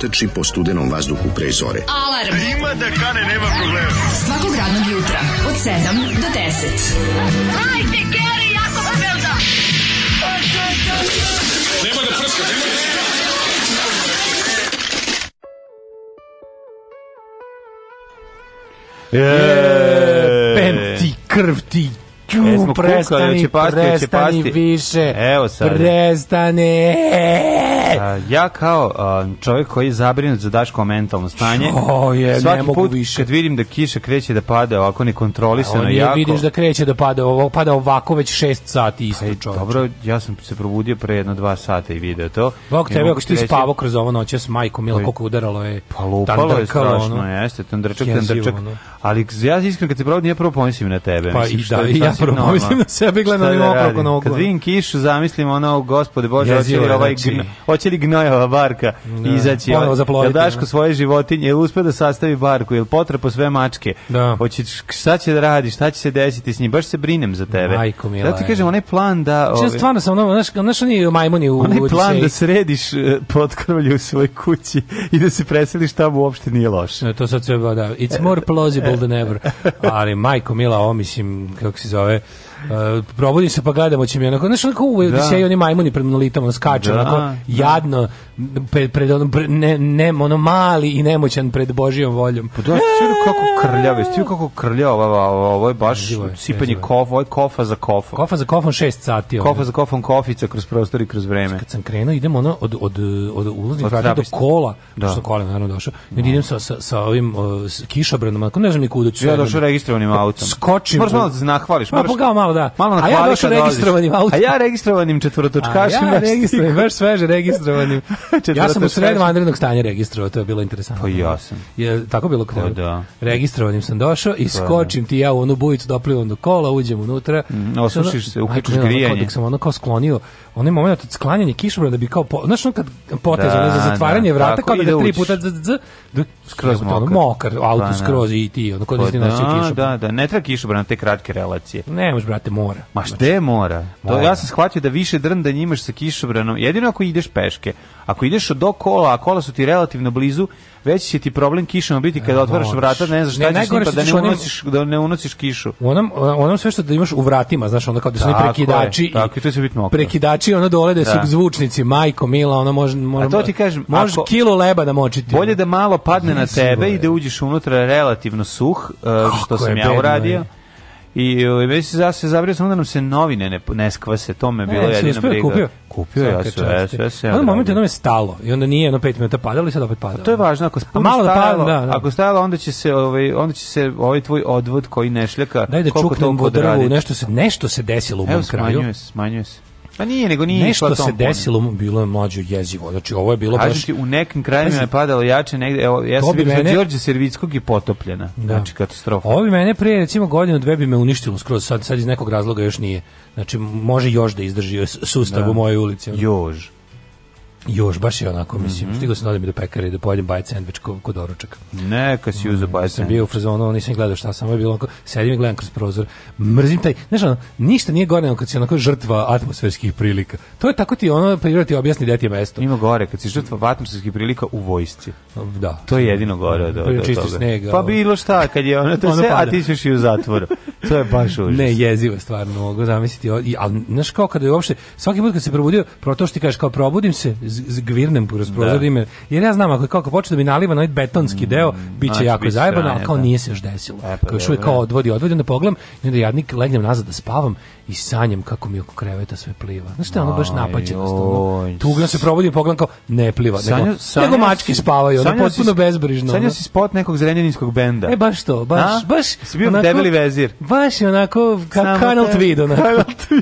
se da po studenom vazduhu pre zore. Alarm! A ima da kane, nema problema. Svakog radnog jutra, od 7 do 10. Hajde, Geri, jako se belda! Nema da prska, nema da prska! Yeah. E, pem ti, krv ti, Ću, e, prestani, kukali, će pasti, prestani će pasti. više. Evo sad. Prestani. E ja kao čovjek koji je zabrinut za daško mentalno stanje, o, je, svaki ne mogu put više. kad vidim da kiša kreće da pada ovako nekontrolisano jako... Ja vidiš da kreće da pada, ovo, pada ovako već 6 sati isto e, čovječe. Dobro, ja sam se probudio pre jedno 2 sata i video to. Bog tebe, ako ti spavo kroz ovo noće s majkom, ili koliko udaralo je... Pa lupalo je strašno, ono, jeste, tandrčak, tandrčak. Ali ja iskreno kad se probudim, ja prvo pomislim na tebe. Pa mislim, i da, i ja prvo pomislim na sebe, gledam im da opravo na oglu. Kad vidim kišu, zamislim ono, gospode Bože, hoće li ovaj... Znači- hoće sedi gnojava barka da. izaći. Ponovo zaploviti. Jel Daško da. svoje životinje, jel uspe da sastavi barku, jel potrpa sve mačke? Da. Hoće, šta će da radi, šta će se desiti s njim? Baš se brinem za tebe. Majko mila. Zato ti kažem, onaj plan da... Znači, ove, Če, stvarno sam, znaš, znaš oni majmuni u Onaj plan da središ e, potkrovlje u svojoj kući i da se preseliš tamo uopšte nije loše. To sad sve, da, it's more plausible than ever. Ali majko mila, ovo mislim, kako se zove, Uh, probudim se pa gledam, hoće mi onako, znaš, onako u da. oni majmuni pred monolitom, ono skače, da, onako, da. jadno, pred, pred onom, ne, ne, ono mali i nemoćan pred Božijom voljom. Pa da, kako krljave, svi kako krljava, ovo je baš Zivo, sipanje kofa, ovo je kofa za kofa. Kofa za kofom šest sati. Kofa ovdje. za kofom kofica kroz prostor i kroz vreme. Kad sam krenuo, idem ono od, od, od ulaznih vrata do kola, da. što kola naravno došao, no. Da. idem sa, sa, sa ovim uh, kišobranom, ako ne znam ni kuda ću. Ja došao da- registrovanim pa, autom. Skočim. Moraš malo da nahvališ. Pa, moraš, pa, malo da. Malo a ja došao registrovanim autom. A ja registrovanim četvorotočkašima. A ja registrovanim, baš sveže registrovanim. ja sam u sred vanrednog stanja registrovao, to je bilo interesantno. Pa ja sam. Je, tako bilo kod pa da. Registrovanim sam došao i skočim ti ja u onu bujicu, doplivam da do kola, uđem unutra. Mm, osušiš se, uključiš grijanje. Dok sam ono kao sklonio, onaj moment od sklanjanja kišobrana da bi kao, po, znaš, kad potez, da, za zatvaranje da, vrata, kao da, da tri puta z, z, da skroz mokar. mokar, pa auto da. skroz i ti, ono, kod pa da, da, da, da, ne treba na te kratke relacije. Ne, možeš, brate, mora. Ma znači, šte mora? mora. ja sam shvatio da više drn da njimaš sa kišobranom, jedino ako ideš peške, Ako ideš do kola, a kola su ti relativno blizu, veći će ti problem kišama biti kada e, otvaraš vrata, ne znaš šta ne, pa da ćeš tipa, da ne unosiš da ne unosiš kišu. Onom onom sve što da imaš u vratima, znaš, onda kao da su neki prekidači. Je, tako i to će biti mokro. Prekidači ono dole da su da. zvučnici, majko mila, ono može može. A to ti kažem, može kilo leba da močiti. Bolje da malo padne na tebe i da uđeš unutra relativno suh, e, što sam ja uradio. I ovaj već se zase zabrio sam da nam se novine ne ne skvase, to me e, bilo ne, jedina briga. Kupio, kupio ja sve, ja sve se. Onda moment nam da je stalo i onda nije jedno 5 minuta padalo i sad opet padalo. A pa to je važno ako spuno malo da stajalo, da, pa, da, da. ako stajalo onda će se ovaj onda će se ovaj tvoj odvod koji ne šljaka, Daj da čuknem drvu, nešto se nešto se desilo u mom kraju. Smanjuje se, smanjuje se. A pa nije, nego nije Nešto se desilo, mu bilo je mlađo jezivo. Znači, ovo je bilo Kažem baš... Ti, u nekim krajima je padalo jače negde. Evo, ja sam vidio mene... Đorđe Servickog i potopljena. Da. Znači, katastrofa. Ovo bi mene prije, recimo, godinu, dve bi me uništilo skroz. Sad, sad iz nekog razloga još nije. Znači, može još da izdrži sustav da. u mojoj ulici. Ono. Još. Još, baš je onako, mislim, mm -hmm. stigao sam da odem do pekare da pojedem bajt sendvič kod ko doručak. Neka si uzeo bajt Sam bio u frazonu, nisam gledao šta, samo je bilo onako, sedim i gledam kroz prozor, mrzim taj, znaš ono, ništa nije gore nego kad si onako žrtva atmosferskih prilika. To je tako ti ono, priroda objasni gde ti je mesto. Ima gore, kad si žrtva atmosferskih prilika u vojsci. Da. To je jedino gore od, pa od, toga. Snega, pa bilo šta, kad je ono to ono sve, a ti ćeš u zatvoru. to je baš užas. Ne, jezivo stvarno, mogu zamisliti. Al znaš kako kad je uopšte, svaki put kad se probudio, to što ti kažeš, kao probudim se, zgvirnem kroz prozor da. ime. Jer ja znam, ako kako počne da mi naliva na ovaj betonski mm, deo, mm, bit će znači, jako zajebano, da, ali e, kao pa. nije se još desilo. E, pa, kao još uvijek kao odvodi, odvodi, onda pogledam i onda jadnik legnem nazad da spavam i sanjam kako mi oko kreveta sve pliva. Znaš šta, ono baš napaćenost. Ono, tugno se probudi i pogledam kao, ne pliva, sanja, nego, sanja nego mačke si, spavaju, ono potpuno si, bezbrižno. Sanjao si spot nekog zrenjaninskog benda. E, baš to, baš, A? baš. Si bio onako, debeli vezir. Baš je onako, ka, Samo kanal tweed, onako.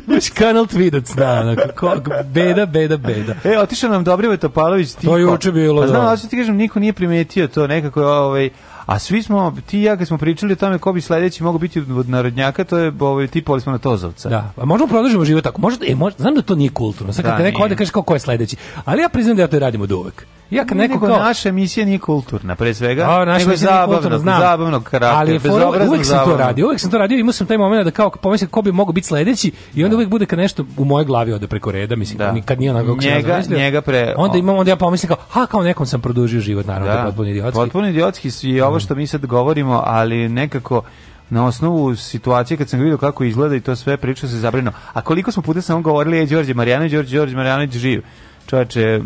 baš kanal tweedac, da, onako, ko, beda, beda, beda. E, otišao nam Dobrivo Topalović, Tiko. To je uče bilo, da. Pa znam, ali ti kažem, niko nije primetio to, nekako je ovaj, A svi smo, ti i ja kad smo pričali o tome ko bi sledeći mogao biti od narodnjaka, to je ovaj, tipali smo na Tozovca. Da, a možemo produžimo život tako. Možda, e, možda, znam da to nije kulturno. Sad kad da, te neko ode kaže kao ko je sledeći. Ali ja priznam da ja to radim od uvek. Ja kad neko naše naša nije kulturna, pre svega, A, naša nego je zabavno, znam, zabavno karaktera, ali bezobrazno uvek sam to radio, uvek sam to radio, imao sam taj moment da kao pomislim ko bi mogao biti sledeći i onda da. uvek bude kad nešto u mojoj glavi ode preko reda, mislim, da. kad nije onako kako njega, sam njega pre, onda imam onda ja pomislim kao, ha, kao nekom sam produžio život, naravno, da, da potpuno idiotski. Potpuno idiotski su i ovo mm. što mi sad govorimo, ali nekako na osnovu situacije kad sam vidio kako izgleda i to sve pričao se zabrino. A koliko smo puta samo govorili je Đorđe Marijanović, Đorđe Đorđe Marijanović živ. Čovače,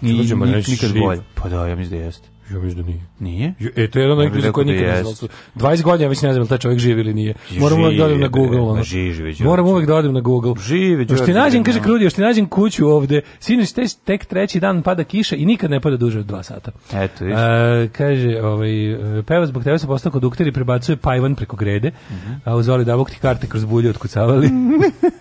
Ni, nikad bolje. Pa da, ja mislim da jeste. Ja mislim da nije. Nije? E, to je jedan od ljudi koji da nikad ne znam. 20 da- godina već ne znam da taj čovjek živi ili nije. Moram uvek da odem na Google. Ono. Živi, Moram uvek da odem na Google. Živi, živi. Još ti nađem, kaže Krudi, još ti nađem kuću ovde. Sinoć tek treći dan pada kiša i nikad ne pada duže od 2 sata. Eto, viš. kaže, ovaj, peva zbog tebe se postao konduktor i prebacuje pajvan preko grede, uh mhm. -huh. a uzvali da ti karte kroz bulje otkucavali.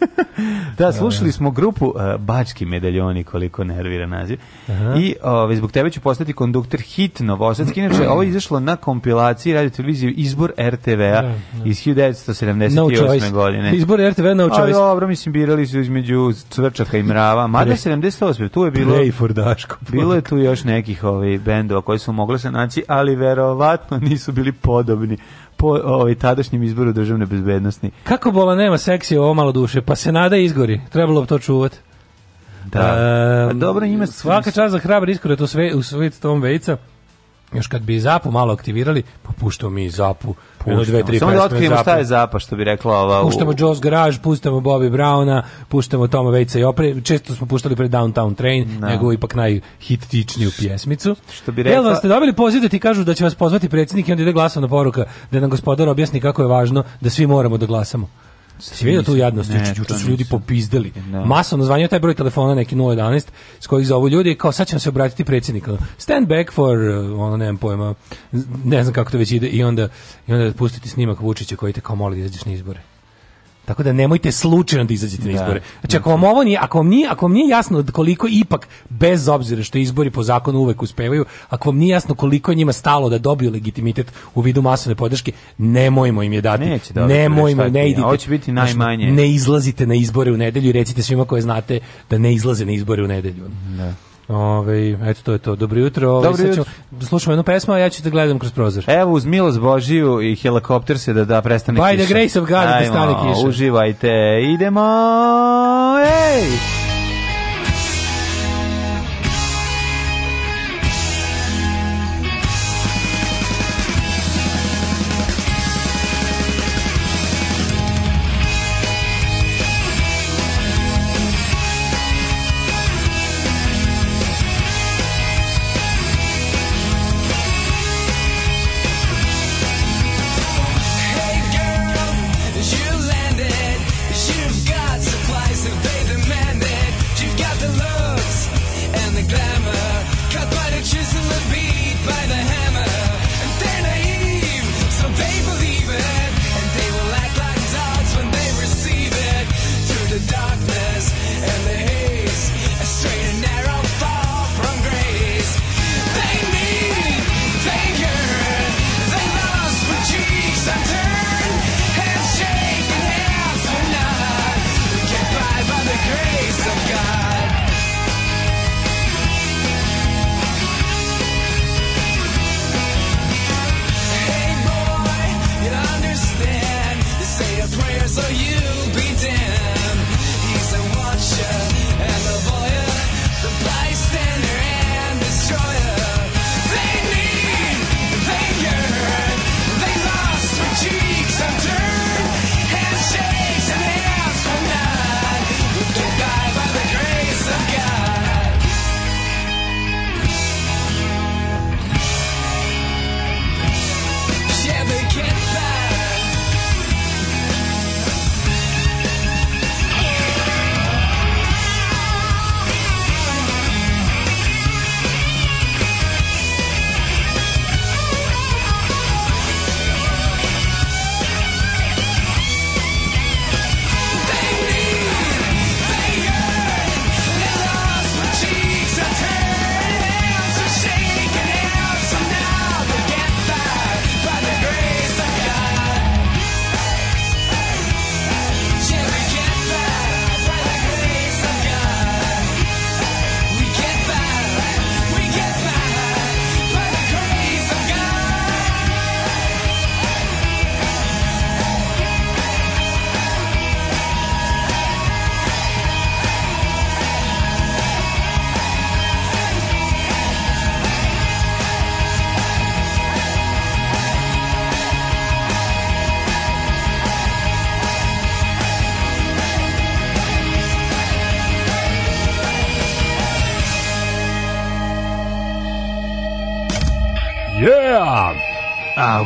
da, slušali smo grupu uh, Bački medaljoni, koliko nervira naziv. Uh -huh. I ovaj, zbog tebe ću postati konduktor hit Novosadski. Inače, ovo je izašlo na kompilaciji radio televizije Izbor RTV-a da, da. iz 1978. No godine. Izbor RTV na no choice. A dobro, mislim, birali su između cvrčaka i mrava. Mada 78. Tu je bilo... Play Daško. Bilo je tu još nekih ovih bendova koji su mogli se naći, ali verovatno nisu bili podobni po ovaj tadašnjem izboru državne bezbednosti. Kako bola nema seksi ovo malo duše, pa se nada izgori. Trebalo bi to čuvati. Da. E, dobro, ima svaka čast za hrabar iskore to sve u svet Tom Vejca još kad bi Zapu malo aktivirali, pa puštamo mi Zapu. Puštamo. Dve, tri Samo da otkrijemo šta je Zapa, što bi rekla ova... U... Puštamo Joe's Garage, puštamo Bobby Browna, puštamo Toma Vejca i opre. Često smo puštali pre Downtown Train, no. Da. nego ipak najhitičniju pjesmicu. Što bi rekla... Jel, da ste dobili poziv da ti kažu da će vas pozvati predsjednik i onda ide glasovna poruka da nam gospodar objasni kako je važno da svi moramo da glasamo. Ti vidio tu jadnost, juče su ljudi popizdeli. No. Da. Masovno zvanio taj broj telefona neki 011 s kojih zovu ljudi kao sad ćemo se obratiti predsjedniku. Stand back for uh, ono nemam pojma. Ne znam kako to već ide i onda i onda pustiti snimak Vučića koji te kao moli da izađeš na izbore. Tako da nemojte slučajno da izađete na da, izbore. Znači, znači ako vam ovo nije, ako vam nije, ako vam nije jasno koliko ipak bez obzira što izbori po zakonu uvek uspevaju, ako vam nije jasno koliko njima stalo da dobiju legitimitet u vidu masovne podrške, nemojmo im je dati. Neće da nemojmo, ne idite. Hoće biti najmanje. Znači, ne izlazite na izbore u nedelju i recite svima koje znate da ne izlaze na izbore u nedelju. Da. Ove, eto to je to. Dobro jutro. Ove, ovaj, Dobro jutro. Da slušamo jednu pesmu, a ja ću te gledam kroz prozor. Evo uz milost Božiju i helikopter se da da prestane By kiša. By the grace of God da Ajmo, da stane kiša. Uživajte. Idemo. Ej!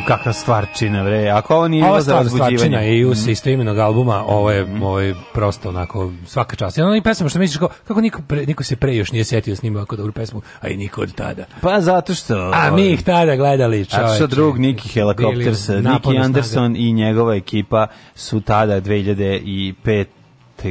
kakva stvarčina, bre. Ako ovo nije ovo za stvarčina i mm. isto imenog albuma, ovo je, ovo je prosto onako svaka čast. Jedna i pesma što misliš kao, kako niko, pre, niko se pre još nije setio snimao ovako dobru pesmu, a i niko od tada. Pa zato što... A mi ovaj, ih tada gledali, čoveče. A što drug Niki Helicopters, Niki Anderson i njegova ekipa su tada 2005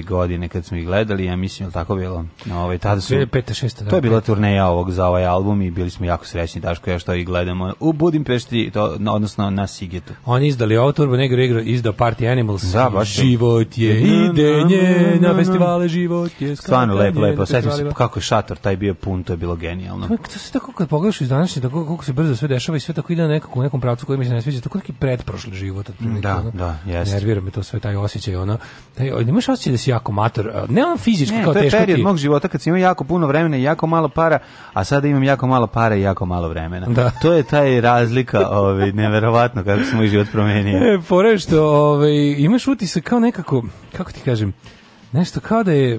godine kad smo ih gledali, ja mislim, je tako bilo? Ovaj, tada su, 5. 6. Da, to je bila turneja ovog za ovaj album i bili smo jako srećni, da što ja što ih gledamo u Budimpešti, to, na, odnosno na Sigetu. Oni izdali ovo turbo, negro igra, izdao Party Animals. Da, baš. Život je idenje, na festivale život je. Stvarno, lepo, lepo. Svetim se kako je šator, taj bio pun, to je bilo genijalno. To, se tako, kad pogledaš iz današnje, tako kako se brzo sve dešava i sve tako ide nekako u nekom pravcu koji mi se ne sviđa, tako neki pretprošli život. Da, da, jeste. Nervira me to sve, taj osjećaj, ona. taj, imaš osjećaj da si jako mator. Ne on fizički ne, kao to je period mog života kad sam imao jako puno vremena i jako malo para, a sada imam jako malo para i jako malo vremena. Da. To je taj razlika, ovaj neverovatno kako se moj život promenio. E, fore što ovaj imaš utisak kao nekako kako ti kažem nešto kao da je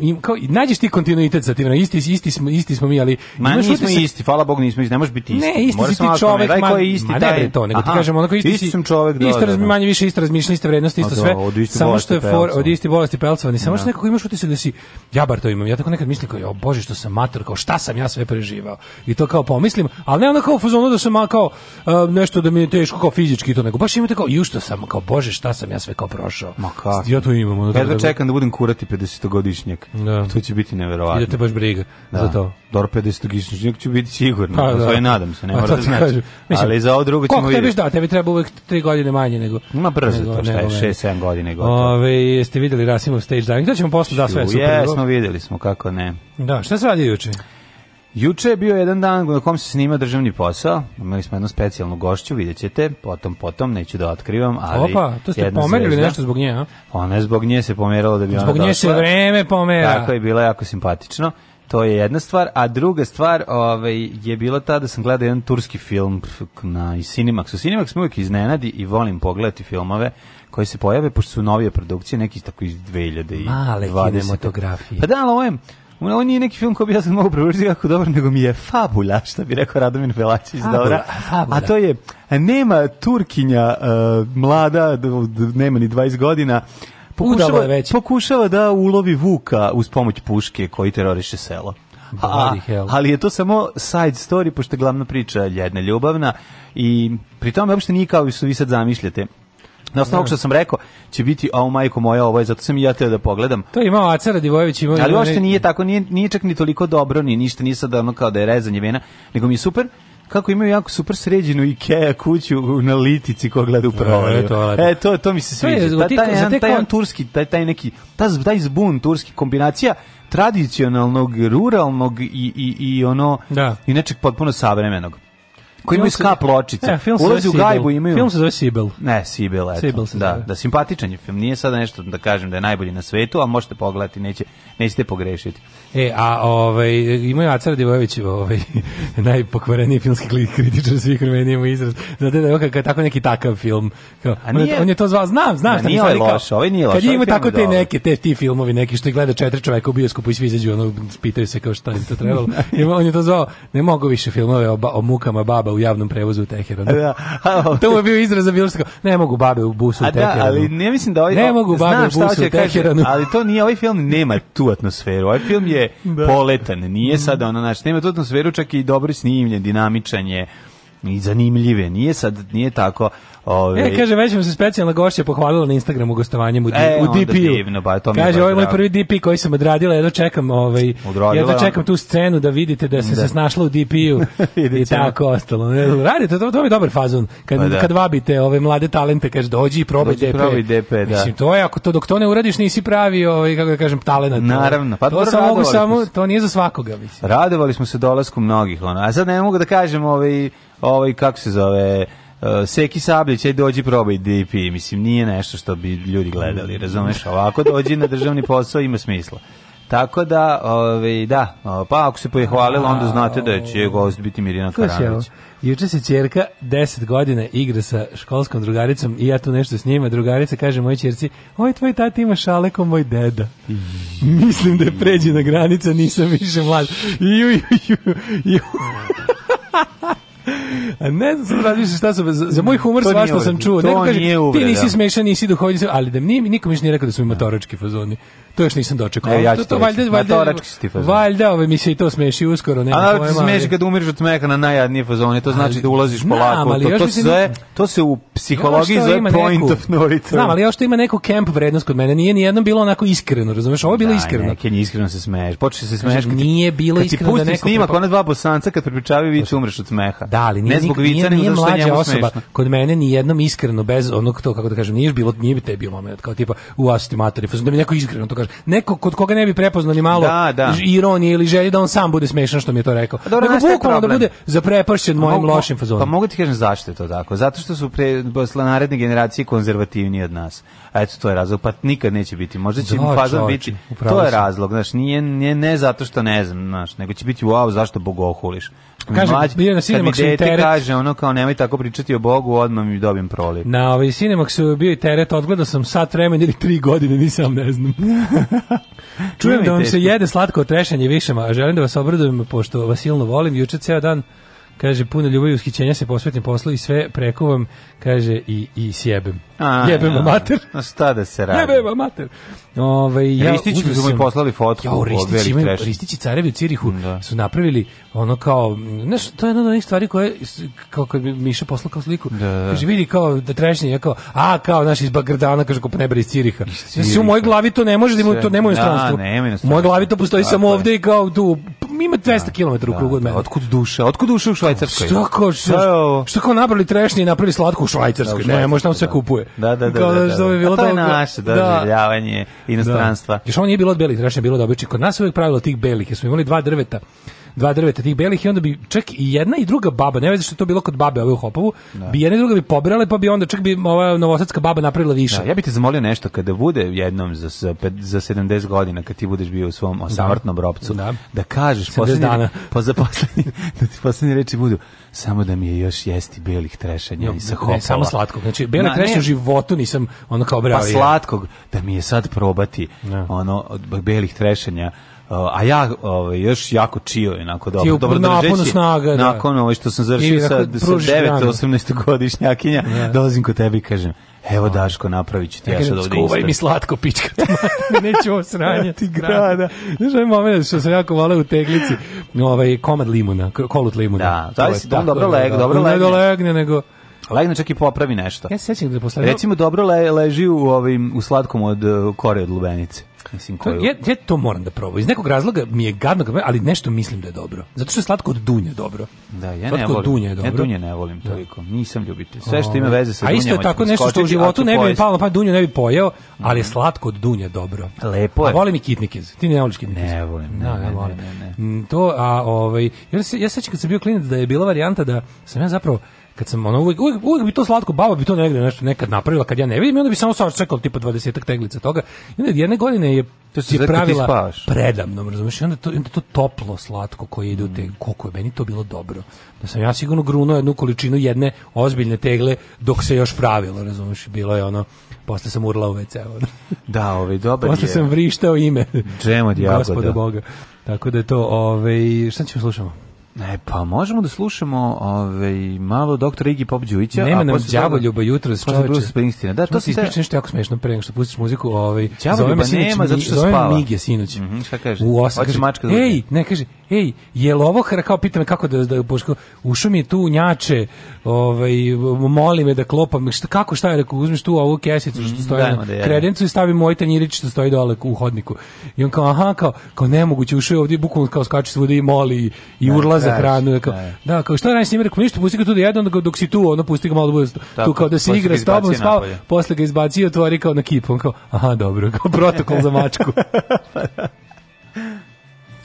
im, kao nađeš ti kontinuitet sa tim isti isti smo isti smo mi ali ma nismo utisak... isti hvala bog nismo isti ne možeš biti isti ne isti Moraš si ti čovjek man, man, isti ma, taj ne to nego aha, ti kažemo onako isti, isti sam čovjek da isto da, da. razmišljanje više isto razmišljanje iste vrednosti isto sve da, samo što je for od isti bolesti pelcovani samo što nekako imaš utisak da si ja bar to imam ja tako nekad mislim kao jo bože što sam mator kao šta sam ja sve preživao i to kao pomislim ali ne onako kao fuzonu da sam kao e, nešto da mi je teško kao fizički to nego baš imate kao ju što sam kao bože šta sam ja sve kao prošao ma kako ja to imam onda čekam da budem kurati 50-godišnjak. Da. To će biti neverovatno. I da te baš briga da. za to. Dobro, 50-godišnjak ću biti sigurno. Pa, da. Svoje nadam se, ne mora da znači. Mislim, Ali za ovo drugo ćemo vidjeti. Koliko tebi da, tebi treba uvek 3 godine manje nego... Ma brzo nego, to, šta je, 6-7 godine gotovo. Ove, jeste videli Rasimov stage diving? Da ćemo posle da sve super. Jesmo, videli smo, kako ne. Da, šta se radi juče? Juče je bio jedan dan na kom se snima državni posao. Imali smo jednu specijalnu gošću, vidjet ćete, potom, potom, neću da otkrivam, ali... Opa, to ste pomerili zvezda, nešto zbog nje, a? Ona je zbog nje se pomerala da bi zbog ona Zbog nje se vreme pomera. Tako je, bila jako simpatično. To je jedna stvar, a druga stvar ovaj, je bila ta da sam gledao jedan turski film na Cinemax. U Cinemax me uvijek iznenadi i volim pogledati filmove koji se pojave, pošto su novije produkcije, neki tako iz 2020. Male kinematografije. Pa da, ali ovo je, Ovo nije neki film koji bi ja sad mogu prevožiti jako dobar, nego mi je fabula, što bi rekao Radomir Velačić, fabula, dobra. A to je, nema Turkinja uh, mlada, nema ni 20 godina, pokušava, već. pokušava da ulovi Vuka uz pomoć puške koji teroriše selo. A, ali je to samo side story, pošto je glavna priča jedna ljubavna i pri tome uopšte nije kao što vi sad zamišljate. Na osnovu da. što sam rekao, će biti a majko moja, ovo je zato sam i ja teo da pogledam. To je imao Aca Radivojević imao. Ali uopšte nije tako, nije, nije čak ni toliko dobro, ni ništa, nije sad ono kao da je rezanje vena, nego mi je super kako imaju jako super sređenu Ikea kuću na litici ko gleda u provaliju. E, to, e, to, to mi se sviđa. Ta, pa taj, jedan, taj jedan turski, taj, taj neki, taj, taj zbun turski kombinacija tradicionalnog, ruralnog i, i, i ono, da. i nečeg potpuno savremenog koji imaju ska pločice. E, Ulazi u gajbu imaju. Film se zove Sibel. Ne, Sibel, eto. Sibel se da, zove. da, simpatičan je film. Nije sada nešto da kažem da je najbolji na svetu, ali možete pogledati, neće, nećete pogrešiti. E, a ovaj, imaju Acar Divojević, ovaj, najpokvareniji filmski kritičar svih Rumenija ima izraz. Znate da je ovaj, tako neki takav film. Kao, a nije, on, je, on je to zvao, znam, znam šta nije mi ovaj loš, ovaj nije loš. Kad ovaj ima tako te neke, te ti filmovi neki što gleda četiri čoveka u bioskopu i svi izađu, ono, pitaju se kao šta im to trebalo. Ima, on je to zvao, ne mogu više filmove o, ba, o mukama baba u javnom prevozu u Teheranu. Da, da. to mu je bio izraz za bilo što ne mogu babe u busu u da, Teheranu. Da, ali ne mislim da ovaj, ne mogu babe u busu u da Teheranu. Ali to nije, ovaj film nema tu atmosferu. Ovaj film je da. poletan, nije mhm. sada ona, znači, nema tu atmosferu, čak i dobro snimljen, dinamičan je, i zanimljive. Nije sad, nije tako... Ove... E, kaže, već vam se specijalna gošća pohvalila na Instagramu gostovanjem u, e, u DP. -u. Divno, ba, to mi kaže, ovo je moj prvi DP koji sam odradila, jedno čekam, ovaj, jedno čekam tu scenu da vidite da se da. se snašla u DP-u i tako ostalo. E, Radite, to, to je dobar fazon. Kad, pa da. kad vabite ove mlade talente, kaže, dođi i probaj dođi, DP. Probaj DP, da. Mislim, to je, ako to, dok to ne uradiš, nisi pravi, ovaj, kako da kažem, talenat. Naravno. Pa to, sam mogu samo, to nije za svakoga, mislim. Radovali smo se dolasku mnogih, ono. A sad ne mogu da kažem, ovaj, ovaj, kako se zove, uh, Seki Sablić, aj dođi probaj DP, mislim, nije nešto što bi ljudi gledali, razumeš, ovako dođi na državni posao, ima smisla. Tako da, ovaj, da, pa ako se pohvalila, onda znate da će gost biti Mirjana Karanović. Juče se ćerka 10 godina igra sa školskom drugaricom i ja tu nešto s njima. Drugarica kaže moj ćerci, oj tvoj tata ima šale ko moj deda. Mislim da je pređena granica, nisam više mlad. Ju, ju, ju, ju. A ne znam sad razmišljam šta su, za, za moj humor sva što sam čuo. To Neko kaže, nije uvreda. ti nisi smešan, nisi duhovni, ali da mi, nikom još nije rekao da su mi da. motorački fazoni. To još nisam dočekao. ja to, to, to valjda, valjda, valjda, ove mi se i to smeši uskoro. Nema A naravno smeši kad umirš od smeha na najjadnije fazoni, to znači ali, da ulaziš znam, polako. Ali to, to, sve, to se u psihologiji zove point neku, of no return. Znam, ali još to ima neku camp vrednost kod mene. Nije nijednom bilo onako iskreno, razumeš? Ovo je bilo da, iskreno. Neke nije iskreno da se smeješ. Počeš da se smeješ. Nije bilo iskreno da neko... Kad ti pusti snimak, ona dva bosanca kad prepričavaju, vi umreš od smeha da, ali nije, ne zbog vica, nije, nije, mlađa osoba smešno. kod mene ni jednom iskreno bez onog to kako da kažem, nije bilo nije bi te bio moment kao tipa u asti materi, da mi neko iskreno to kaže. Neko kod koga ne bi prepoznao ni malo da, da. ironije ili želje da on sam bude smešan što mi je to rekao. Pa dobro, Nego bukvalno da bude zaprepašćen pa mojim mogu, lošim pa fazonom. Pa mogu ti kažem zašto je to tako? Zato što su pre naredne generacije konzervativniji od nas. Eto to je razlog, pa nikad neće biti. Možda će da, fazon biti. To je razlog, znaš, nije, nije ne zato što ne znam, znaš, nego će biti wow, zašto bogohuliš kaže, mlađi, bio na dete teret, kaže ono kao nemoj tako pričati o Bogu, odmah mi dobijem prolip. Na ovaj Cinemaxu bio i teret, odgledao sam sat vremena ili tri godine, nisam ne znam. Čujem da vam se jede slatko trešanje više, a želim da vas obradujem, pošto vas silno volim, juče ceo dan kaže puno ljubavi i ushićenja se posvetim poslu i sve prekuvam, kaže i, i sjebem. Jebem da. vam mater. Na šta da se radi? Jebem vam mater. Ove, ovaj, ja, Ristić su mi poslali fotku. Ja, Ristić, ima, Ristić i Carevi u Cirihu da. su napravili ono kao, znaš, to je jedna od onih stvari koje, kao kad mi Miša poslao kao sliku, da, da. kaže, vidi kao da trešnje, ja kao, a, kao, znaš, iz Bagrdana, kaže, kao nebra iz Ciriha. Znači, u mojoj glavi to ne može, da ima, to nema u da, stranstvu. U mojoj glavi to postoji samo ovde i kao tu, ima 200 da, km u krugu od mene. Otkud duša? Otkud duša u Švajcarskoj? Što kao, što, što kao nabrali trešnje i napravili slatko u Švajcarskoj? Ne, možda tamo sve kupuje. Da, da, da. da, da, da, da. Bi bilo to je naše da. doživljavanje da. inostranstva. Još ovo nije bilo od belih trašnja, bilo da običi. Kod nas uvijek pravilo tih belih, jer smo imali dva drveta dva drveta tih belih i onda bi čak i jedna i druga baba, ne veze što je to bilo kod babe ove u Hopovu, da. bi jedna i druga bi pobrale pa bi onda čak bi ova novosadska baba napravila više. Da, ja bih te zamolio nešto kada bude jednom za za 70 godina kad ti budeš bio u svom da. samrtnom ropcu da, da kažeš poslednji pa za poslednje, da ti poslednje reči budu samo da mi je još jesti belih trešanja no, i sa hopala. Ne, samo slatkog. Znači bele trešnje u životu nisam ono kao bravo. Pa slatkog da mi je sad probati da. ono od belih trešanja a ja ovaj još jako čio onako dobro dobro drži snaga da. nakon ovo ovaj što sam završio sa 9 18 godišnjakinja yeah. Da. dolazim kod tebe i kažem Evo da. Daško, napravit ti ja sad ovdje Skuvaj mi slatko pička, neću ovo sranje. ti grada. Znaš ovaj moment što sam jako volao u teglici, ovaj, komad limuna, kolut limuna. Da, taj si dobro dobro legne. Dobro legne. legne, nego... Legne čak i popravi nešto. Ja se sjećam da posle... Recimo, dobro le, leži u, ovim, u slatkom od e, kore od lubenice. Mislim, koju... ja, ja to moram da probam. Iz nekog razloga mi je gadno, ali nešto mislim da je dobro. Zato što je slatko od dunje dobro. Da, ja slatko ne volim. Dunje je dobro. Ja dunje ne volim toliko. Da. Nisam ljubitelj. Sve što ima ovaj. veze sa dunjama. A isto je tako nešto što u životu ne bi palo, pa dunju ne bi pojeo, ali je mhm. slatko od dunje dobro. Lepo je. A volim i kitnikez. Ti ne voliš kitnikez? Ne volim. Da, ne, da, ne, volim. Ne, ne, ne. Mm, to, a ovaj, ja se ja sećam kad sam bio klinac da je bila varijanta da sam ja zapravo kad sam ono uvek, uvek, uvek bi to slatko baba bi to negde nešto nekad napravila kad ja ne vidim i onda bi samo sa čekao tipa 20 teglica toga i onda jedne godine je to se pravila predamno razumeš i onda to, onda to toplo slatko koje ide u te koliko je meni to bilo dobro da sam ja sigurno grunuo jednu količinu jedne ozbiljne tegle dok se još pravilo razumeš bilo je ono posle sam urlao u WC ono. da ovaj dobar posle je. sam vrištao ime džemo gospoda boga tako da je to ovaj šta ćemo slušamo Ne, pa možemo da slušamo ovaj malo doktora Igi Pop Đujića, Nema a nam đavoljuba jutro s čoveče. Springsteena. Da, to se ispriča nešto jako smešno pre nego što pustiš muziku, ovaj đavoljuba nema zato što spava. Mige sinoć. Mm -hmm, šta kaže? U 8 kaže mačka. Da Ej, ne kaže, ej, je li ovo, kao pita kako da, da pošto, ušao mi je tu njače, ovaj, moli me da klopam, šta, kako šta je, rekao, uzmiš tu ovu kesicu što mm, stoji mm, na da, kredencu i stavi moj tanjirić što stoji dole u hodniku. I on kao, aha, kao, kao nemoguće, ušao je ovdje, bukvalno kao skače svuda i moli i, da, urla da, za hranu. Da. Kao, da, kao, šta radi s njim, rekao, pa ništa, pusti ga tu da jedan, dok si tu, ono, pusti ga malo da bude da, tu, kao da se igra s tobom, spava, posle ga izbaci i otvori kao na On kao, aha, dobro, kao protokol za mačku.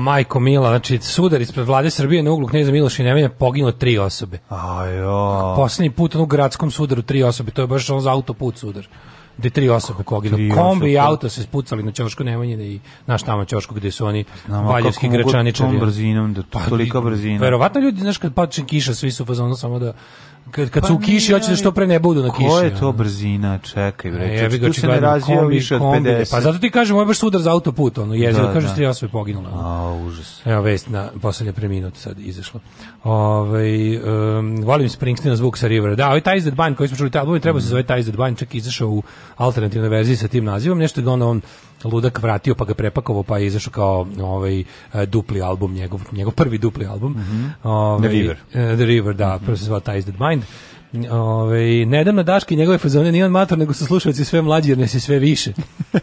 majko Mila, znači sudar ispred vlade Srbije na uglu Kneza Miloša i Nemanja poginulo tri osobe. Ajo. Poslednji put u gradskom sudaru tri osobe, to je baš on za autoput sudar gde tri osobe poginulo. Kombi i auto se spucali na Ćošku Nemanje i naš tamo Ćošku gde su oni valjevski gračaničari. Tom brzinom, da to, pa, tolika brzina. Verovatno ljudi, znaš, kad počne kiša, svi su fazonu samo da kad, kad pa su u kiši, hoćete da što pre ne budu na kiši. Koja je to brzina? Čekaj, bre. Ja bih da se ne razvio više od 50. Pa zato ti kažem, ovo je baš sudar za autoput, ono je, da, kažeš da. ja sve poginula. A, užas. Evo vest na poslednje preminut sad izašla. Ovaj um, volim Springsteen zvuk sa River. Da, ovaj Ties That Bind koji smo čuli, taj album treba mhm. se zove Ties That Bind, čak izašao u alternativnoj verziji sa tim nazivom, nešto da ono on ludak vratio pa ga prepakovao pa je izašao kao ovaj dupli album njegov njegov prvi dupli album mm -hmm. ovaj, The River e, The River da mm -hmm. se zvao Ties That Mind Ove, ovaj, nedavno Daški njegove fazone nije on mator, nego su slušalci sve mlađi jer nas je sve više.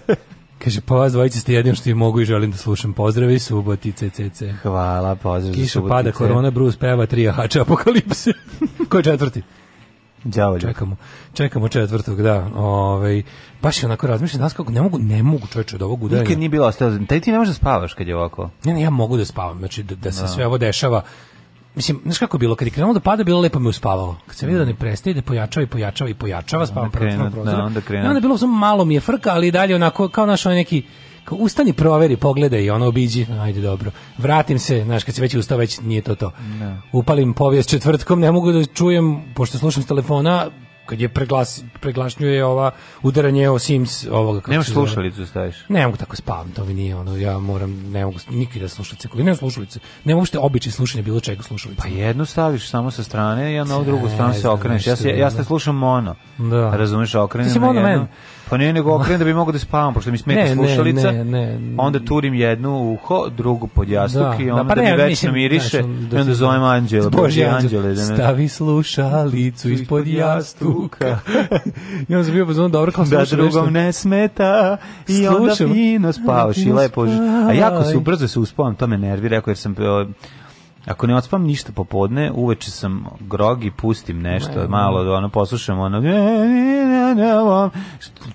Kaže, pa vas dvojice ste jedino što i mogu i želim da slušam. Pozdravi, suboti, CCC. Hvala, pozdrav Kiša pada, korona, Bruce peva, tri jahača apokalipse. Ko je četvrti? Đavolju. Čekamo, čekamo četvrtog, da. Ovaj baš je onako razmišljam danas kako ne mogu, ne mogu čoveče od ovog udaranja. Nikad nije bilo ostalo. Taj ti ne možeš da spavaš kad je ovako. Ne, ne, ja mogu da spavam. Znači da, da se no. Da. sve ovo dešava mislim, znaš kako je bilo, kad je krenulo da pada, bilo lepo me uspavalo. Kad se vidio da ne mm. prestaje, da pojačava i pojačava i pojačava, da spavam prvo na prozor. Da, onda krenuo. onda je bilo samo malo mi je frka, ali dalje onako kao naš onaj neki kao ustani, proveri, pogledaj i ono obiđi, ajde dobro. Vratim se, znaš, kad se već ustao, već nije to to. No. Upalim povijest četvrtkom, ne mogu da čujem, pošto slušam s telefona, kad je preglas, preglašnjuje ova udaranje o Sims ovoga kako Nemaš slušalicu da staviš. Ne mogu tako spavam, to mi nije ono, ja moram ne mogu nikada da se koji ne slušalice. Nema uopšte što običaj slušanja bilo čega slušalice. Pa jednu staviš samo sa strane, ja na drugu stranu se okreneš. Ja se, ja se da. slušam mono. Da. Razumeš, okrenem. Ti si mono Pa ne, nego okrenem da bi mogao da spavam, pošto mi smeta ne, slušalica. Ne, ne, ne, Onda turim jednu uho, drugu pod jastuk da, i da, onda da, pa da mi večno miriše. da, I onda zovem anđela. Boži anđele. Da Stavi slušalicu ispod jastuka. I onda sam bio pozvan dobro kao Da drugom ne smeta. I onda fino spavaš i znači, lepo. A jako se ubrzo se uspavam, to me nervira, jer sam Ako ne otspam ništa popodne, uveče sam grog i pustim nešto, ne, malo da ono poslušam ono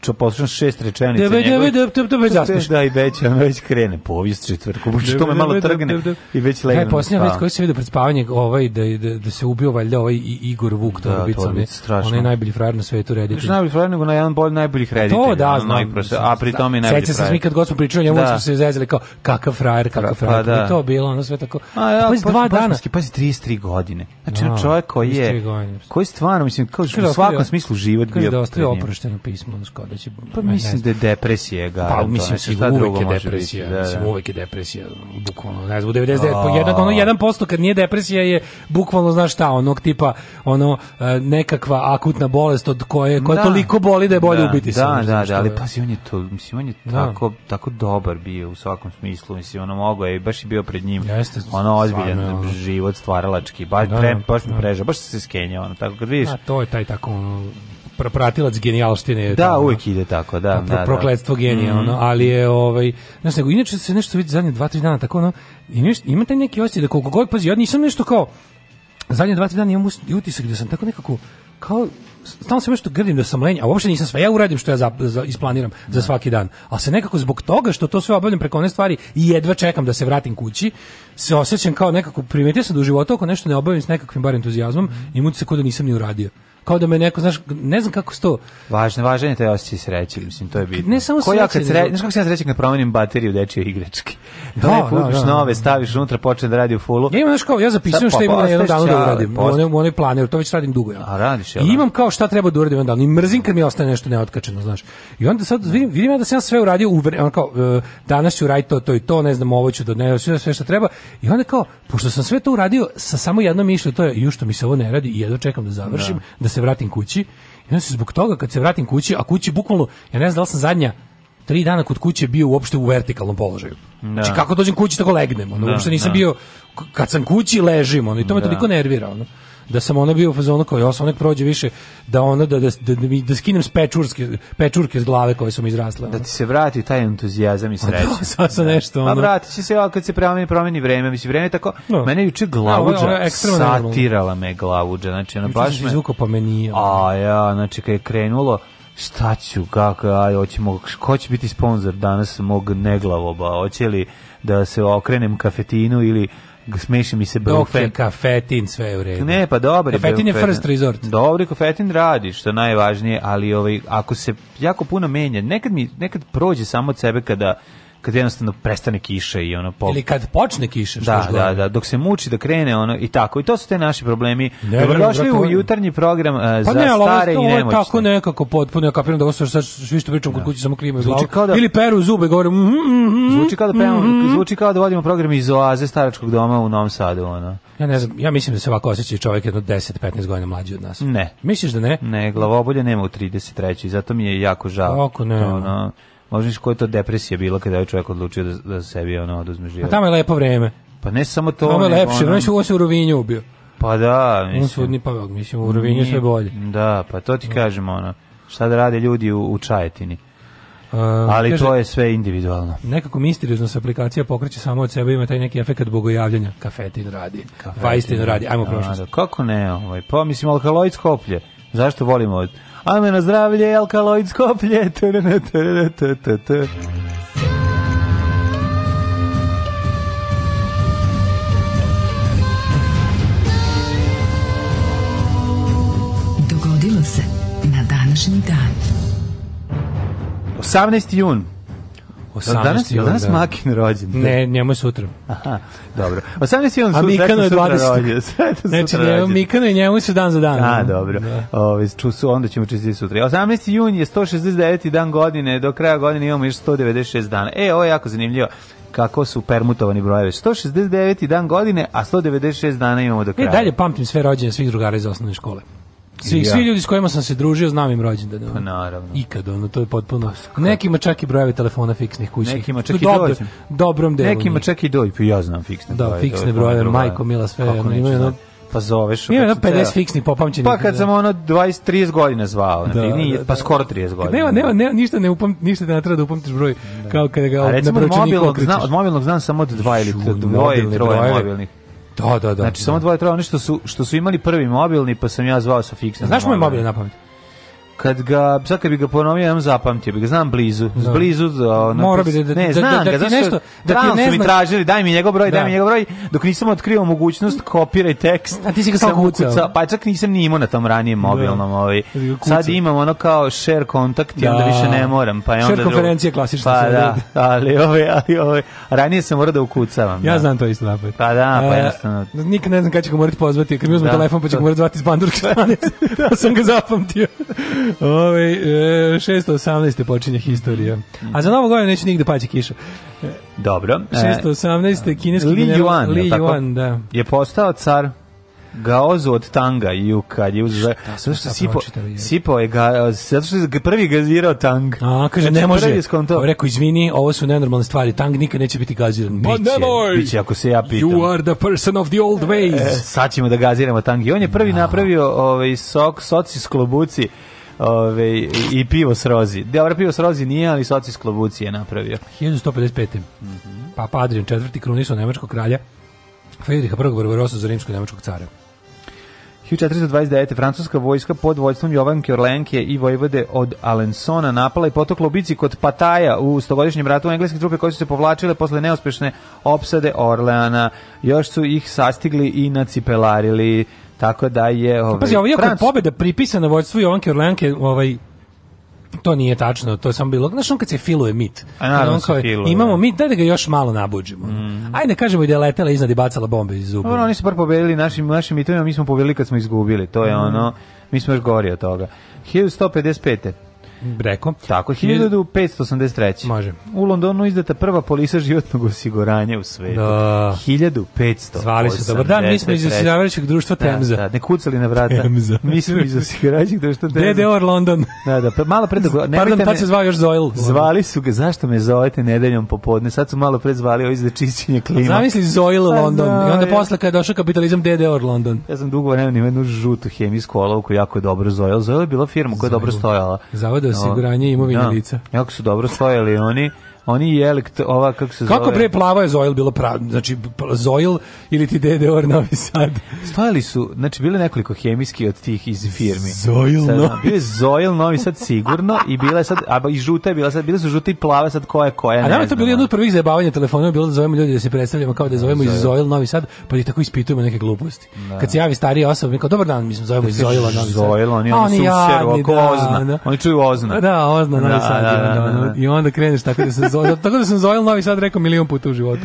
što poslušam šest rečenica debe, debe, debe, debe, zaspeš. Da, da, i već, već krene povijest četvrtku, što me malo trgne i već legnem. Kaj, posljednja već koji se vidio pred spavanje, ovaj, da, da, da se ubio valjda ovaj Igor Vuk, to da, to je strašno. Onaj najbolji frajer na svetu reditelj. Još najbolji frajer nego na jedan bolj najboljih pa reditelja. To da, znam. A pri tome najbolji frajer. Sećam se mi kad god smo pričali, njemu da. smo se zezali kao kakav frajer, kakav pa frajer. Da. I to bilo, ono sve tako. A, ja, pa dva dana. Bašmanski, pazi, 33 godine. Znači, no, da, čovjek koji je, koji stvarno, mislim, kao u svakom smislu život bio... Kaže da ostaje oprošteno pismo, kao da će... Pa mislim da je depresija, ga. Pa mislim, znači, šta drugo može depresija, biti. Da, mislim, da. uvek je depresija, bukvalno, ne znam, 99, jedan, ono, 1% kad nije depresija je bukvalno, znaš šta, onog tipa, ono, e, nekakva akutna bolest od koje, koja da. toliko boli da je bolje ubiti se. Da, da, da, ali pazi, on je to, mislim, on je tako, tako dobar bio u svakom smislu, mislim, ono, mogo je, baš je bio pred njim, ono, ozbiljan, ono. život stvaralački, baš, da, pre, da, baš mi da. prežao, baš se skenja, ono, tako kad vidiš. A to je taj tako, ono, pratilac genijalštine. Da, tamo, uvijek ide tako, da. Pro, da, da. prokletstvo da. genija, mhm. ono, ali je, ovaj, znaš, nego, inače se nešto vidi zadnje dva, tri dana, tako, ono, ima taj neki osjećaj da koliko god, pazi, ja nisam nešto kao, zadnje dva, tri dana imam utisak da sam tako nekako, kao stalno se nešto grdim da sam lenj, a uopšte nisam sve. Ja uradim što ja za, za, isplaniram da. za svaki dan. Ali se nekako zbog toga što to sve obavljam preko one stvari i jedva čekam da se vratim kući, se osećam kao nekako, primetio sam da u životu ako nešto ne obavim s nekakvim bar entuzijazmom, mm. i muti se kao da nisam ni uradio kao da me neko, znaš, ne znam kako sto. Važno, važan je taj osjećaj sreće, mislim, to je bitno. Ne samo sreće. Ja kad sre, znaš kako sam sreće kad promenim bateriju dečije igračke. Da, da, da kupiš da, da, nove, staviš unutra, počne da radi u fullu. Ja imam, znaš kao, ja zapisujem šta imam na jedan dan da uradim. oni oni planiraju to već radim dugo. Ja. A radiš, jel? Da. imam kao šta treba da uradim onda dan. I mrzim kad mi ostane nešto neotkačeno, znaš. I onda sad vidim, vidim ja da sam ja sve uradio, uvre, on kao, uh, danas ću raditi to, to i to, ne znam, ovo ću da ne, sve što treba. I onda kao, pošto sam sve to uradio sa samo jednom mišlju, to je, ju što mi se ovo ne radi, i jedno čekam da završim, da, da se vratim kući. I onda se zbog toga kad se vratim kući, a kući bukvalno, ja ne znam da li sam zadnja tri dana kod kuće bio uopšte u vertikalnom položaju. Da. Znači kako dođem kući tako legnem, ono, da, uopšte nisam da. bio, kad sam kući ležim, ono, i to me da. toliko nervira, ono da sam ona bio u fazonu kao ja sam nek prođe više da ona da da da, da, da skinem s pečurske pečurke s glave koje su mi izrasle. Da ono. Da ti se vrati taj entuzijazam i pa sreća. Da, sad sa da. nešto pa ono. Pa vrati će se al kad se promeni promeni vreme, mislim vreme tako. No. Da. Mene juče glavudža no, satirala me glavudža, znači ona baš me zvuko pa meni. A ja, znači kad je krenulo šta ću, kako, aj, hoćemo, ko će biti sponsor danas mog neglavoba, hoće li da se okrenem kafetinu ili smeši mi se Broofen. Dok je kafetin, sve u redu. Ne, pa dobro. Kafetin je first da. resort. Dobri kafetin radi, što najvažnije, ali ovaj, ako se jako puno menja, nekad mi nekad prođe samo od sebe kada kad jednostavno prestane kiša i ono pop... Ili kad počne kiša, što da, da, da, dok se muči da krene ono i tako. I to su te naši problemi. Ne, došli u jutarnji program uh, pa za ne, ali stare ovo, i nemoćne. Pa tako nekako potpuno, ja kapiram da ovo sad svi što pričam kod da. kuće samo klima i glavu. Da, Ili peru zube, govorim... Mm, mm, mm, zvuči, kao da pevamo, mhm, mhm. zvuči kao da vodimo program iz oaze staračkog doma u Novom Sadu, ono. Ja ne znam, ja mislim da se ovako osjeća čovjek jedno 10-15 godina mlađi od nas. Ne. Misliš da ne? Ne, glavobolje nema u 33. Zato mi je jako žao. Kako ne? Ono, možeš koja je to depresija bila kada je čovjek odlučio da, da sebi ono oduzme život. A pa tamo je lepo vreme. Pa ne samo to. Tamo je lepše, ono... ovo se u Rovinju ubio. Pa da, mislim. On sudni pavog, mislim, u Rovinju sve bolje. Da, pa to ti da. kažemo, ono, šta da rade ljudi u, u Čajetini. Uh, ali kaže, to je sve individualno. Nekako misteriozno se aplikacija pokreće samo od sebe, ima taj neki efekat bogojavljanja. Kafetin radi, Kafetin. Vajstin radi, ajmo da, prošlost. Da, kako ne, ovaj, pa mislim, alkaloid skoplje. Zašto volimo Ajme na zdravlje, alkaloid skoplje. Dogodilo se na današnji dan. 18. jun 18. Danas, jula, danas da. Makin rođen. Da? Ne, njemu je sutra. Aha, dobro. 18. jula sutra. A Mikano je 20. Sutra znači, njemu, Mikano je njemu se dan za dan. A, dobro. Da. Ove, su, onda ćemo čistiti sutra. 18. jun je 169. dan godine, do kraja godine imamo još 196 dana. E, ovo je jako zanimljivo kako su permutovani brojevi. 169. dan godine, a 196 dana imamo do e, kraja. E, dalje pamtim sve rođene svih drugara iz osnovne škole. Svi, ja. svi ljudi s kojima sam se družio znam im rođendan. Pa naravno. Ikad, ono, to je potpuno... Pa Nekima čak i brojevi telefona fiksnih kućnih. Nekima čak i Dob, dođem. Dobrom delu. Nekima čak i dođe, pa ja znam fiksne da, brojeve. Da, fiksne brojeve, majko, mila, sve. Kako ono, neću da. pa zoveš. Ima jedno 50 fiksni popamćeni. Pa kad da. sam ono 20 30 godina zvao, znači, da, znači, nije, da, pa da. pa skoro 30 godine. Nema, nema, nema ništa ne upam, ništa ne treba da upamtiš broj da. kao kada ga od, na bročaniku. Od mobilnog znam, od mobilnog znam samo od dva ili 2 ili 3 mobilnih. Da, da, da. Znači, samo dvoje treba oni što su, što su imali prvi mobilni, pa sam ja zvao sa fiksnim. Znaš moj mobilni na pamet? kad ga sad kad bi ga ponovio jednom zapamtio bi ga znam blizu da. blizu da, mora bi da-, da, ne da- znam da, da, da ti nešto da ti ne su mi tražili daj mi njegov broj da. daj mi da. njegov broj dok nisam otkrio mogućnost kopiraj tekst a ti si ga samo kucao pa čak nisam ni imao na tom ranijem mobilnom ovaj. da. ovaj sad imam ono kao share kontakt da. onda više ne moram pa je onda share konferencije klasično pa da ali ove ali ove ranije sam morao da ukucavam ja da. znam to isto napad pa da pa e, jednostavno nik ne znam kad će ga morati pozvati kad mi uzme telefon pa će ga morati zvati iz bandurske stranice sam ga zapamtio Ove, 618. E, počinje historija. A za novu godinu neće nigde paći kiša. E, Dobro. 618. E, kineski Li general Yuan, Li tako? Yuan, da. je postao car Gaozu od Tanga i u kad je uzeo zato što sipo sipao je ga zato što je prvi gazirao Tang. A kaže znači, ne može. Ovo rekao izvini, ovo su nenormalne stvari. Tang nikad neće biti gaziran. Pa nemoj. Biće ako se ja pitam. You are the person of the old ways. E, sad ćemo da gaziramo Tang. I on je prvi A. Da. napravio ovaj sok soci sklobuci Ove, i pivo s rozi. Dobro, pivo s rozi nije, ali soci klobuci je napravio. 1155. Mm -hmm. Papa Adrian IV. krunisao nemačkog kralja Federiha I. Barbarosa za rimskog nemačkog cara. 1429. francuska vojska pod vojstvom Jovanke Orlenke i vojvode od Alensona napala i potokla u bici kod Pataja u stogodišnjem ratu engleske trupe koje su se povlačile posle neuspešne opsade Orleana. Još su ih sastigli i nacipelarili. Tako da je... Pa ovaj, Pazi, ovo ovaj, je pobjeda pripisana vojstvu Jovanke Orlenke, ovaj, to nije tačno, to je samo bilo. Znaš, on kad se filuje mit. A naravno se filuje. Imamo da. mit, daj da ga još malo nabuđimo. Mm. Ajde, kažemo i da je letela iznad i bacala bombe iz zuba. Ono, oni su bar pobedili našim, našim mitovima, mi smo pobedili kad smo izgubili. To je mm. ono, mi smo još gori od toga. 1155. Breko. Tako, 1583. Može. U Londonu izdata prva polisa životnog osiguranja u svetu. Da. 1500. Zvali su, dobar dan, mi smo iz osiguravajućeg društva da, Temza. Da, ne kucali na vrata. Temza. Mi smo iz osiguravajućeg društva Temza. DDR London. Da, da, pa malo pre da... Pardon, tad se zvao još Zoil. Zvali su ga, zašto me zovete nedeljom popodne? Sad su malo pre zvali ovo za čišćenje klima. Zamisli Zoil pa London. I onda posle kada je došao kapitalizam DDR London. Ja sam dugo vremena imao jednu žutu hemijsku olovku, jako je dobro Zoil. Zoil je bila firma koja je dobro stojala. Zavod osiguranje imovine da. lica. Jako su dobro stojali oni oni je elekt, ova, kako se zove... Kako pre plava je Zoil bilo pravo Znači, Zoil ili ti Dede Or Novi Sad? Stajali su, znači, bile nekoliko hemijski od tih iz firme Zoil sad, Novi Sad. Bio je Zoil Novi Sad sigurno i bila je sad, a i žuta je bila sad, bile su žuta i plave sad koja je koja, A nama to bilo jedno od prvih zajebavanja telefonom bilo da zovemo ljudi da se predstavljamo kao da zovemo Zoil. iz Zoil Novi Sad, pa ih tako ispitujemo neke gluposti. Da. Kad se javi starija osoba, mi kao, dobar dan, mi smo zovemo iz da, Zoila Novi Sad. Zoil, oni, oni, su jadni, oko da, ozna. Da, oni čuju ozna. Da, ozna Novi da, Sad. Da, I onda kreneš tako da se zove, tako da sam zove Novi Sad rekao milion puta u životu.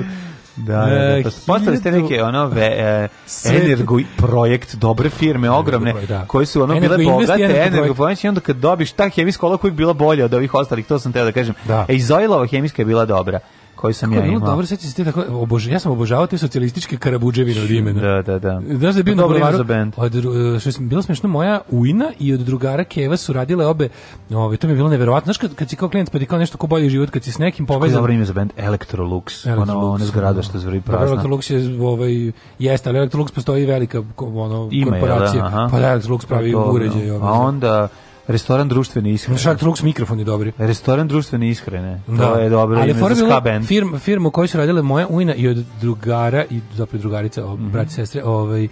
Da, da, da. E, pa Postali ste neke ono ve, e, energo projekt dobre firme ogromne Energo, da. koje su ono bile bogate energo, energo projekt i onda kad dobiš ta hemijska ola koja je bila bolja od ovih ostalih to sam teo da kažem da. e Zojlova hemijska je bila dobra koji sam Kako ja imao. Dobro, sećam se tako, obož, ja sam obožavao te socijalističke karabudževine od imena. Da, da, da. Znaš da je bio pa na Bulevaru? Od, e, što sam, bilo smiješno, moja Uina i od drugara Keva su radile obe, ove, to mi je bilo neverovatno. Znaš kad, kad si kao klient, pa ti kao nešto ko bolji život, kad si s nekim povezan. Kako je dobro ime za band? Electrolux. Electrolux ono, ona zgrada što zvori da. prazna. Dobro, Electrolux je, ovaj, jeste, ali Electrolux postoji velika ono, Ima, da? korporacija. Je, da, pa da, Electrolux pravi pa uređaj. Ovaj, a onda, Restoran društvene ishrane. Šak Lux mikrofon je dobri. Restoran društvene ishrane. Da. To je dobro Ali ime za band. Firma, firma u su radile moja ujna i od drugara, i zapravo drugarice, mm -hmm. braći sestre, ovaj,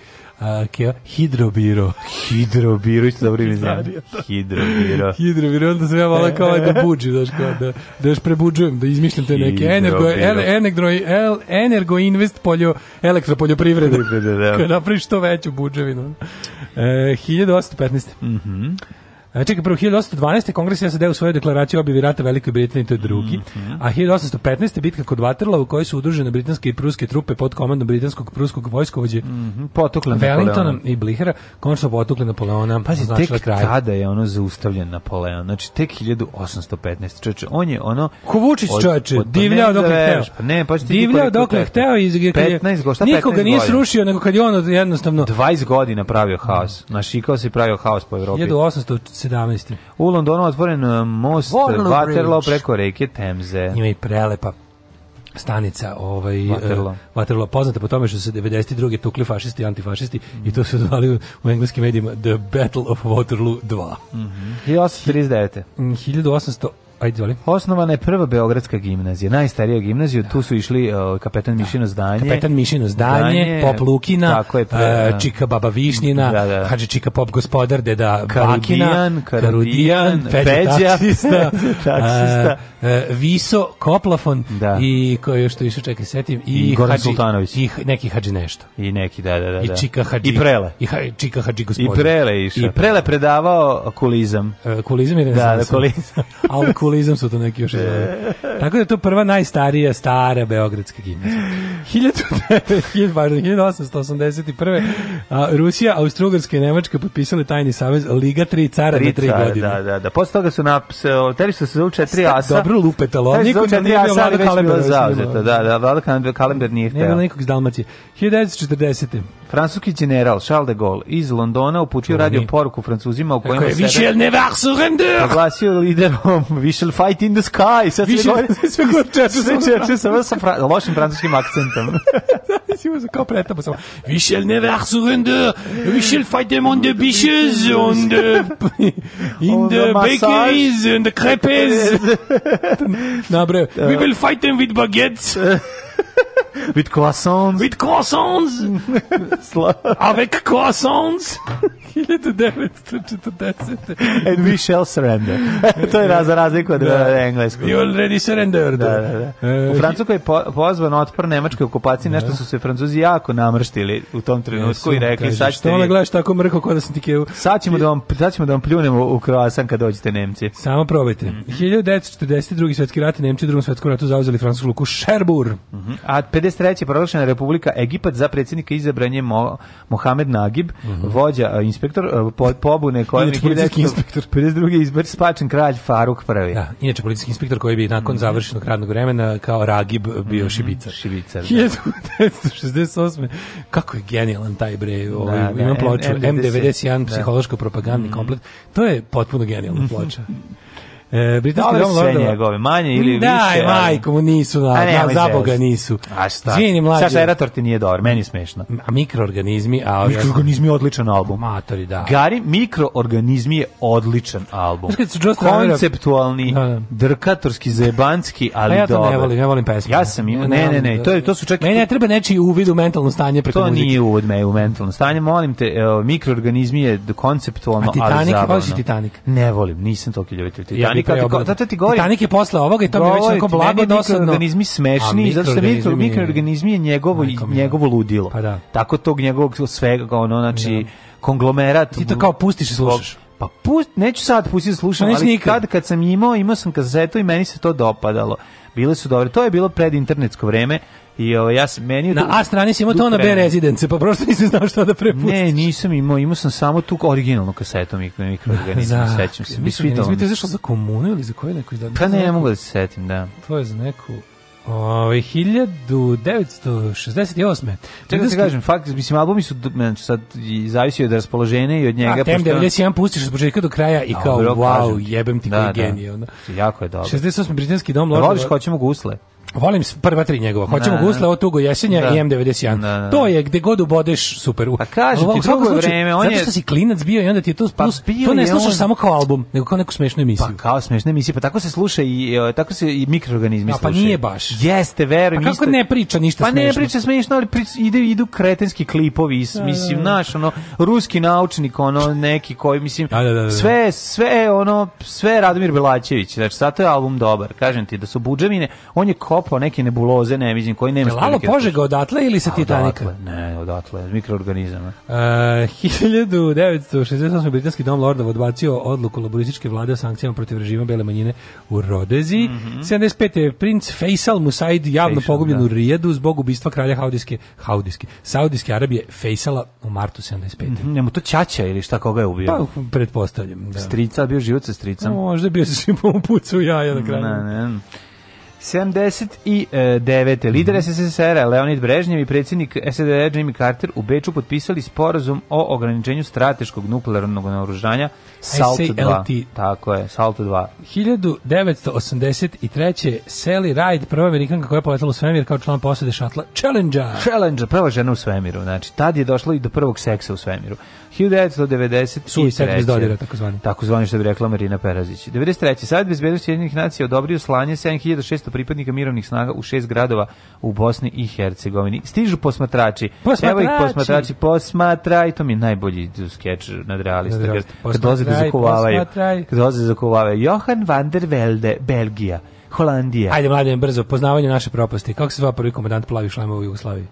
Keo, Hidrobiro. Hidrobiro, isto dobro ime znam. Hidrobiro. Hidrobiro, onda sam ja malo kao ovaj da e. buđi, daš kao da, da još prebuđujem, da izmišljam te neke energo, el, energo, el, energo invest poljo, elektropoljoprivreda. da. Kada napriš što veću buđevinu. E, 1815. Mhm. Mm E, čekaj, prvo, 1812. Kongres je SAD u svojoj deklaraciji objavi rata Velikoj Britaniji, to je drugi. Mm -hmm. A 1815. bitka kod Waterloo u kojoj su udružene britanske i pruske trupe pod komandom britanskog pruskog vojskovođe mm -hmm. potukle Wellingtona i Blihera, konačno potukle Napoleona. Pazi, pa tek kraj. kada je ono zaustavljen Napoleon. Znači, tek 1815. Čoče, on je ono... Ko Vučić, čoče, pa divljao dok je hteo. Pa ne, pa divljao dok je hteo Iz, 15 gošta, Nikoga nije srušio, nego kad je on jednostavno... 20 godina pravio haos. Našikao se pravio haos po Evropi. 1800 17. U Londonu otvoren e, most Waterloo preko reke Temze. Ima i prelepa stanica ovaj e, Waterloo. Uh, Waterloo poznata po tome što se 92. tukli fašisti i antifašisti mm. i to su zvali u engleskim medijima The Battle of Waterloo 2. Mm -hmm. 1839. 1838. Ajde, izvoli. Osnovana je prva Beogradska gimnazija, najstarija gimnazija, tu su išli uh, kapetan da. Mišino zdanje. Kapetan Mišino zdanje, zdanje Pop Lukina, je, pre, uh, Čika Baba Višnjina, da, da. Hadži Čika Pop Gospodar, Deda Karudijan, Bakina, Karudijan, Karudijan Peđa, Peđa taksista, taksista. Uh, E, Viso Koplafon da. i koji još to više čekaj setim i, I Goran Hadži, Sultanović i neki Hadži nešto i neki da da da i da. Čika Hadži i Prele i ha, Čika Hadži gospodin i Prele išao i Prele predavao kulizam e, kulizam je da, znam da kulizam al kulizam su to neki još izvore. tako da je to prva najstarija stara beogradska gimnazija 1881. A, Rusija, Austrougarska i Nemačka potpisali tajni savez Liga 3 cara na 3 godine da da da posle toga su napse teli su se zauče 3 asa dobro dobro lupetalo. Niko ne nije bio Vlada Kalember. Da, da, Vlada Kalember nije hteo. Nije bilo nikog iz Dalmacije. 1940. Francuski general Charles de Gaulle iz Londona uputio radio poruku Francuzima u kojoj je više ne Oglasio liderom we shall fight in the sky. Sad sve gore, sve gore, sve čeče sa sa fra, lošim francuskim akcentom. Mislim se kao pretamo samo. We shall never surrender. We shall fight them on the beaches on the in the bakeries and the crepes. bre... We da. will fight them with baguettes. With croissants. With croissants. Avec croissants. 1940. And we shall surrender. to je za razliku od da. Eh, engleskog. You already surrendered. Da, da, da. Eh. U Francuskoj je po, pozvan otpor nemačke okupacije, nešto da. su se Francuzi jako namrštili u tom trenutku i rekli šta ćete... Što ona gledaš tako mrko kada sam ti keo... Sad ćemo da vam, sad ćemo da vam pljunemo u croissant kad dođete Nemci. Samo probajte. Mm -hmm. 1942. svetski rat, Nemci u drugom svetskom ratu zauzeli francusku luku Šerbur. Mm -hmm. A 50 93. proglašena Republika Egipat za predsjednika izabran je Mo, Mohamed Nagib, mm -hmm. vođa, inspektor, po, pobune koji je... policijski inspektor. 52. izbor spačen kralj Faruk prvi. Da, inače policijski inspektor koji bi nakon mm -hmm. završenog radnog vremena kao Ragib bio mm -hmm. Šibicar. Šibicar, da. 1968. Kako je genijalan taj bre, ovaj, da, da, imam ploču, M91, M91 da. psihološka propagandni mhm. komplet, to je potpuno genijalna ploča. E, britanski dom lordova. njegove, manje ili da, više. Da, majko mu nisu, na, na, za Boga nisu. A šta? Zvini mlađe. Saša Erator ti nije dobar, meni je smešno. A mikroorganizmi, a... Mikroorganizmi je odličan album. Matori, da. Gari, mikroorganizmi je odličan album. Konceptualni, da, da. drkatorski, zebanski, ali ja dobar. Ja to ne volim, ja volim pesmu. Ja sam, ne, ne, ne, ne, to, je, to su čak... Meni ne treba nečiji uvid u mentalno stanje preko muzike. To nije uvid me u mentalno stanje, molim te, mikroorganizmi je konceptualno, ali zabavno. A Titanic, voliš Titanic? Ne volim, nisam toliko ljubitelj Titanic Titanika, zato ti govori Titanik je posle ovoga i to mi već tako blago dosadno. da Organizmi smešni, zato što vidite mikroorganizmi je njegovo njegovo ludilo. Pa da. Tako tog njegovog svega ono znači da. konglomerat. Ti to kao pustiš i slušaš. Pa pust, neću sad da pustiti slušam, pa ali nikad. kad, kad sam imao, imao sam kazetu i meni se to dopadalo. Bile su dobre. To je bilo pred internetsko vreme, I ovo, ovaj, ja sam meni... Na A strani si imao to na B rezidence, pa prosto nisam znao što da prepustiš. Ne, nisam imao, imao sam samo tu originalnu kasetu mikro, mikroorganizma, da, sećam se. Mislim, ne, mislim, izašao za komunu ili za koje neko izda? Pa ne, ne mogu da se setim, da. To je za neku... Ove, ovaj, 1968. Čekaj da se kažem, fakt, mislim, albumi su, znači, sad zavisi od raspoloženja i od njega. A tem 91 pustiš od početka do kraja i kao, wow, jebem ti da, koji da. genij. Jako je dobro. 68. Britanski dom loža. Da voliš, hoćemo gusle. Volim prva tri njegova. Hoćemo da, gusle, da. ovo tugo jesenja da. i M91. Da, da, da. to je gde god ubodeš super. Pa kažem ti, drugo slučaju, vreme, on zato je... Zato što si klinac bio i onda ti je to pa plus, pa to ne slušaš on... samo kao album, nego kao neku smešnu emisiju. Pa kao smešnu emisiju, pa tako se sluša i e, tako se i mikroorganizmi pa slušaju. Pa nije baš. Jeste, pa verujem. Pa kako ne priča ništa pa smešno? Pa ne priča smešno, ali prič, idu, idu kretenski klipovi, mislim, naš, ono, ruski naučnik, ono, neki koji, mislim, sve, sve, ono, sve Radomir Belačević, znači, zato je album dobar, kažem ti, da su budžemine, on je kop kopao neke nebuloze, ne mislim, koji nema. Lalo da Požega odatle ili sa Titanika? ne, odatle, mikroorganizama. E, uh, 1968. Britanski dom Lordov odbacio odluku laborističke vlade o sankcijama protiv režima Bele manjine u Rodezi. Mm -hmm. 75. princ Faisal Musaid javno Faisal, pogubljen da. u Rijedu zbog ubistva kralja Haudijske, Haudijske, Saudijske Arabije Faisala u martu 75. Mm -hmm. Njemu to Čača ili šta koga je ubio? Pa, pretpostavljam. Da. Strica, bio život sa stricom. Možda bio se svim pucu jaja na kraju. Ne, ne. 79. E, lider SSSR Leonid Brežnjev i predsjednik SED Jimmy Carter u Beču potpisali sporazum o ograničenju strateškog nuklearnog naoružanja Salt 2. Tako je, Salt 2. 1983. Sally Ride, prva amerikanka koja je poletala u svemir kao član posade šatla Challenger. Challenger, prva žena u svemiru. Znači, tad je došlo i do prvog seksa u svemiru. 1990 Suvi seks dodira, Tako zvani, što bi rekla Marina Perazić. 93. Savjet bezbednosti jednih nacija odobrio slanje 7600 pripadnika mirovnih snaga u šest gradova u Bosni i Hercegovini. Stižu posmatrači. posmatrači. Evo ih posmatrači. Posmatraj, to mi je najbolji skeč nad realista. Kad dolaze zakuvavaju. Dolaze zakuvavaju. Johan van der Velde, Belgija. Holandija. Ajde, mladen, brzo, poznavanje naše propasti. Kako se zva prvi komandant plavi šlemova u Jugoslaviji?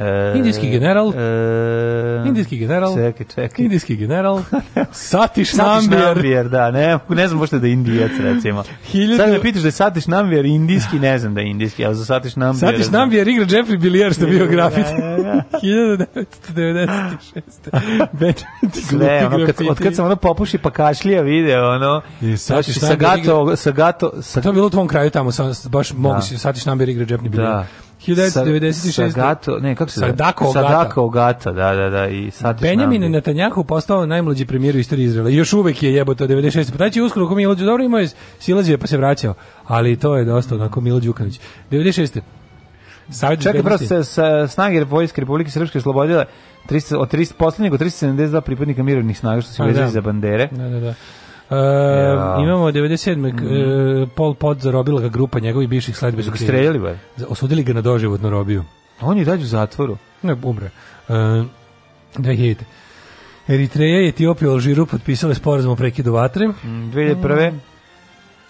E, indijski general. E, indijski general. Čekaj, čekaj. Indijski general. Satiš Nambijer. da, ne, ne znam možda da je indijac, recimo. Hiljadu... Sad me pitaš da je Satiš Nambijer indijski, ne znam da je indijski, ali za Satiš Nambijer... Satiš Nambijer igra Jeffrey Billier, što bio grafit. 1996. Da, da, da. Sve, ono, kad, od kad sam ono popuši pa kašlija video, ono... I Satiš znači, Nambijer igra... Sagato, Sagato... Sag... To je bilo u tvom kraju tamo, sam, baš mogu da. Satiš Nambijer igra Jeffrey Billier. Da. 1996. Sagato, ne, kako se zove? Sadako Ogata. Ogata, da, da, da. I sad Benjamin Netanjahu postao najmlađi premijer u istoriji Izraela. još uvek je jeboto 96. Pa taj uskoro ko Milo dobro imao je silazio pa se vraćao. Ali to je dosta onako Milo Đukanović. 96. Savet Čekaj, prosto se sa snage Vojske Republike Srpske slobodile 300, od 300, poslednjeg od 372 pripadnika mirovnih snaga što se vezali da. za bandere. Da, da, da. Uh, ja. Imamo 97. Mm. -hmm. Uh, Pol Pot zarobila ga grupa njegovih bivših sledbenika. Ga strelili ba? Osudili ga na doživotnu robiju. On je dađu u zatvoru. Ne, umre. Uh, ehm, 2000. Eritreja i Etiopija u Alžiru potpisale sporazum o prekidu vatre. Mm, 2001. Mm.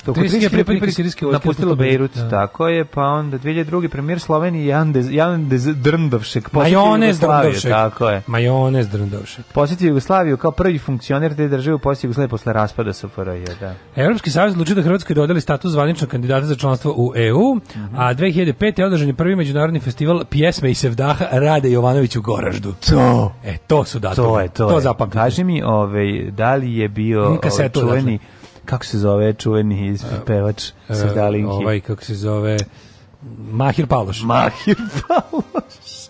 Kako Trijske pripadnike sirijske vojske napustilo Bejrut, da. tako je, pa onda 2002. premijer Slovenije Jandez, Jandez Drndovšek, Majonez Drndavšek, tako je. Majonez Drndovšek. Posjetio Jugoslaviju kao prvi funkcioner te države u posjeti Jugoslavije posle raspada SFRJ, da. Evropski savez odlučio da Hrvatskoj dodeli status zvaničnog kandidata za članstvo u EU, mm -hmm. a 2005. je održan je prvi međunarodni festival pjesme i sevdaha Rade Jovanović u Goraždu. To. E, to su datumi. To je, to, to je. Kaži mi, ovaj, da li je bio ovaj, čuveni... Dakle kako se zove čuveni e, pevač uh, e, Srdalinki? Ovaj, kako se zove, Mahir Paloš. Mahir Paloš.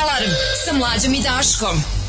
Alarm sa mlađom i Daškom.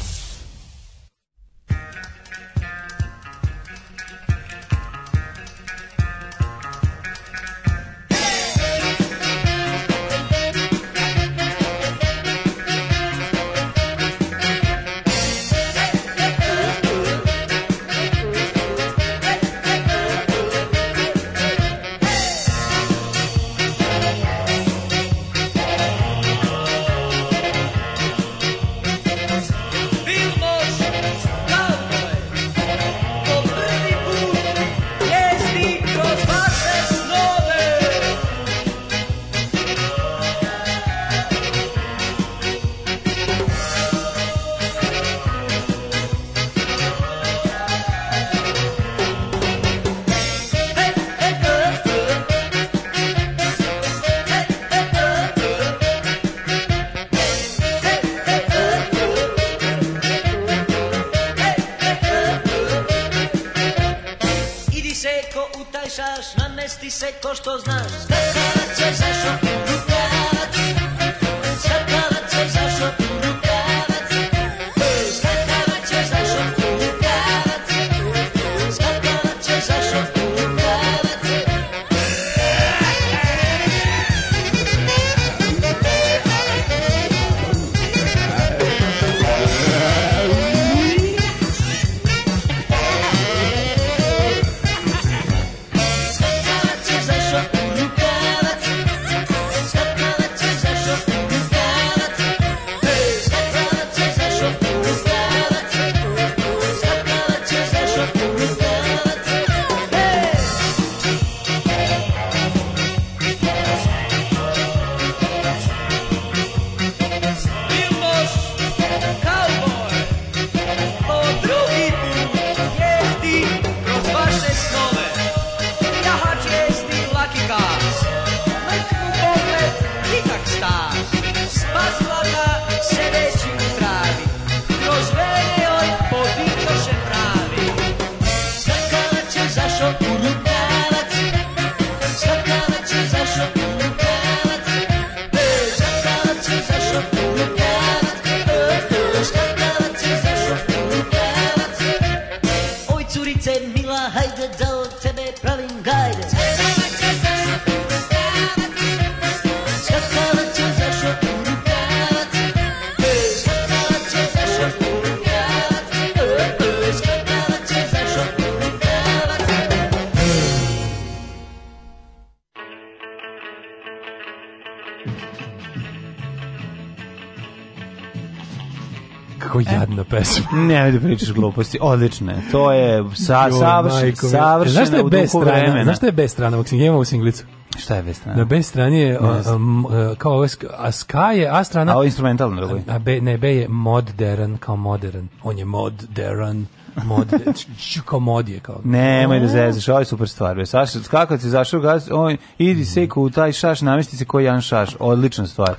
Ne, ajde da pričaš gluposti. Odlično To je sa savršen, savršeno. Znaš šta je bez strana? Znaš šta je bez strana? Imamo u singlicu. Šta je bez strane? Na bez strani je e, kao a ska je a strana. A ovo je instrumentalno A be, ne, be je modern kao modern. On je modern mod kao mod je kao. Nemoj da zezaš, ovo je super stvar. Saš, kako ti zašao gas, on idi mhm. seko u taj šaš, namesti se koji jedan šaš. Odlična stvar.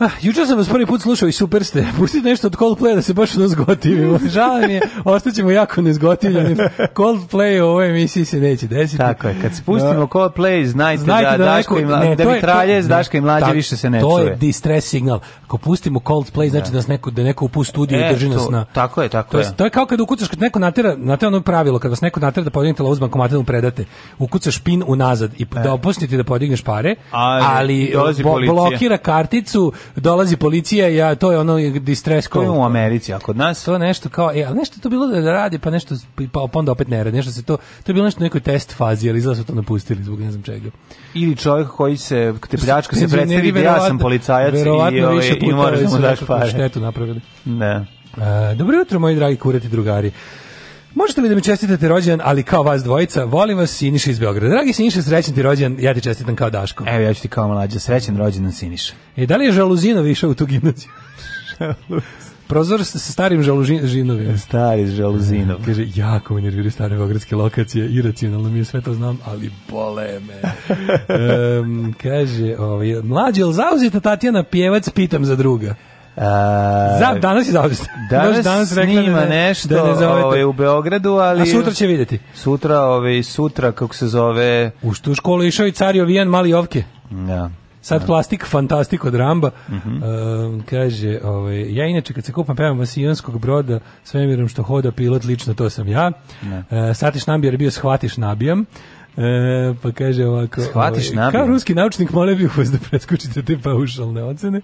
Ah, juče sam vas prvi put slušao i super ste. Pustite nešto od Coldplay da se baš ono zgotivimo. Žao mi je, ostaćemo jako nezgotivljeni. Coldplay u ovoj emisiji se neće desiti. Tako je, kad spustimo da. Coldplay, znajte, znajte da, da, Daško neko, i mla, ne, da bi tralje s Daška i mlađe tak, više se ne to čuje. To je distress signal. Ako pustimo Coldplay, znači da, da nas neko, da neko upu studiju e, i drži to, nas na... Tako je, tako to je. To je kao kad ukucaš, kad neko natera, natera ono pravilo, kad vas neko natera da podignete lovu s bankomata da predate, ukucaš pin unazad i e. da opustite da podigneš pare, e, ali, ali bo, blokira karticu, dolazi policija, ja to je ono distress call. To je u Americi, a kod nas to nešto kao, e, ali nešto to bilo da radi, pa nešto pa, pa, onda opet ne radi, nešto se to to je bilo nešto neki test fazi, ali izgleda to napustili zbog ne znam čega. Ili čovjek koji se te pljačka se predstavi da ja sam policajac i ove, ovaj, više puta i moraš da mu daš pare. Štetu napravili. Ne. Da. Uh, dobro jutro moji dragi kurati drugari. Možete mi da mi čestitate rođendan, ali kao vas dvojica, volim vas Siniša iz Beograda. Dragi Siniša, srećan ti rođendan, ja ti čestitam kao Daško. Evo ja ću ti kao mlađa, srećan rođendan Siniša. E da li je žaluzino višao u tu gimnaziju? Prozor sa starim žaluzinovim. Stari žaluzinov. E, kaže, jako me nerviraju stare beogradske lokacije, iracionalno mi je sve to znam, ali bole me. um, kaže, ovaj, mlađe, jel zauzeta Tatjana pjevac, pitam za druga. Uh, za danas je zavisno. Danas, danas snima da- da ne, nešto da ne ove, ovaj, u Beogradu, ali... A sutra će videti. Sutra, ove, ovaj, sutra, kako se zove... U što u školu išao i Cario Vijan Mali Ovke. Ja. Da, Sad plastik, fantastik od Ramba. Uh -huh. um, kaže, ovaj, ja inače kad se kupam pevam vasijonskog broda svemirom što hoda pilot, lično to sam ja. Ne. Uh, satiš nabija, bio shvatiš nabijam. E, pa kaže ovako... Shvatiš ovaj, Kao ruski naučnik, mole bih vas da preskočite te paušalne ocene.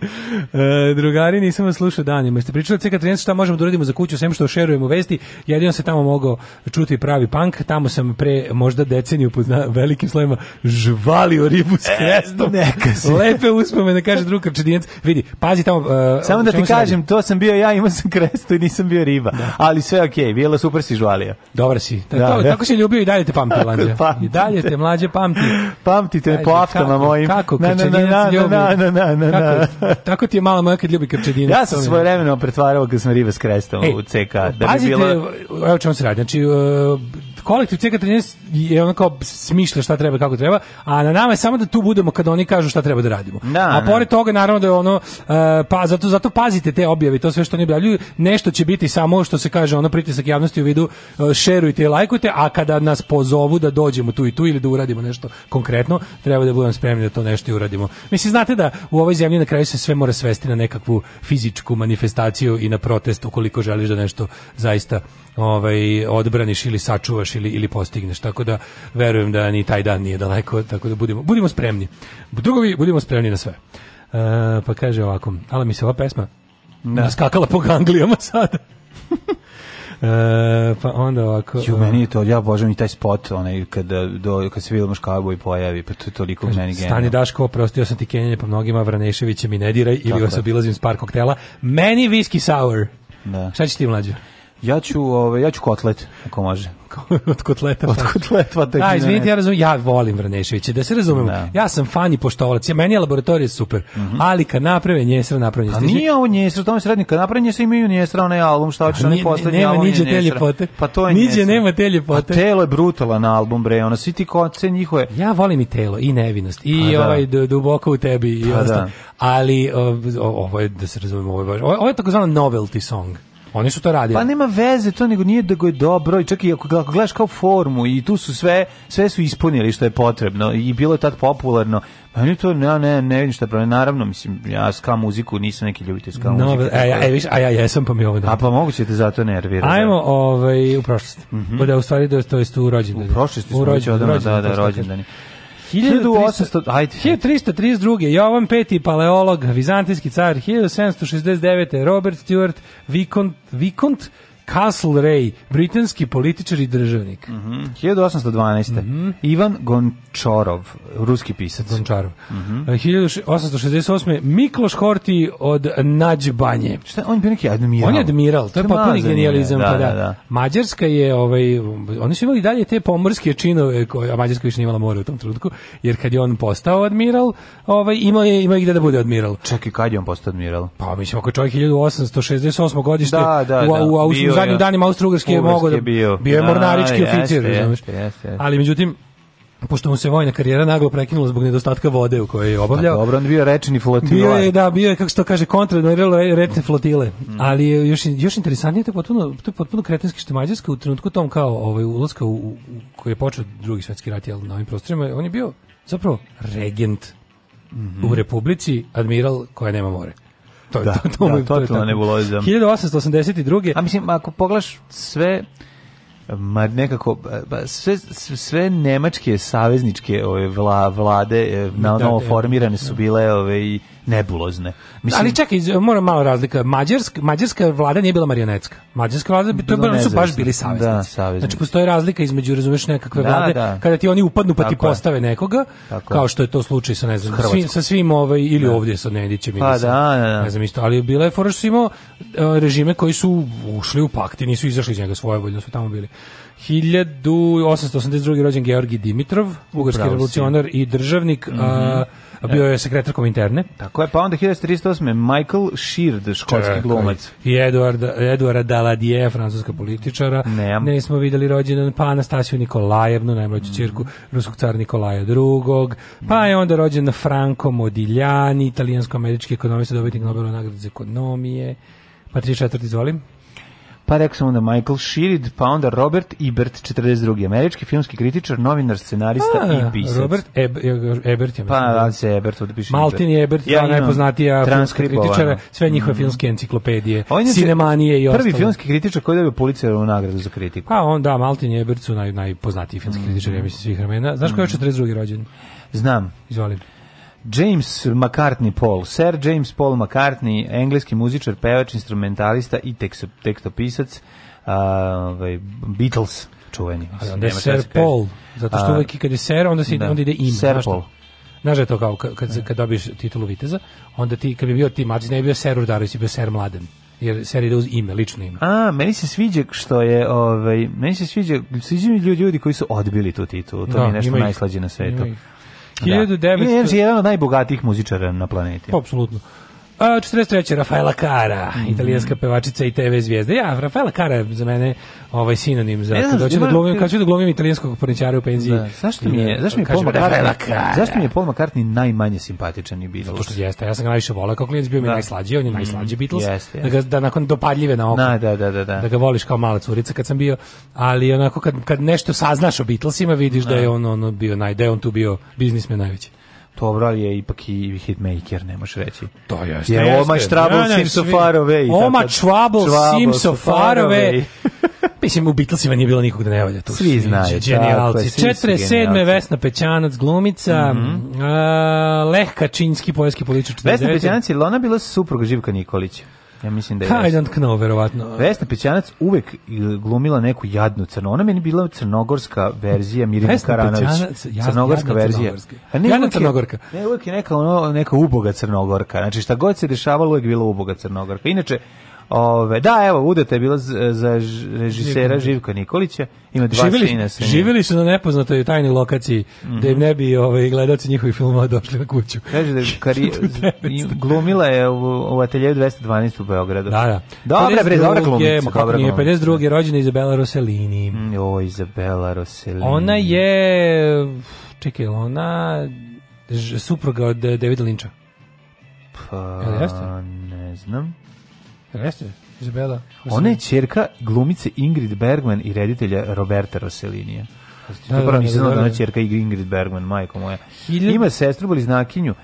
E, drugari, nisam vas slušao danima. Jeste pričali CK13 šta možemo da uradimo za kuću, sve što šerujemo vesti. Jedino se tamo mogao čuti pravi punk. Tamo sam pre možda deceniju pod velikim slovima žvalio ribu s e, krestom. E, neka si. Lepe uspomene, kaže drug krčedinac. Vidi, pazi tamo... Uh, Samo da ti kažem, to sam bio ja, imao sam krestu i nisam bio riba. Da. Ali sve okej, okay, bilo super si žvalio. Dobar si. Da, da, to, Tako si ljubio i dalje te pamti, Lanđa. Da, šaljete, mlađe pamti. Pamti te po aftama mojim. Kako krčedinac ljubi. Na, na, na, na, na. Kako, tako ti je mala moja kad ljubi krčedinac. Ja sam svoje vremeno pretvarao kad sam riva s krestom e, u CK. Da pazite, bi bilo... evo čemu se radi. Znači, uh, kolektiv CK13 je ono kao smišlja šta treba kako treba, a na nama je samo da tu budemo kad oni kažu šta treba da radimo. Da, a da. pored toga naravno da je ono e, pa zato zato pazite te objave, to sve što oni objavljuju, nešto će biti samo što se kaže ono pritisak javnosti u vidu e, šerujte i lajkujte, a kada nas pozovu da dođemo tu i tu ili da uradimo nešto konkretno, treba da budemo spremni da to nešto i uradimo. Mislim znate da u ovoj zemlji na kraju se sve mora svesti na nekakvu fizičku manifestaciju i na protest ukoliko želiš da nešto zaista ovaj odbraniš ili sačuvaš ili ili postigneš. Tako da verujem da ni taj dan nije daleko, tako da budimo budimo spremni. Drugovi, budimo spremni na sve. Uh, pa kaže ovako, ali mi se ova pesma da. skakala po ganglijama sada. E, pa onda ovako... Ju, meni je to, ja božem i taj spot, onaj, kada, do, kad se Vilmoš Cowboy pojavi, pa to je toliko kaže, meni genijalno. Stani Daško, oprostio sam ti kenjanje po mnogima, Vraneševića mi ne diraj, ili vas obilazim s par koktela. Meni whisky sour. Da. Šta će ti mlađe? Ja ću, ovaj, ja ću kotlet, ako može. od kotleta. Od pa- kotleta te. Da, izvinite, ja razumem, ja volim Vrneševića, da se razumemo. Da. Ja sam fan i poštovalac. Ja meni je laboratorij super, mm -hmm. ali kad naprave njesra, naprave pa njesra. A nije ovo njesra, tamo se radnik, kad naprave njesra imaju njesra onaj album, šta hoćeš, pa onaj poslednji nema, album. Nema niđe te ljepote. Pa to je niđe njesra. nema te ljepote. A telo je brutalan album bre, ona svi ti konce njihove. Ja volim i telo i nevinost i pa, da. ovaj da. duboko u tebi i pa, ostalo. Da. Ali ovo je da se razumemo, ovo je baš. Ovo je takozvani novelty song. Oni su to radili. Pa nema veze, to nego nije da go je dobro i čak i ako, ako gledaš kao formu i tu su sve, sve su ispunili što je potrebno i bilo je tad popularno. Pa Meni to ja ne, ne vidim šta pravi. Naravno, mislim, ja ska muziku nisam neki ljubitelj ska no, muzike. E, a ja, da- e, viš, a ja jesam, pa mi ovo da. A pa moguće da te zato nervira. Ajmo ovaj, u prošlost. Mm -hmm. Da, u stvari, da, to jest u rođendani. U prošlosti smo već odavno, da, da, rođendani. 1800, ajde. 1332. Jovan Peti, Paleolog, vizantijski car, 1769. Robert Stuart, Vikont, Vikont Castlereagh, britanski političar i državnik. Mm -hmm. 1812. Mm -hmm. Ivan Gončarov, ruski pisac. Gončarov. Mm -hmm. 1868. Mikloš Horti od Nađbanje. Šta on bio neki admiral? On je admiral, to je potpuni genijalizam. Da, pa da, da. da. Mađarska je, ovaj, oni su imali dalje te pomorske činove, koje, a Mađarska više nije imala more u tom trenutku, jer kad je on postao admiral, ovaj, imao je, ima i gde da bude admiral. Čekaj, kad je on postao admiral? Pa mislim, ako čovjek 1868. godište da, da, u, u da, u zadnjim danima Austro-Ugarske je mogao da bio, bio je da, mornarički A, oficir, jeste, jeste, jeste. Ali međutim pošto mu se vojna karijera naglo prekinula zbog nedostatka vode u kojoj je pa obavljao. Pa dobro, on bio rečni flotilar. Bio je, da, bio je, kako se to kaže, kontra, kontradomiralo retne flotile. Mm. Ali još, još interesantnije, to je potpuno, to je potpuno kretenski što Mađarska u trenutku tom kao ovaj, ulazka u, u, koji je počeo drugi svetski rat jel, na ovim prostorima, on je bio zapravo regent mm -hmm. u republici, admiral koja nema more to je da, to, to, da, je, to je totalna nebuloza. 1882. A mislim, ako pogledaš sve ma nekako sve sve nemačke savezničke ove vla, vlade e, na da, da, novo formirane da. su bile ove i nebulozne. Mislim, Ali čekaj, mora malo razlika. Mađarska, mađarska vlada nije bila marionetska. Mađarska vlada bi to bilo, su baš bili da, saveznici. Da, saveznici. Znači postoji razlika između razumeš nekakve da, vlade da. kada ti oni upadnu pa Tako ti postave je. nekoga, Tako kao što je to slučaj sa ne znam, Hrvatsku. svim, sa svim ovaj ili da. ovdje sa Nedićem pa, ili sa, da, da, da. ne znam isto, ali bila je fora što imao eh, režime koji su ušli u pakt i nisu izašli iz njega svojevoljno su tamo bili. 1882. rođen Georgi Dimitrov, bugarski revolucionar i državnik. Mm -hmm. Eh, a, bio je sekretar kominterne. Tako je, pa onda 1308. Michael Sheard, školski glumac. I Eduard, Eduarda Daladije, francuska političara. Ne. ne smo videli rođendan pa Anastasiju Nikolajevnu, najmlađu mm. čirku ruskog cara Nikolaja II. Pa je onda rođen Franco Modigliani, italijansko-američki ekonomista, dobitnik Nobelove nagrade za ekonomije. Pa tri četvrti, izvolim pa rekao sam onda Michael Shirid, pa onda Robert Ebert, 42. američki filmski kritičar, novinar, scenarista A, i pisac. Robert Eb, Ebert, ja mislim. Pa, da se Ebert, ovdje piše. Maltin je Ebert, ja, najpoznatija filmska kritičara, sve njihove mm. filmske enciklopedije, on cinemanije i ostalo. Prvi filmski kritičar koji dobio Pulitzerovu nagradu za kritiku. Pa on, da, Maltin je Ebert su naj, najpoznatiji filmski mm. kritičar, ja mislim, svih vremena. Znaš mm. koji je 42. rođen? Znam. Izvolim. James McCartney Paul, Sir James Paul McCartney, engleski muzičar, pevač, instrumentalista i tekstopisac, uh, ovaj, Beatles čuveni. Ali onda je da Sir Paul, zato što uvek kad je Sir, onda, si, da. onda ide ime. Sir Paul. Znaš da je to kao kad, da. kad, dobiješ titulu viteza, onda ti, kad bi bio ti Mađis, ne bi bio Ser Urdarović, bio Ser Mladen. Jer Ser ide uz ime, lično ime. A, meni se sviđa što je, ovaj, meni se sviđa, sviđa mi ljudi, ljudi koji su odbili tu titulu, to da, mi je nešto najslađe na svetu. Imaju 1900... Da. je jedan od najbogatijih muzičara na planeti. Apsolutno. 43. Rafaela Cara, mm -hmm. italijanska pevačica i TV zvijezda. Ja, Rafaela Cara je za mene ovaj sinonim za ne, kad hoću da glumim, kad ću da glumim italijanskog porničara u penziji. Da. Zašto mi je, da zašto mi je Paul McCartney? Zašto mi je Paul McCartney najmanje simpatičan i Beatles? Zato što jeste, ja sam ga najviše voleo kao klijent, bio mi da. najslađi, on je najslađi mm, Beatles. Jeste, Da, ga, da nakon dopadljive na oko. Da, da, da, da, da. ga voliš kao mala curica kad sam bio, ali onako kad, kad nešto saznaš o Beatlesima, vidiš da, da je on, on bio naj, da je on tu bio biznismen najveći. Dobro, ali je ipak i hitmaker, ne možeš reći. To jeste. Je jeste. Oma Trouble ne, ne, so far away. Oma Trouble, trouble Seems so far away. Mislim, u Beatlesima nije bilo nikog da ne valja. To svi znaju. Genijalci. 47. Vesna Pećanac, glumica. Mm -hmm. uh, Leh Kačinski, poljski političar. Vesna Pećanac je ona bila supruga Živka Nikolića. Ja mislim da je. I don't know, verovatno. Vesna Pećanac uvek glumila neku jadnu crno. Ona meni bila crnogorska verzija Mirjana Karanović. Jad, crnogorska jadna verzija. A pa ne jadna crnogorka. Ne, uvek je neka ono neka uboga crnogorka. Znači šta god se dešavalo, uvek bila uboga crnogorka. Inače Ove, da, evo, udata je bila za, režisera Živka Nikolića. Ima dva živeli, sina sa Živeli su na nepoznatoj tajnoj lokaciji, mm -hmm. da im ne bi ovaj, gledalci njihovih filmova došli na kuću. Kaže da kari, glumila je u, u ateljevu 212 u Beogradu. Da, da. Dobre, bre, dobra glumica. Dobra glumica. 52. je rođena Izabela Rossellini. Mm, o, Izabela Rossellini. Ona je, čekaj, ona supruga od Davida Linča. Pa, ne znam. Jeste, Izabela. Ona je čerka glumice Ingrid Bergman i reditelja Roberta Roselinija. Da da, da, da, nisam znao da ona čerka Ingrid Bergman, majko moja. Ima sestru, boli znakinju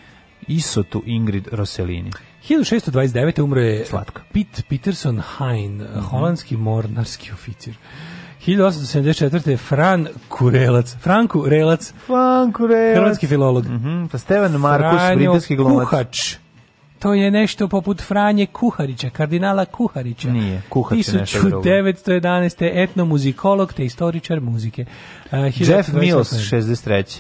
Isotu Ingrid Roselini. 1629. umro je Slatka. Pit Peterson Hein, mm -hmm. holandski mornarski oficir. 1874. Fran Kurelac. Franku Relac. Franku Relac. Hrvatski filolog. Mm -hmm. Pa Stevan Markus, britanski glumac. Kuhač. To je nešto poput Franje Kuharića, kardinala Kuharića. Nije, Kuharić je nešto drugo. 1911. etnomuzikolog te istoričar muzike. Uh, Jeff Mills, 63.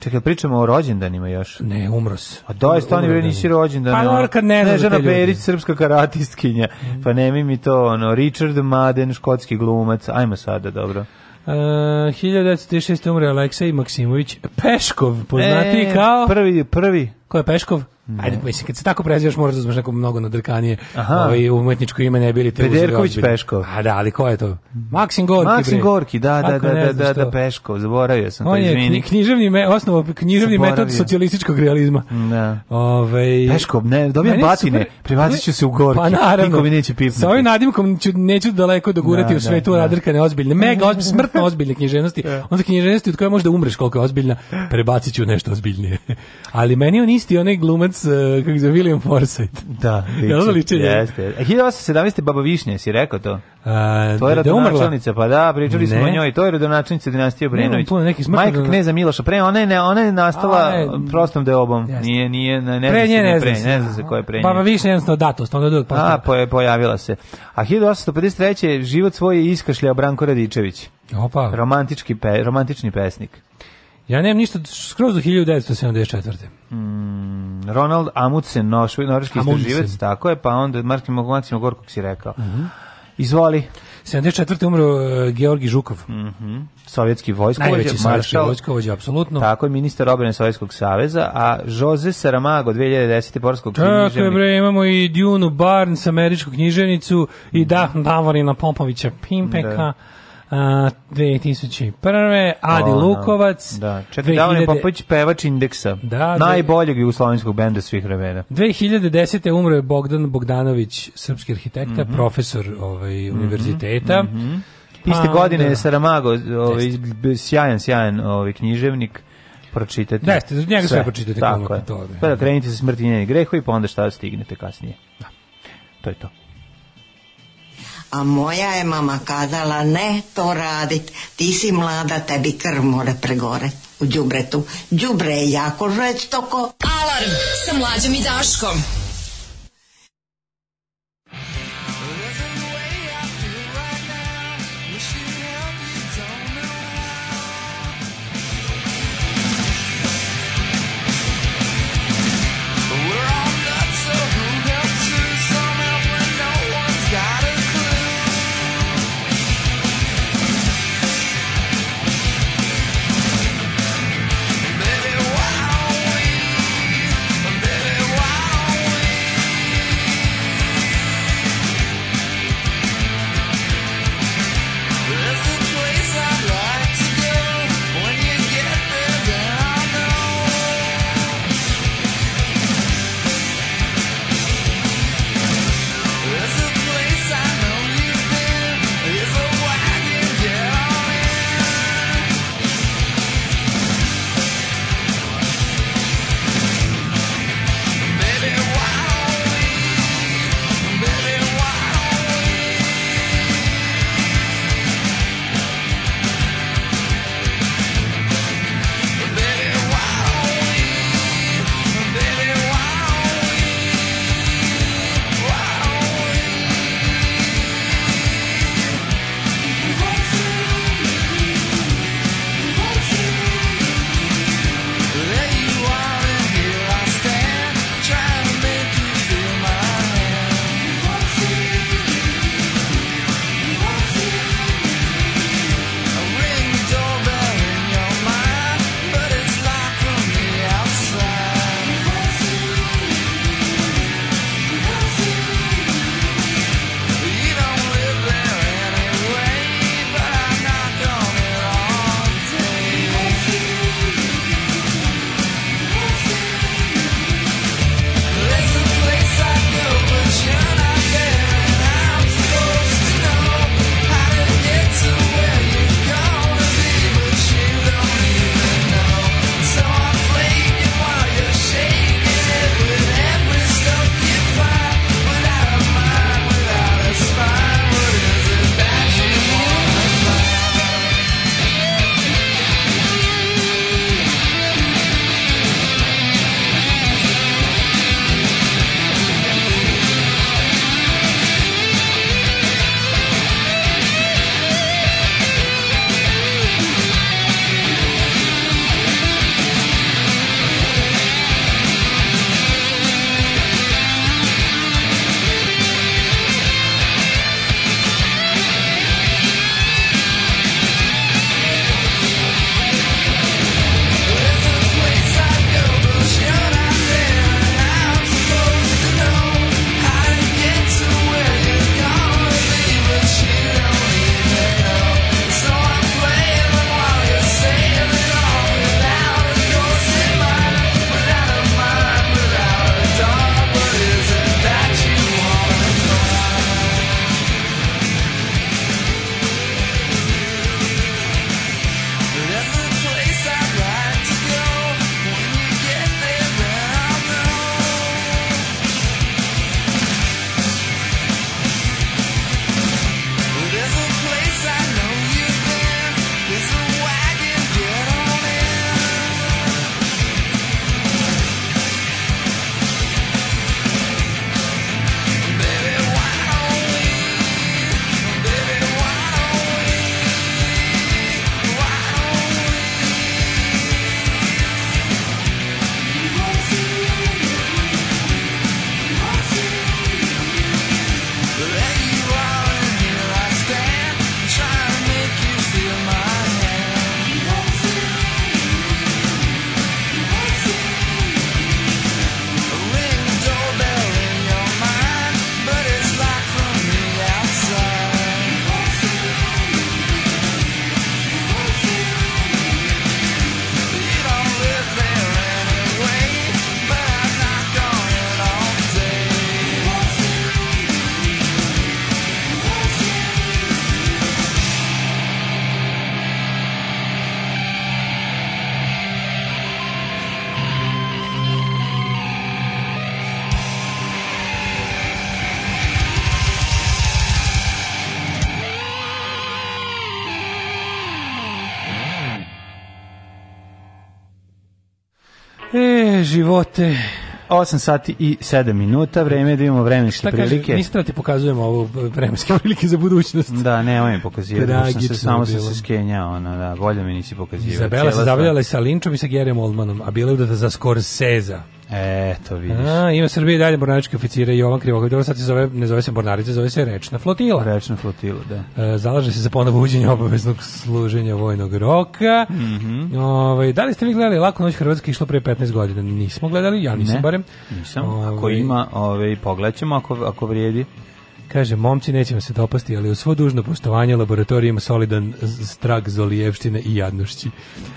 Čekaj, pričamo o rođendanima još. Ne, umros. A doista stani bre nisi rođendan. Pa ono, kad ne Snežana da Perić, srpska karatistkinja. Mm. Pa nemi mi to, ono, Richard Madden, škotski glumac. Ajmo sada, dobro. Uh, 1936. umre Aleksej Maksimović Peškov, poznati e, kao... Prvi, prvi. Ko je Peškov? No. Mm-hmm. Ajde, mislim, kad se tako prezivaš, moraš da uzmeš neko mnogo nadrkanije ovaj, umetničko ime, ne bili te Pederković Peškov. A da, ali ko je to? Maksim Gorki, Maksim bre. Gorki, da, da, da, da, da, da, Peškov, zaboravio sam On to, izvini. književni, me, osnovo, književni metod socijalističkog realizma. Da. Ove, ovaj, Peškov, ne, dobijam batine, privazit ću se u pa Gorki, pa, naravno, niko mi neće pipnuti. Sa ovim nadimkom ću, neću daleko dogurati da, u da, svetu da, nadrkane ozbiljne, mega ozbiljne, smrtno ozbiljne književnosti, da. onda književnosti od koje možda umreš koliko je ozbiljna, prebacit ću nešto ozbiljnije. ali meni on isti, onaj glumac E, kako se William Forsythe. Da, liči. Jeste. E, A 1817. Baba Višnja, si rekao to? A, to je da rodonačelnica, pa da, pričali smo o njoj. To je rodonačelnica dinastije Obrenović. Ne, neki Majka kneza Miloša. Pre, ona je, ne, ona je nastala A, ne, prostom deobom. Jeste. Nije, nije, ne, ne, pre, nje, ne, pre, ne zna se ko je pre nje. Baba Višnja jednostavno datost, onda uvijek postoji. A, po, pojavila se. A 1853. život svoj je iskašljao Branko Radičević. Opa. Romantički pe, romantični pesnik. Ja nemam ništa skroz do 1974. Mm, Ronald Amundsen, nošvi, norveški istraživac, tako je, pa onda Martin Mogomac Gorkog si rekao. Mm -hmm. Izvoli. 74. umro uh, Georgi Žukov. Mm -hmm. Sovjetski vojskovođa. Najveći sovjetski vojskovođa, apsolutno. Tako je ministar obrane Sovjetskog saveza, a Jose Saramago, 2010. porskog književnika. Tako je, bre, imamo i Djunu Barnes, američku književnicu, i mhm. da, Davorina Popovića Pimpeka. Da a, 2001. Adi oh, Lukovac. Da, Četiri 2000... Popović, pevač indeksa. Da, najboljeg da... jugoslovenskog benda svih vremena. 2010. umro je Bogdan Bogdanović, srpski arhitekta, mm -hmm. profesor ovaj, mhm. univerziteta. Mm -hmm. Iste pa, godine da. je Saramago, ovaj, sjajan, sjajan ovaj, književnik pročitati. Da, ste, njega sve pročitate. Tako je. Da. Pa da krenite sa smrti njenih grehovi, pa onda šta da stignete kasnije. Da. To je to. A moja je mama kazala, ne to radit, ti si mlada, tebi krv mora pregore u džubretu. Džubre je jako žestoko. Alarm sa mlađom i Daškom. živote. 8 sati i 7 minuta, vreme je da imamo vremenske Šta kaže, prilike. Mislim da ti pokazujemo ovo vremenske prilike za budućnost. Da, ne, ovo mi pokazuje. Tragično se, samo sam se skenja, ono, da, bolje mi nisi pokazivao. Izabela se zavljala sa Linčom i sa Gerem Oldmanom, a bila je da za Scorsese. Eto, vidiš. A, ima Srbije i dalje mornaričke oficire Jovan Krivoković. Dobro, sad se zove, ne zove se mornarica, zove se rečna flotila. Rečna flotila, da. E, zalaže se za ponovo uđenje obaveznog služenja vojnog roka. Mm -hmm. Ove, ovaj, da li ste vi gledali Lako noć Hrvatska išlo pre 15 godina? Nismo gledali, ja nisam ne, barem. Nisam. Ove, ako ovaj, ima, ove, ovaj, pogledat ćemo ako, ako vrijedi. Kaže, momci, nećemo se dopasti, ali u svo dužno poštovanje laboratorija ima solidan strag zolijevštine i jadnošći.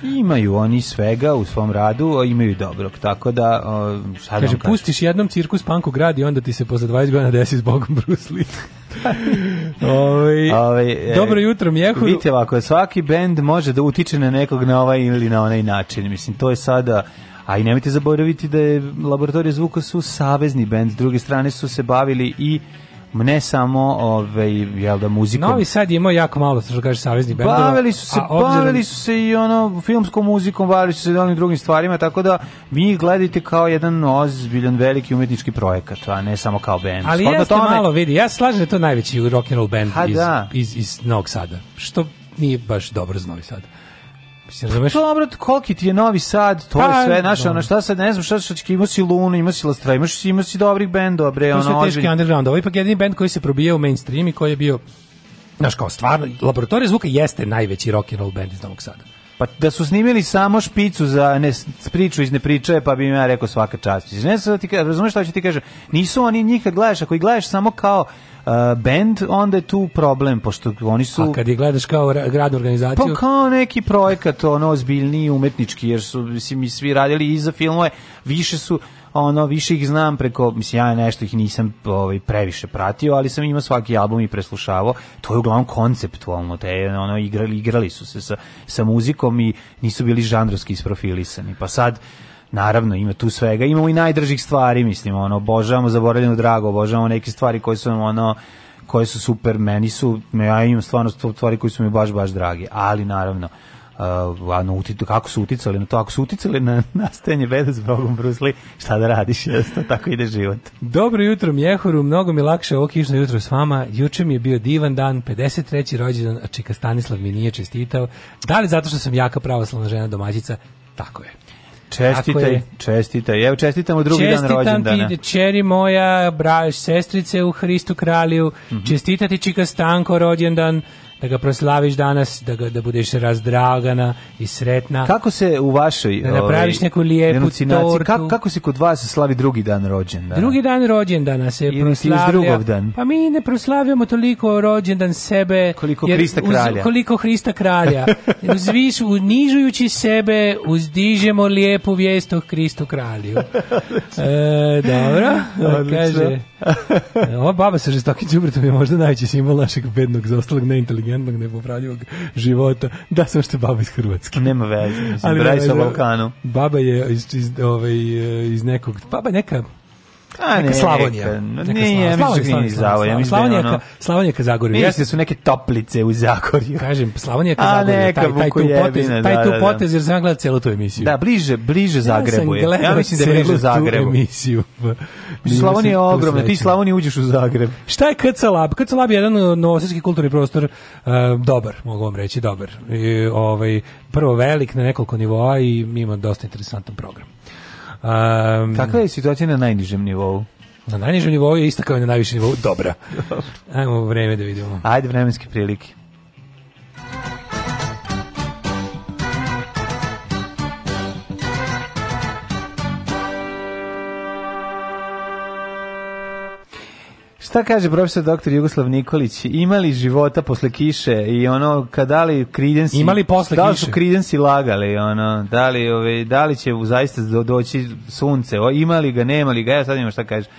Imaju oni svega u svom radu, a imaju dobrog, tako da... Sad kaže, pustiš jednom cirkus panku grad i onda ti se posle 20 godina desi s Bogom Bruce Lee. Ove, Ove, ovaj, ovaj, dobro jutro, Mjehuru. Vidite ovako, svaki bend može da utiče na nekog na ovaj ili na onaj način. Mislim, to je sada... A i nemojte zaboraviti da je Laboratorija zvuka su savezni bend, s druge strane su se bavili i ne samo ovaj jel da muzikom. Novi Sad je imao jako malo što kaže savezni bendova. Bavili su se, obzirom... bavili su se i ono filmskom muzikom, bavili su se i onim drugim stvarima, tako da vi ih gledite kao jedan ozbiljan veliki umetnički projekat, a ne samo kao bend. Ali Shodno jeste tome... malo vidi, ja slažem da to najveći rock and roll bend iz, da. iz, iz, iz Novog Sada. Što nije baš dobro za Novi Sad. Mislim, razumeš? Pa dobro, koliki ti je Novi Sad, to pa, je sve, znaš, da. ono, šta sad, ne znam, šta što ima si Lunu, ima si Lastra, imaš, ima si dobrih bendova, bre, ono, To je... teški underground, ovo je ipak jedini bend koji se probijao u mainstream i koji je bio, znaš, kao stvarno, Laboratorija zvuka jeste najveći rock and roll band iz Novog Sada. Pa da su snimili samo špicu za ne, priču iz nepriče, pa bi im ja rekao svaka čast. Ne znam, da ti, razumeš šta ću ti kažem, nisu oni njih kad gledaš, ako ih gledaš samo kao uh, band, onda je tu problem, pošto oni su... A kad ih gledaš kao grad organizaciju? Pa kao neki projekat, ono, ozbiljniji umetnički, jer su, mislim, svi radili i za filmove, više su ono više ih znam preko mislim ja nešto ih nisam ovaj previše pratio ali sam njima svaki album i preslušavao to je uglavnom konceptualno te ono igrali igrali su se sa sa muzikom i nisu bili žanrovski isprofilisani pa sad Naravno, ima tu svega. Imamo i najdržih stvari, mislim, ono, obožavamo zaboravljenu drago, obožavamo neke stvari koje su ono, koje su super, meni su, ja imam stvarno stvari koje su mi baš, baš drage, ali naravno, uh, ano, kako su uticali na to, ako su uticali na nastajanje beda s Bogom Brusli, šta da radiš, jesto, tako ide život. Dobro jutro, Mjehoru, mnogo mi lakše ovo kišno jutro s vama, juče mi je bio divan dan, 53. rođendan, a Čika Stanislav mi nije čestitao, da li zato što sam jaka pravoslavna žena domaćica, tako je. Čestitaj, je, čestitaj. Evo čestitamo drugi čestitam dan rođendana. Čestitam ti, čeri moja, braš, sestrice u Hristu kralju, mm -hmm. čestitati čika Stanko rođendan, da ga proslaviš danas, da, ga, da budeš razdragana i sretna. Kako se u vašoj da napraviš ovaj, neku lijepu tortu? Kako, kako se kod vas slavi drugi dan rođendana? Drugi dan rođendana se Ili proslavlja. drugog dan? Pa mi ne proslavljamo toliko rođendan sebe. Koliko jer Hrista kralja. Uz, koliko Hrista kralja. Uzviš, unižujući sebe, uzdižemo lijepu vijest o Hristu kralju. e, dobro. E, kaže, e, ova baba sa žestokim džubretom je možda najveći simbol našeg bednog, zaostalog, neinteligentnog jednog nepopravljivog života. Da sam što je baba iz Hrvatske. Nema veze, mislim, Ali, radi Balkanu. Baba je iz, iz, ovaj, iz nekog, baba neka A neka Slavonija. nije, Slavonija, ja da Slavonija, Slavonija, Slavonija ka Zagorju. Mislim da su neke toplice u Zagorju. Kažem, Slavonija ka Zagorju, taj, taj tu potez, da, taj tu da, potez, jer sam gledao celu tu emisiju. Da, bliže, bliže Zagrebu je. Ja mislim da je bliže Zagrebu. emisiju. Slavonija je ogromna, ti Slavonija uđeš u Zagreb. Šta je KC Lab? KC Lab je jedan uh, novosadski kulturni prostor, uh, dobar, mogu vam reći, dobar. I, ovaj, prvo velik na nekoliko nivoa i ima dosta interesantan program. Um, Kakva je situacija na najnižem nivou? Na najnižem nivou je ista kao i na najvišem nivou dobra. Ajmo vreme da vidimo. Ajde vremenske prilike. Šta kaže profesor doktor Jugoslav Nikolić? Imali života posle kiše i ono kada li Kridensi Imali posle da kiše. da su Kridensi lagali ono, da li ove da li će zaista doći sunce? O, imali ga, nemali ga. Ja sad imam šta kaže.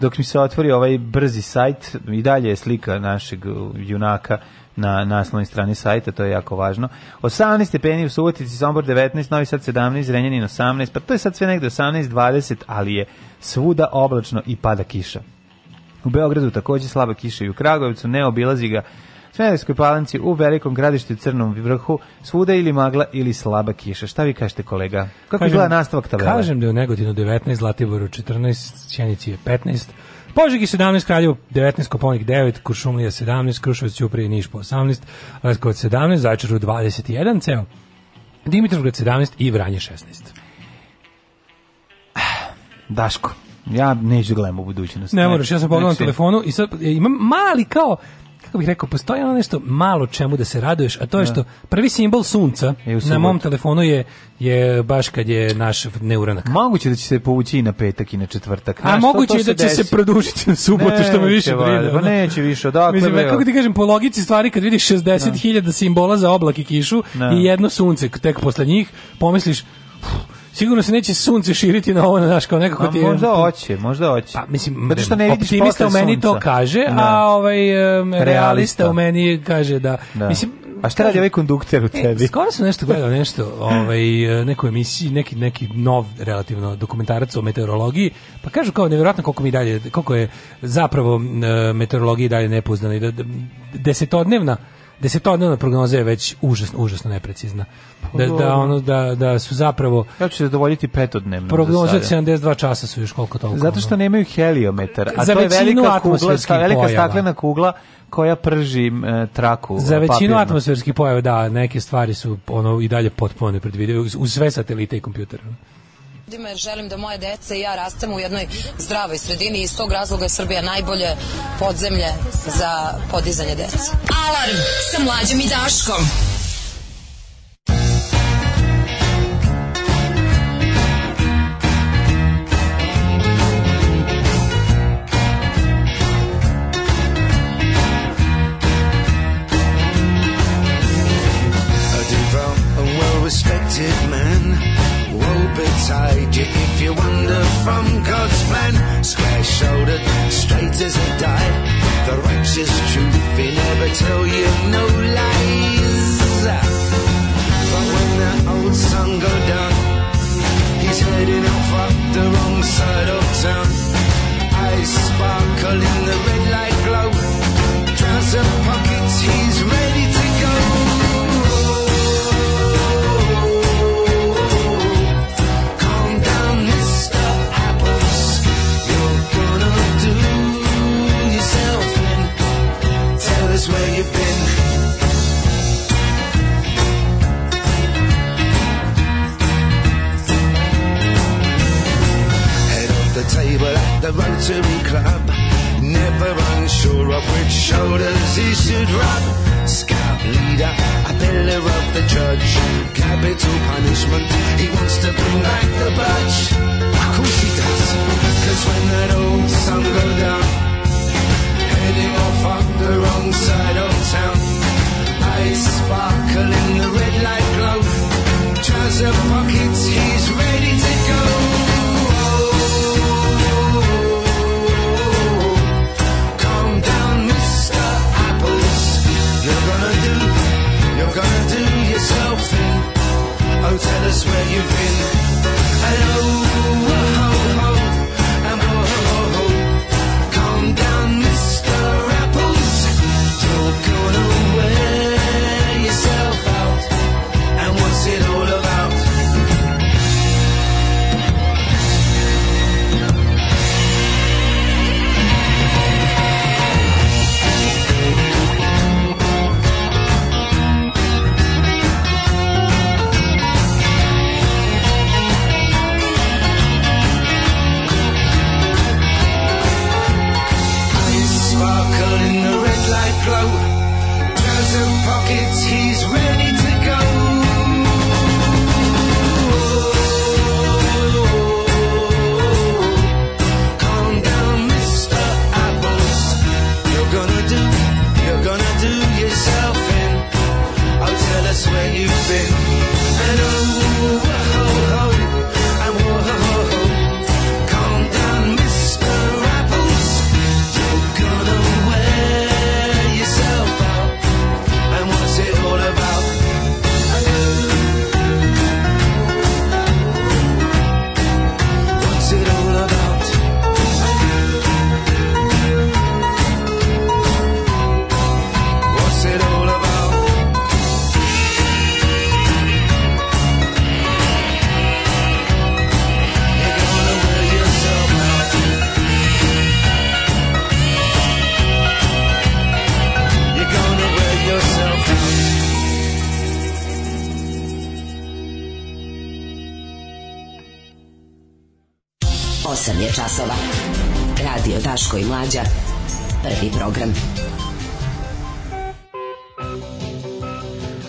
Dok mi se otvori ovaj brzi sajt, i dalje je slika našeg junaka na naslovnoj strani sajta, to je jako važno. 18 stepeni u Subotici, Sombor 19, Novi Sad 17, Renjanin 18, pa to je sad sve negde 18, 20, ali je svuda oblačno i pada kiša. U Beogradu takođe slaba kiša i u Kragujevcu, ne obilazi ga Smederevskoj palanci u velikom gradištu Crnom vrhu svuda ili magla ili slaba kiša. Šta vi kažete kolega? Kako kažem, izgleda nastavak tabela? Kažem da je u Negotinu 19, Zlatiboru 14, Sjenici je 15, Požegi 17, Kraljevo 19, Koponik 9, Kuršumlija 17, Krušovac, Ćuprije i Niš po 18, Leskovac 17, Zajčaru 21, ceo Dimitrovgrad 17 i Vranje 16. Daško, Ja neću da gledam u budućnost. Ne, ne moraš, ja sam pogledao na telefonu i sad e, imam mali kao kako bih rekao, postoji ono nešto malo čemu da se raduješ, a to je da. što prvi simbol sunca e, na mom telefonu je je baš kad je naš neuranak. Moguće da će se povući i na petak i na četvrtak. Znaš, a moguće je da će desi. se produžiti na subotu, ne, što me više brine. Pa neće više, odakle. Mislim, be, kako ti kažem, po logici stvari, kad vidiš 60.000 da. simbola za oblak i kišu ne. i jedno sunce tek posle njih, pomisliš, sigurno se neće sunce širiti na ovo, znaš, kao nekako ti je... možda hoće, možda hoće. Pa, mislim, Zato što ne vidiš optimista u meni sunca. to kaže, da. a ovaj um, realista u meni kaže da... da. Mislim, a šta radi ovaj kondukter u e, tebi? E, skoro sam nešto gledao, nešto, ovaj, neku emisiju, neki, neki nov relativno dokumentarac o meteorologiji, pa kažu kao nevjerojatno koliko mi dalje, koliko je zapravo uh, meteorologija dalje nepoznana i da, da desetodnevna desetodnevna da prognoza je već užasno, užasno neprecizna. Da, da, pa, ono, da, da su zapravo... Ja ću se zadovoljiti petodnevno. Prognoze od 72 časa su još koliko toliko. Zato što nemaju heliometar, a Za to je velika, kugla, sta, velika staklena kugla koja prži e, traku Za većinu atmosferskih pojava, da, neke stvari su ono i dalje potpuno nepredvidive, uz sve satelite i kompjutera ljudima jer želim da moje dece i ja rastemo u jednoj zdravoj sredini i iz tog razloga je Srbija najbolje podzemlje za podizanje dece. Alarm sa mlađim i Daškom. you if you wander from God's plan. Square shouldered, straight as a die. The righteous truth, he never tell you no lies. But when that old sun go down, he's heading off up the wrong side of town. Eyes sparkle in the red light glow. Trouser the Rotary Club. Never unsure of which shoulders he should rub. Scout leader, a pillar of the judge. Capital punishment, he wants to bring back the budge. Of course he does, cause when that old sun go down, heading off on the wrong side of town. Eyes sparkle in the red light glow. Trouser pockets, he's ready to go. tell us where you've been. Hello.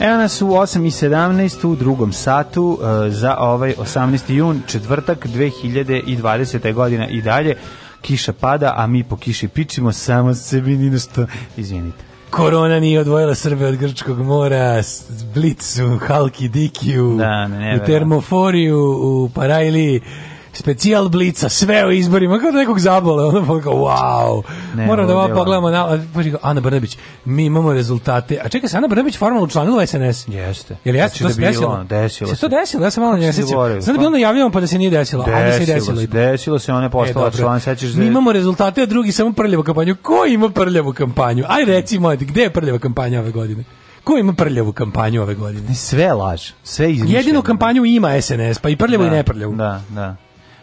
Evo nas u 8.17 u drugom satu e, za ovaj 18. jun, četvrtak 2020. godina i dalje. Kiša pada, a mi po kiši pičimo samo sebi ni nešto. Izvinite. Korona nije odvojila Srbe od Grčkog mora, Blicu, Halki Dikiju, da, ne, ne, u Termoforiju, u Parajliji specijal blica, sve o izborima, kao da nekog zabole, ono pa kao, wow, ne, moram da vam pogledamo, na, pa kao, Ana Brnabić, mi imamo rezultate, a čekaj, se Ana Brnabić formalno učlanila SNS? Jeste. Jel ja znači, da to da bilo, desilo? desilo se. se. to desilo, ja sam malo ne sećam. bi bilo najavljeno pa da se nije desilo, desilo ali se desilo. Se, desilo se, ona je postala e, član, sećaš da... Mi imamo rezultate, a drugi samo prljavu kampanju. Ko ima prljavu kampanju? Aj reci, moj, gde je prljava kampanja ove godine? Ko ima prljavu kampanju ove godine? Sve laž, sve izmišljeno. Jedinu kampanju ima SNS, pa i prljavu da, i neprljavu. Da, da.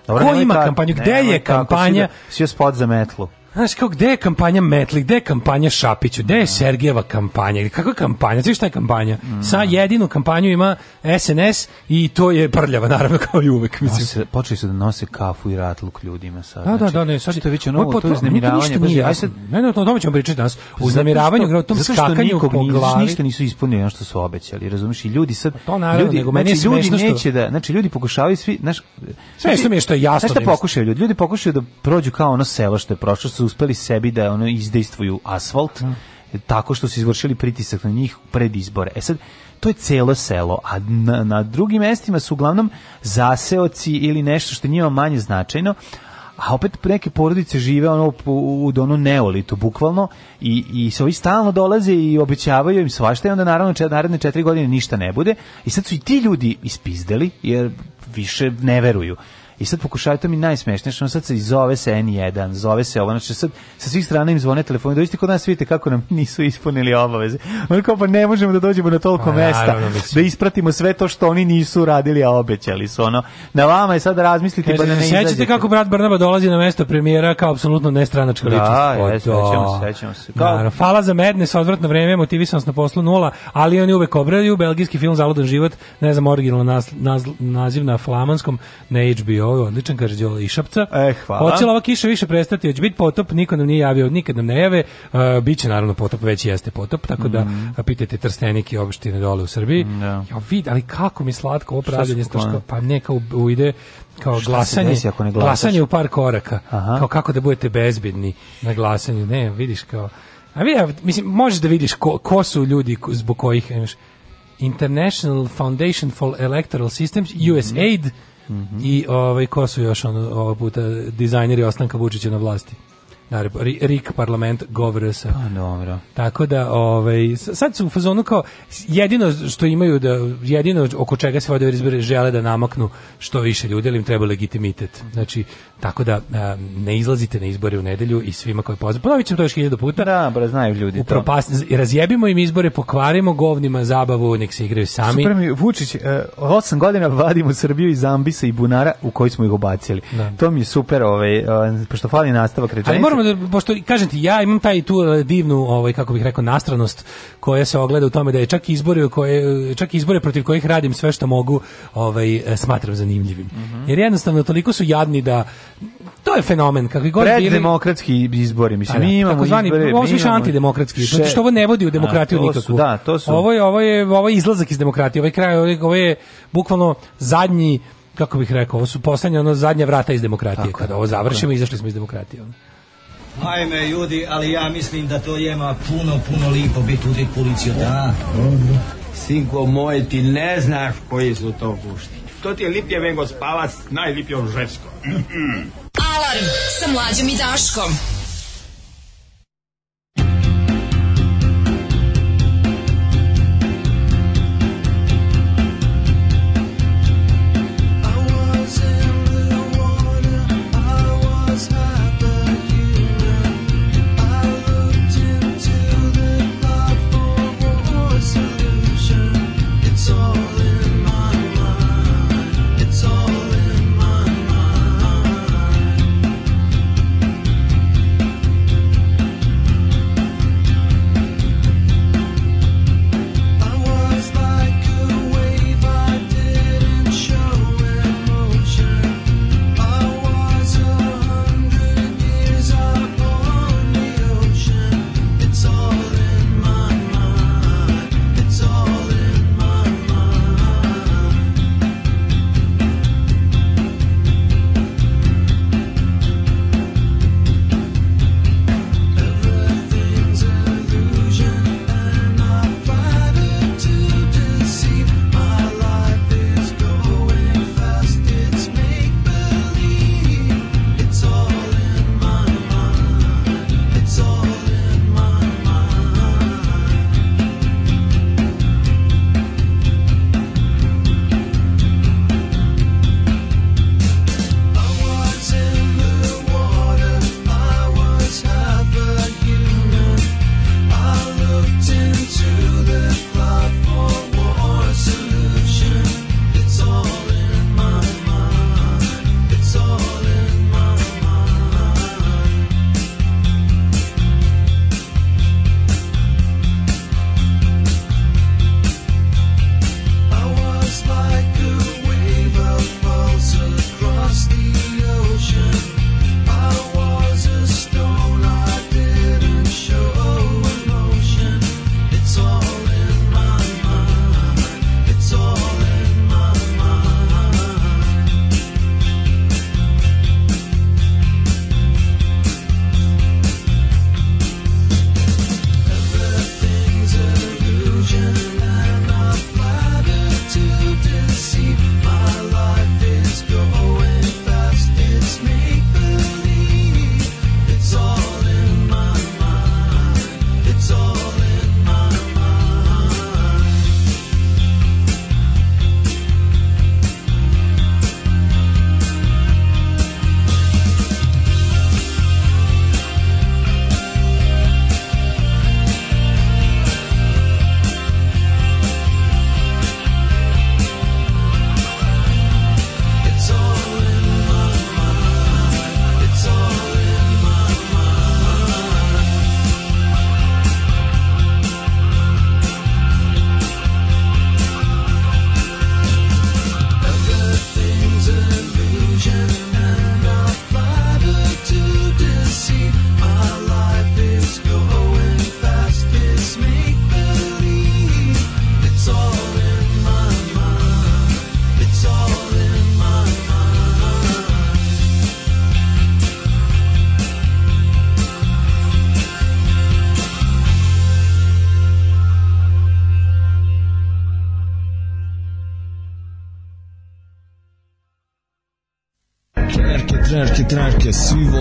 Dobro, Ko ima kampanju? Gde je kampanja? Da- Sve spot za metlu. Znaš, kao, gde je kampanja Metli, gde je kampanja Šapiću, gde je da. Sergijeva kampanja, kakva kampanja, znaš šta je kampanja? Mm. Sa jedinu kampanju ima SNS i to je prljava, naravno, kao i uvek. Mislim. Nose, počeli su da nose kafu i ratluk ljudima sad. Da, da, znači, da, ne, sad... Što je viće novo, pa to je uznemiravanje. Nije, aj sad... Ne, ne, o tome ćemo pričati danas. Uznemiravanju, o tom skakanju po glavi. Ništa nisu ispunili ono što su obećali, razumiješ? I ljudi sad... Pa to naravno, ljudi, nego meni je znači, ljudi neće da, znači, ljudi pokušavaju svi, znaš... Sve što znači, mi je što je jasno. Znaš šta da pokušaju ljudi? Ljudi pokušaju da prođu kao ono selo što je prošlo, su uspeli sebi da ono izdejstvuju asfalt mm. tako što su izvršili pritisak na njih pred izbore. E sad, to je celo selo, a na, na drugim mestima su uglavnom zaseoci ili nešto što njima manje značajno, a opet neke porodice žive ono u, donu neolitu bukvalno i i se ovi stalno dolaze i obećavaju im svašta i onda naravno čet, naredne četiri godine ništa ne bude i sad su i ti ljudi ispizdeli jer više ne veruju I sad pokušavaju, to mi najsmešnije, što sad se zove se N1, zove se ovo, znači sad sa svih strana im zvone telefoni, dođite kod nas, vidite kako nam nisu ispunili obaveze. Ono kao, pa ne možemo da dođemo na toliko pa, mesta, da ispratimo sve to što oni nisu radili, a obećali su, ono. Na vama je sad da razmislite, pa da ne izađete. kako brat Barnaba dolazi na mesto premijera kao apsolutno nestranačka da, ličnost? Da, jes, pa sećamo se, da. sećamo se. Naravno, fala za medne, sa odvratno vreme, motivisanost na poslu nula, ali oni uvek obraju, belgijski film Zaludan život, ne znam, originalno naziv na flamanskom, na HBO ovo je odličan, kaže Đole Išapca. E, hvala. Hoće ova kiša više prestati, hoće biti potop, niko nam nije javio, nikad nam ne jave. Uh, e, biće naravno potop, već jeste potop, tako da mm. pitajte trstenike i opštine dole u Srbiji. Mm, da. Ja vid, ali kako mi slatko ovo pravljanje pa neka u, ide kao Šta glasanje, ako ne glasanje u par koraka, Aha. kao kako da budete bezbedni na glasanju, ne, vidiš kao, a vi, mislim, možeš da vidiš ko, ko su ljudi zbog kojih, International Foundation for Electoral Systems, mhm. USAID, mm -hmm. -hmm. I ovaj ko su još on ovog puta dizajneri ostanka Vučića na vlasti? naravno, Rik parlament Govrsa. Pa dobro. Tako da, ovaj, sad su u fazonu kao, jedino što imaju, da, jedino oko čega se vode izbore, žele da namaknu što više ljudi, ali im treba legitimitet. Znači, tako da a, ne izlazite na izbore u nedelju i svima koje pozivaju. Ponovit ćemo to još hiljadu puta. Da, bro, znaju ljudi to. Razjebimo im izbore, pokvarimo govnima zabavu, nek se igraju sami. Super mi, Vučić, e, osam godina vadimo Srbiju iz Ambisa i Bunara u koji smo ih obacili. Da. To mi je super, ovaj, e, pošto fali nastavak rečenica moramo da pošto kažem ti ja imam taj tu e, divnu ovaj kako bih rekao nastranost koja se ogleda u tome da je čak izbore koje čak izbore protiv kojih radim sve što mogu, ovaj e, smatram zanimljivim. Mm -hmm. Jer jednostavno toliko su jadni da to je fenomen kakvi god bili demokratski izbori mislim. A, pa da, mi imamo takozvani, izbore, ovo su više antidemokratski, še... Znači što ovo ne vodi u demokratiju nikakvu. Su, da, to su. Ovo je ovo je ovo je izlazak iz demokratije, ovaj kraj, ovaj je, ovo je bukvalno zadnji kako bih rekao, ovo su poslednje ono zadnja vrata iz demokratije. Tako, Kada ovo završimo, tako. izašli smo iz demokratije. Ono. Ajme, ljudi, ali ja mislim da to jema puno, puno lipo biti udit policiju, da? Sinko moj, ti ne znaš koji su to pušti. To ti je lipje vengo spavac, najlipje on žensko. Alarm sa mlađom i Daškom.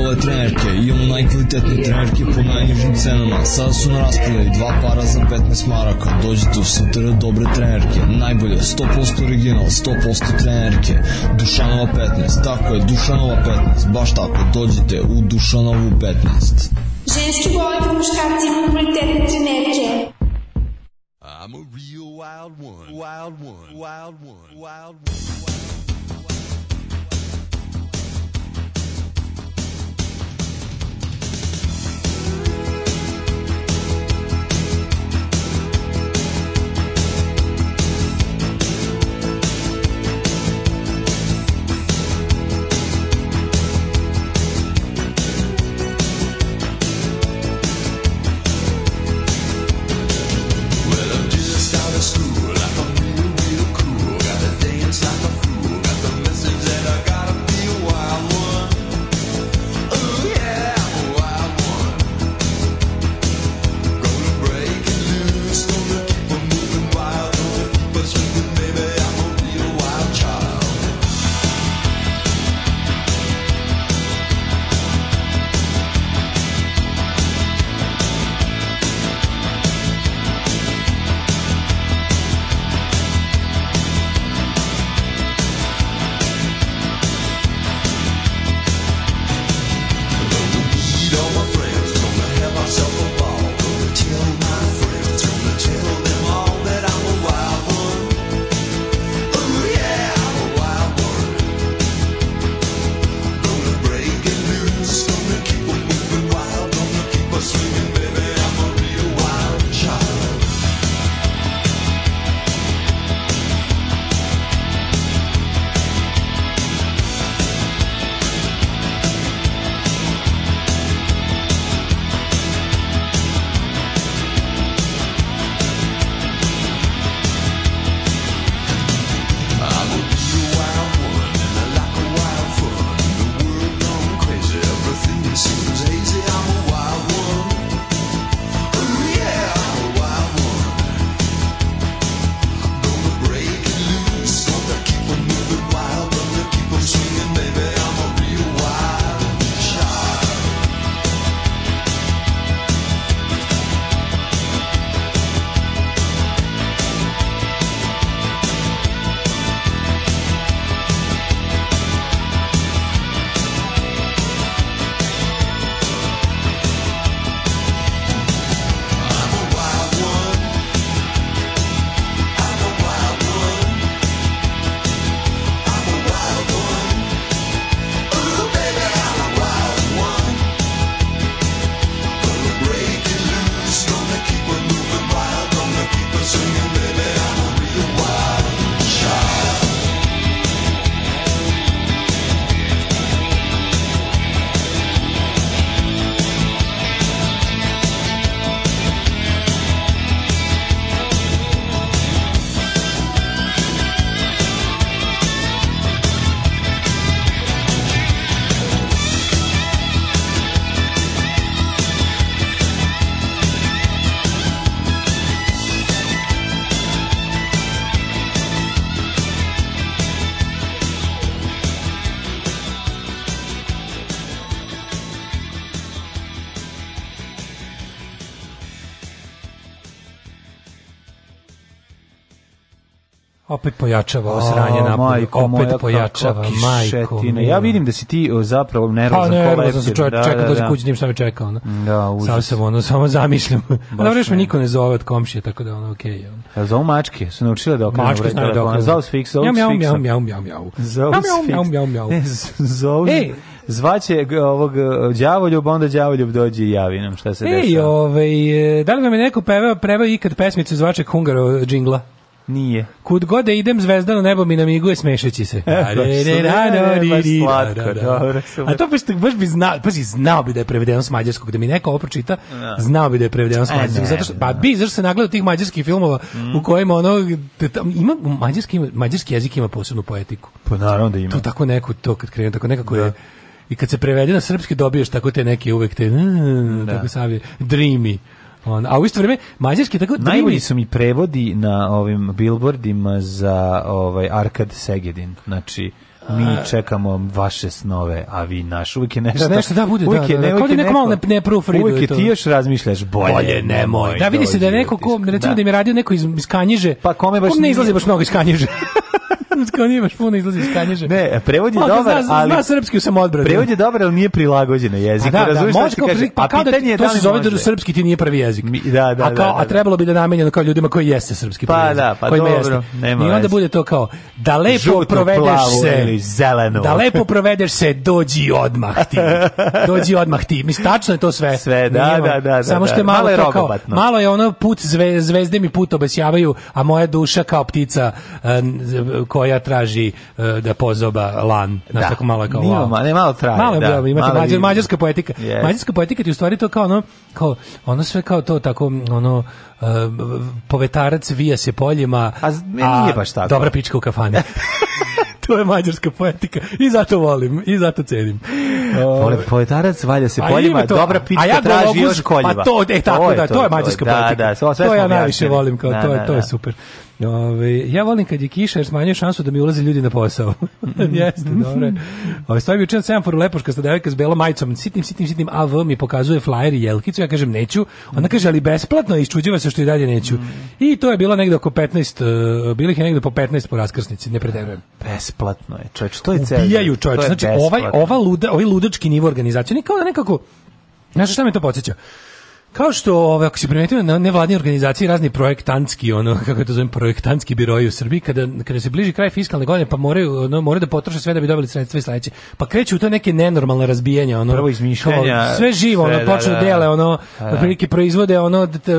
gole trenerke, imamo najkvalitetne trenerke po najnižim cenama. Sada su na raspodaju dva para za 15 maraka. Dođite u sutra dobre trenerke, najbolje, 100% original, 100% trenerke. Dušanova 15, tako je, Dušanova 15, baš tako, dođite u Dušanovu 15. Ženski gole po muškarci imamo kvalitetne trenerke. pojačava, ovo sranje napolje, majko, opet moja, pojačava, majko. Ja vidim da si ti zapravo nervozan. Pa nervozan sam čovjek, da, čekam dođe da, da kući, nim šta me čeka. Ono. Da, užas. Sam sam ono, samo zamišljam. Dobro, još niko ne zove od komšije, tako da ono, okej. Okay, Ja, zovu mačke, su naučile da okrenu. Mačke znaju da okrenu. Zovu s fiksom. Mjau, mjau, mjau, mjau, mjau, mjau. Zovu s Mjau, mjau, mjau, mjau. Zovu zvaće ovog e, đavoljub, onda đavoljub dođe i javi nam šta se dešava. Ej, ovaj, e, da li vam je neko pevao, prevao ikad pesmicu zvačeg Hungaro džingla? Nije. Kud god da idem zvezdano nebo mi namiguje smešeći se. A to baš, baš bi znao, pazi, znao bi da je prevedeno s mađarskog, da mi neko ovo pročita, da. znao bi da je prevedeno s e, mađarskog. Zato što, pa bi, zašto se nagleda tih mađarskih filmova mm. u kojima ono, da ima, mađarski, mađarski jezik ima posebnu poetiku. Pa naravno da ima. To tako neko, to kad krenu, tako nekako je, da. i kad se prevede na srpski dobiješ tako te neke uvek te, tako savje, dreamy. On, a u isto vrijeme mađarski tako najbolji su mi prevodi na ovim billboardima za ovaj Arkad Segedin. Znači mi čekamo vaše snove, a vi naš. Uvijek je nešto, nešto da bude, uvijek da, da, da, uvijek je neko, malo ne, ne Uvijek je Uvijek ti još razmišljaš, bolje, bolje nemoj. Da, vidi se da je neko, ko, recimo da, da im je radio neko iz, iz Kanjiže, pa kome baš ne izlazi baš mnogo iz Kanjiže. kao nije baš puno izlazi iz kanježe. Ne, prevod je dobar, zna, ali... Zna srpski u samoodbranu. Prevod je dobar, ali nije prilagođen na jeziku. Pa da, da, može kao, kaže, pa kao da to da se zove da srpski ti nije prvi jezik. Da, da, da, a, da, da, trebalo bi da namenjeno kao ljudima koji jeste srpski pa, prvi jezik. Da, pa dobro, jeste. nema I onda bude to kao, da lepo provedeš se... Ili zeleno. Da lepo provedeš se, dođi odmah ti. Dođi odmah ti. Mislim, tačno je to sve. Sve, da, da, da. Samo što je malo kao, malo je ono put, zvezde mi put obesjavaju, a moja duša kao ptica eh, koja koja traži uh, da pozoba lan. na da. tako malo kao... Nima, ne, malo traje. Malo, da, da, imate mađar, mađarska poetika. Yes. Mađarska poetika ti u stvari to kao ono, kao, ono sve kao to tako, ono, uh, povetarac vija se poljima, a, a nije baš tako. dobra pička u kafani. to je mađarska poetika i zato volim i zato cenim. Vole poetarac valja se poljima, to, dobra pička ja traži još pa koljiva. Pa to, e, tako to da, to, to je mađarska to da, poetika. Da, da, to ja najviše volim, kao, da, to, je, da, to je da. super. Ove, ja volim kad je kiša jer smanjuje šansu da mi ulaze ljudi na posao. Mhm. Jeste, mhm. dobro. Ove, stoji mi učin semafor sa devojka s belom majicom, sitnim, sitnim, sitnim AV mi pokazuje flajer i jelkicu, ja kažem neću. Ona kaže ali besplatno i isčuđiva se što i dalje neću. Mhm. I to je bilo negde oko 15, uh, e, bilih je negde po 15 po raskrsnici, ne preterujem. Besplatno je, čoveč, to je celo. Ubijaju čoveč, znači ovaj, ova luda, ovaj ludački nivo organizacije, kao da nekako Znaš šta me to podsjeća? Kao što, ove, ako si primetio na nevladne organizacije, razni projektantski, ono, kako to zovem, projektantski biroji u Srbiji, kada, kada se bliži kraj fiskalne godine, pa moraju, ono, moraju da potroše sve da bi dobili sredstva i sledeće. Pa kreću u to neke nenormalne razbijanja, ono, Prvo kao, sve živo, sve, ono, da, počnu da, da, dele, ono, da, prilike proizvode, ono, te,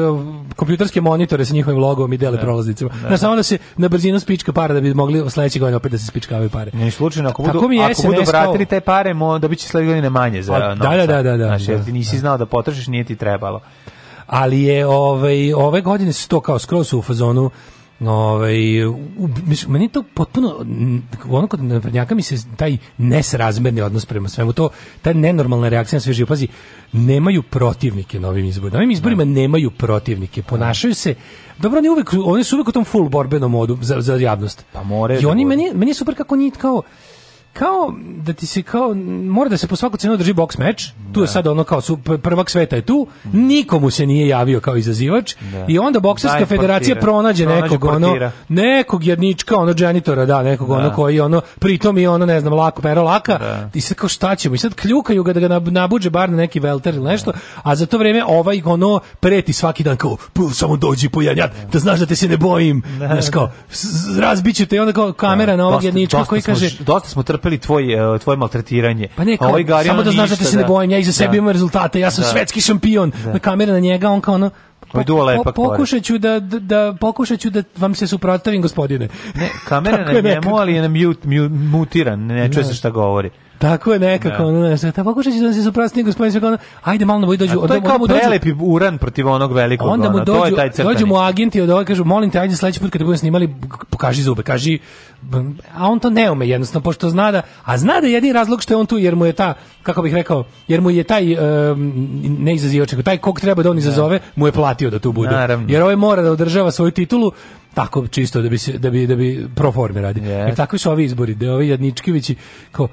kompjuterske monitore sa njihovim logom i dele da, prolaznicima. Da, samo da se na brzinu spička para da bi mogli sledeće godine opet da se spičkavaju pare. Ne, slučajno, ako budu, ako budu vratili te pare, mo, dobit će sledeće godine manje za a, pa, Da, da, da, da, da, znači, da, ti nisi da. znao da potrošiš, nije ti trebalo ali je ovaj ove godine se to kao skroz u fazonu ovaj mislim meni to potpuno ono kad naprednjaka mi se taj nesrazmerni odnos prema svemu to ta nenormalna reakcija na sve živo pazi nemaju protivnike na ovim izborima na ovim izborima ne. Da. nemaju protivnike ponašaju se dobro oni uvek oni su uvek u tom full borbenom modu za, za javnost pa more i da oni meni meni super kako njih kao kao da ti se kao mora da se po svaku cenu drži boks meč. Tu je da. sad ono kao su prvak sveta je tu, nikomu se nije javio kao izazivač da. i onda bokserska federacija pronađe, pronađe nekog portira. ono nekog jednička, ono džanitora, da, nekog da. ono koji ono pritom i ono ne znam lako pero laka da. i sad kao šta ćemo i sad kljukaju ga da ga nabuđe bar na neki velter ili nešto, a za to vreme ovaj ono preti svaki dan kao samo dođi po pojanjat, da. da znaš da te se ne bojim. Da, znaš kao te i onda kao kamera na ovog jednička koji kaže dosta smo trpeli pretrpeli tvoj, uh, tvoje maltretiranje. Pa ne, kao, ovaj gari, samo da znaš da te se ne da. bojim, ja iza sebe da. imam rezultate, ja sam da. svetski šampion, na kamera na njega, on kao ono, pa, po, pokušaću da, da, da pokušaću da vam se suprotavim gospodine. Ne, kamera na njemu, ali je na mute, mute, mutiran, ne, ne čuje se šta govori. Tako je nekako, da. ono, znaš, da, pokušat će da se suprasni gospodin sve ono, ajde malo da mu dođu. A to je da kao dođu, prelepi uran protiv onog velikog, onda mu dođu, to je taj crtani. Dođu mu agenti od ovaj, kažu, molim te, ajde sledeći put kada budemo snimali, pokaži zube, kaži, a on to ne ume jednostavno, pošto zna da, a zna da je jedin razlog što je on tu, jer mu je ta kako bih rekao, jer mu je taj um, ne izazivač, taj kog treba da on da. izazove, mu je platio da tu bude. Jer ovaj mora da održava svoju titulu tako čisto da bi se da bi da bi pro forme radi. Yes. takvi su ovi izbori, da ovi Jadničkivići kao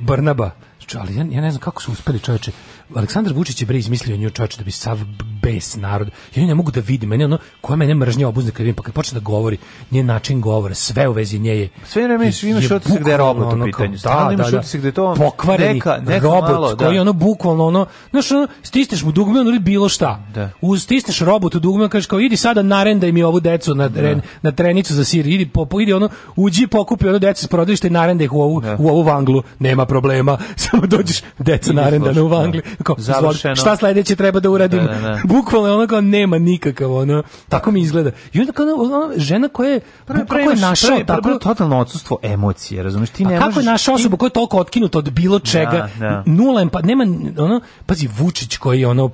Barnaba ali ja, ja ne znam kako su uspeli čoveče Aleksandar Vučić je bre izmislio nju čoveče da bi sav bes narod. Ja ne mogu da vidim, meni ono koja mene mržnja obuzne kad vidim, pa kad počne da govori, nje način govora, sve u vezi nje je. Sve vreme je, imaš otisak da je robot ono, u pitanju. Da, Stalno da, imaš da, da, da to pokvareni neka, neka robot malo, da. koji ono bukvalno ono, znaš, ono, stisneš mu dugme ono, ili bilo šta. Da. Uz stisneš robotu dugme, kažeš kao idi sada narendaj mi ovu decu na, da. na trenicu za sir, idi, po, idi ono, uđi pokupi ono decu s prodališta i narendaj ih u ovu, da. u ovu vanglu, nema problema, samo dođeš deca narendana u vangli, da kao, Završeno. šta sledeće treba da uradim? Da, da, da. Bukvalno ono kao nema nikakav, ono, tako mi izgleda. I onda kao ona, žena koja je, pre, kako je našao tako... totalno odsustvo emocije, razumeš? Ti ne pa kako je našao osoba koja je toliko otkinuta od bilo da, čega? Da. Nula pa nema, ono, pazi, Vučić koji je ono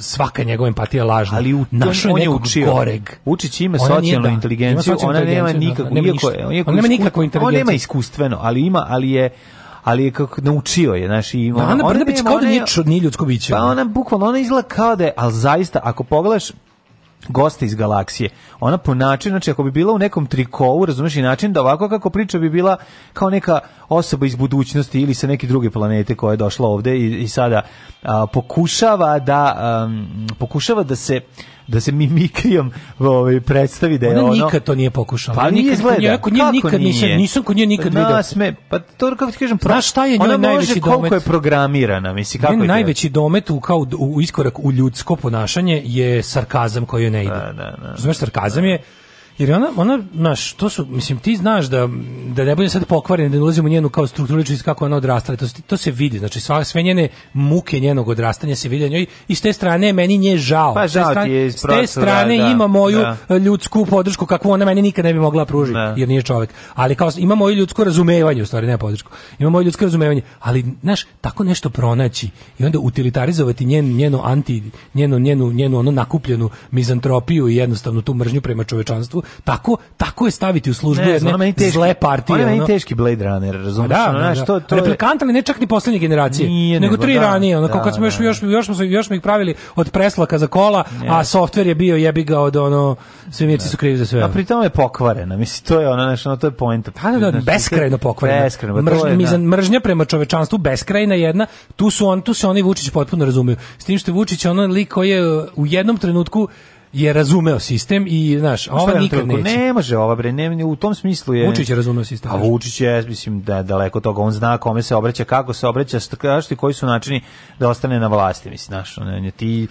svaka njegova empatija lažna. Ali u, našo on je učio. Goreg. Učić da. ima socijalnu inteligenciju, ona nema nikakvu, iako on nema nikakvu inteligenciju. On nema iskustveno, ali ima, ali je ali kako naučio je, znaš, i ona, da, Ana Brnabić kao da nije, nije ljudsko biće. Pa ona bukvalno ona izgleda kao da je, al zaista ako pogledaš goste iz galaksije. Ona po načinu, znači ako bi bila u nekom trikovu, razumeš i način da ovako kako priča bi bila kao neka osoba iz budućnosti ili sa neke druge planete koja je došla ovde i, i sada a, pokušava da a, pokušava da se da se mimikrijom ovaj predstavi da je ona ono. Ona nikad to nije pokušala. Pa nije izgleda. Ja kod nje nikad nisam, nisam kod nje nikad video. Da, sme, pa to kako ti kažem, pro... Znaš šta je njoj ona najveći domet? Ona je programirana, misli kako je. Najveći domet u kao u iskorak u ljudsko ponašanje je sarkazam koji joj ne ide. Da, da, da. Znaš, sarkazam je Jer ona, ona, znaš, to su, mislim, ti znaš da, da ne bude sad pokvarena, da ulazimo njenu kao strukturu ličnosti kako ona odrastala, to, to se vidi, znači sva, sve njene muke njenog odrastanja se vidi njoj i s te strane meni nje žao. Pa žao strane, ti je S te strane da, ima moju da. ljudsku podršku kakvu ona meni nikad ne bi mogla pružiti, da. jer nije čovjek. Ali kao, ima moju ljudsko razumevanje, u stvari, ne podršku. Ima moju ljudsko razumevanje, ali, znaš, tako nešto pronaći i onda utilitarizovati njen, njeno anti, njeno, njenu, njenu ono nakupljenu mizantropiju i jednostavno tu mržnju prema čovečanstvu tako, tako je staviti u službu ne, jedne meni teški, zle partije. Ona je meni teški Blade Runner, razumiješ? Da, ono, da, da. Što, to Replikant, ali ne čak ni posljednje generacije, nije, nego, nego tri da, ranije, onako da, kad smo da. još, još, još, smo, još mi ih pravili od preslaka za kola, ne. a softver je bio jebiga od ono, svemirci su krivi za sve. A pritom je pokvarena, misli, to je ono, znaš, ono, to je point. Da, da, da, beskrajno pokvarena. Beskrajno, pa Mržnja, da. mržnja prema čovečanstvu, beskrajna jedna, tu su on, tu se oni Vučić potpuno razumiju. S tim što Vučić ono liko je u jednom trenutku je razumeo sistem i znaš, a ova nikad neće. Ne može ova bre, ne, u tom smislu je Vučić je razumeo sistem. A Vučić je mislim da daleko toga on zna kome se obraća, kako se obraća, što koji su načini da ostane na vlasti, mislim, znaš, on, ti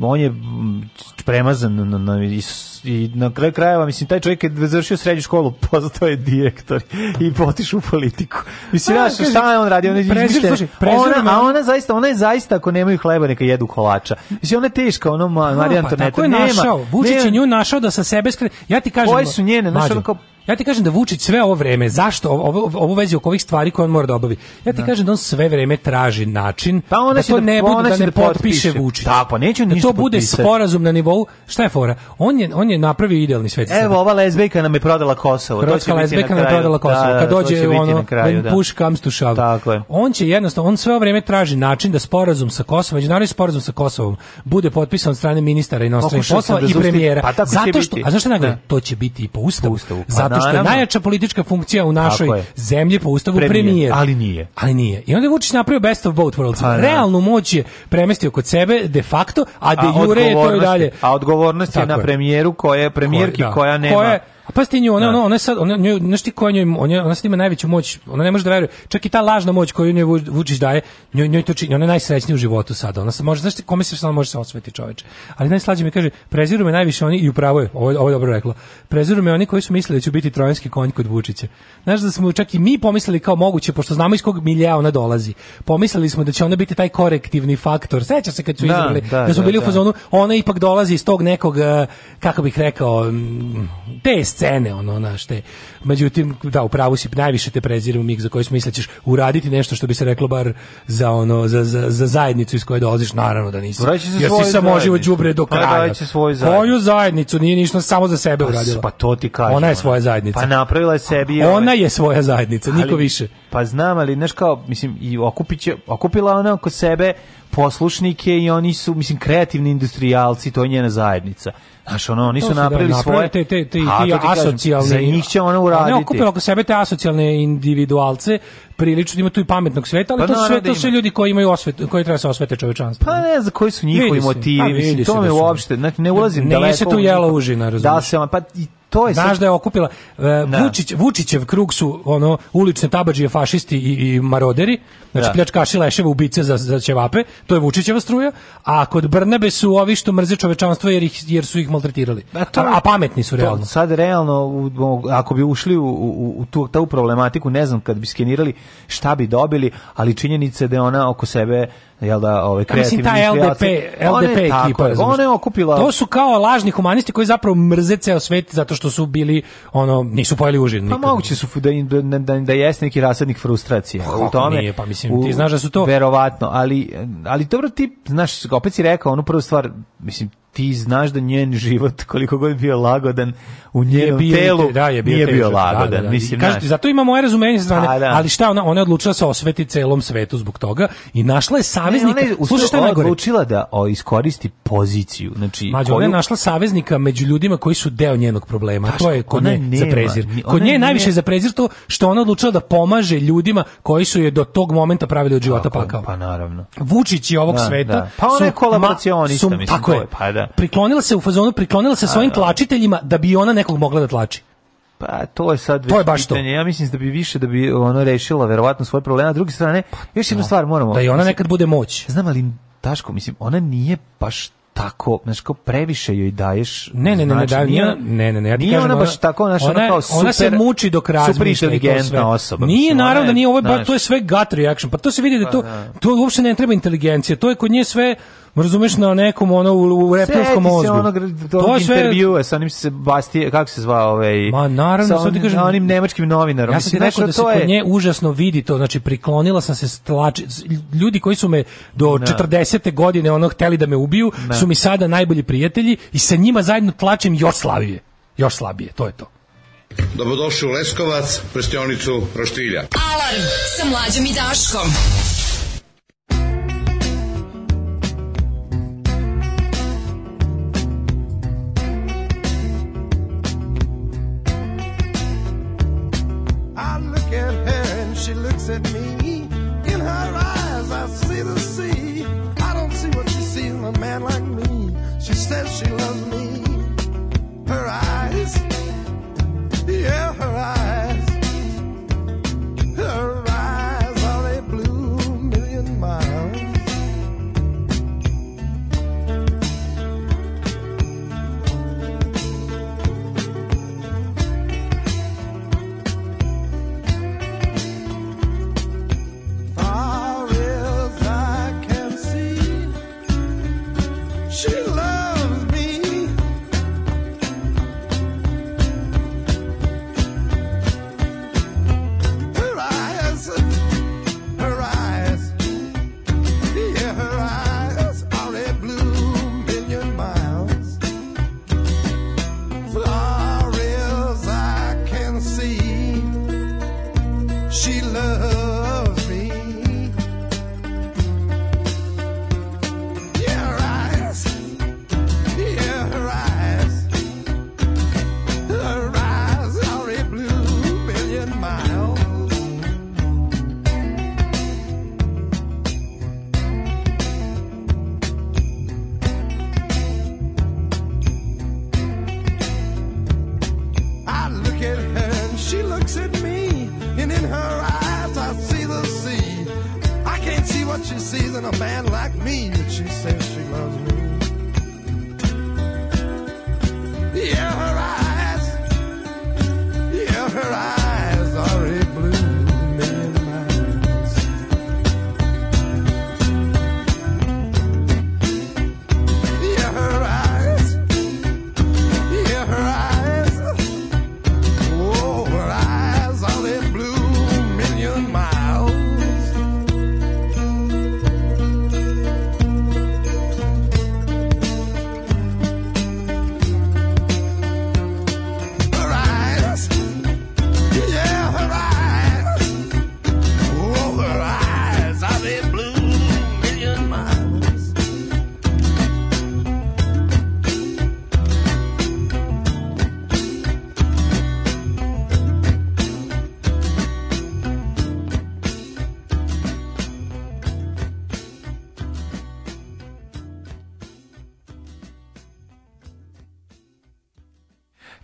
on je mm, premazan na, na, i, i na kraju krajeva, mislim, taj čovjek je završio srednju školu, postao je direktor i potišu u politiku. Mislim, pa, znaš, ja, šta je on radi? On je prezir, slušaj, prezir, ona, a ona zaista, ona je zaista, ako nemaju hleba, neka jedu kolača. Mislim, ona je teška, ono, Marija Antoneta. Pa, pa tako je nema, našao. Vučić je nju našao da sa sebe skre... Ja ti kažem... Koje su njene, Našao kao, Ja ti kažem da Vučić sve ovo vreme, zašto ovo ovo vezu oko ovih stvari koje on mora da obavi. Ja ti da. kažem da on sve vreme traži način pa ona da to da, ne bude da ne da potpiše Vučić. Da, pa neću da ništa. Da to bude potpisati. sporazum na nivou, šta je fora? On je on je napravio idealni svet. Evo ova lesbejka nam je prodala Kosovo. Hrvatska lesbejka nam je prodala da, Kosovo. Da, Kad dođe ono kraju, da. push comes to shove. Tako je. On će jednostavno on sve vreme traži način da sporazum sa Kosovom, međunarodni sporazum sa Kosovom bude potpisan od strane ministara inostranih poslova i premijera. Pa tako Zato što, a zašto ne to će biti i po ustavu. Pa Zato zato što je najjača politička funkcija u našoj zemlji po ustavu premijer. Ali nije. Ali nije. I onda je Vučić napravio best of both worlds. Pa da. Realnu moć je premestio kod sebe de facto, a de jure je to i dalje. A odgovornost je na premijeru koja je premijerki da. koja, nema A pa ste nju, ona, da. ona, ona sad, ona, nju, znaš ti koja njoj, ona, ona sad ima najveću moć, ona ne može da veruje, čak i ta lažna moć koju njoj Vučić daje, njoj, njoj to čini, ona je najsrećnija u životu sada, ona se može, znaš ti, kome se sad može se osveti čoveče, ali najslađe mi kaže, preziru me najviše oni, i upravo je, ovo, ovo je dobro rekla, preziru me oni koji su mislili da će biti trojanski konj kod Vučića, znaš da smo čak i mi pomislili kao moguće, pošto znamo iz kog milija ona dolazi, pomislili smo da će ona biti taj korektivni faktor, seća se kad su da, izabrali, da, da su bili da, u fazonu, ona ipak dolazi iz tog nekog, eh, kako bih rekao, mm, te scene, ono, naš, te. Međutim, da, u pravu si, najviše te preziru mig za koji smislećeš uraditi nešto što bi se reklo bar za ono, za, za, za zajednicu iz koje dolaziš, naravno da nisi. Jer si samo živo đubre do pa kraja. svoju zajednicu. Koju zajednicu? Nije ništa samo za sebe pa, uradila. Pa to ti kažem. Ona je svoja zajednica. Pa napravila je sebi. Ona ovaj. je svoja zajednica, niko ali, više. Pa znam, ali znaš kao, mislim, i okupiće, okupila ona oko sebe poslušnike i oni su, mislim, kreativni industrijalci, to je njena zajednica. Znaš, ono, oni su da napravili svoje... Te, te, te, ha, ti asocijalni... Za njih će ono uraditi. Ne okupe oko sebe te asocijalne individualce, prilično da ima tu i pametnog sveta, ali pa, to su sve da to su ljudi koji imaju osvet, koji treba se osvete čovečanstvo. Pa ne, za koji su njihovi motivi, pa to me uopšte, znači ne ulazim ne, daleko. Ne se tu jela užina, razumiješ. Da se, pa i to je Znaš da je okupila uh, Vučić, Vučićev krug su ono ulične tabadžije fašisti i, i maroderi, znači da. pljačkaši leševa ubice za za ćevape, to je Vučićeva struja, a kod Brnebe su ovi što mrze čovečanstvo jer ih jer su ih maltretirali. A, da, to, a, a pametni su to, realno. sad realno u, ako bi ušli u, u, u tu ta problematiku, ne znam kad bi skenirali šta bi dobili, ali činjenice da je ona oko sebe jel da, ovaj kreativni mislim, ta LDP, LDP one, ekipa, tako, ona je okupila... To su kao lažni humanisti koji zapravo mrze ceo svet zato što su bili, ono, nisu pojeli užin. Pa moguće su da, da, da, da, da jeste neki rasadnik frustracije. Pa, u tome, nije, pa mislim, u, ti znaš da su to... Verovatno, ali, ali dobro ti, znaš, opet si rekao, onu prvu stvar, mislim, ti znaš da njen život koliko god bio lagodan u njenom bio, telu da, je bio nije težak, da, lagodan da, da, da. mislim kažete, zato imamo moje razumenje sa strane pa, da. ali šta ona ona je odlučila da se osvetiti celom svetu zbog toga i našla je saveznika ne, ona je, slušaj šta je odlučila da o, iskoristi poziciju znači Mađo, koju... ona je našla saveznika među ljudima koji su deo njenog problema Taš, pa to je kod nje nema, za prezir kod nje je najviše za prezir to što ona odlučila da pomaže ljudima koji su je do tog momenta pravili od života pakao pa naravno Vučić i ovog da, sveta pa ona je kolaboracionista mislim tako je pa da da. Priklonila se u fazonu, priklonila se svojim da. tlačiteljima da bi ona nekog mogla da tlači. Pa to je sad to je baš pitanje. To. Ja mislim da bi više da bi ono rešila verovatno svoje probleme. A druge strane, pa, još jednu no. Da. stvar moramo. Da i ona mislim, nekad bude moć. Znam ali Taško, mislim, ona nije baš tako, znaš, kao previše joj daješ. Ne, ne, ne, znači, ne, da, nije, ne, ne, ne, ja ti nije kažem, ona baš tako, znaš, ona, ona kao super, ona se muči dok razmišlja. Super inteligentna osoba. Nije, naravno da nije, ovo je, to je sve gut reaction, pa to se vidi da pa to, to uopšte ne treba inteligencija, to je kod nje sve, razumeš na nekom ono u, u reptilskom mozgu. Onog, to je sve intervjua sa onim se Bastije, kako se zva ovaj. Ma naravno, sa onim, kažem, onim nemačkim novinarom. Ja sam ti rekao da se kod nje užasno vidi to, znači priklonila sam se stlači, ljudi koji su me do ne. Da. 40. godine ono hteli da me ubiju, ne. Da. su mi sada najbolji prijatelji i sa njima zajedno tlačim još slabije. Još slabije, to je to. Dobrodošli u Leskovac, prštionicu Roštilja. Alarm sa mlađom i Daškom.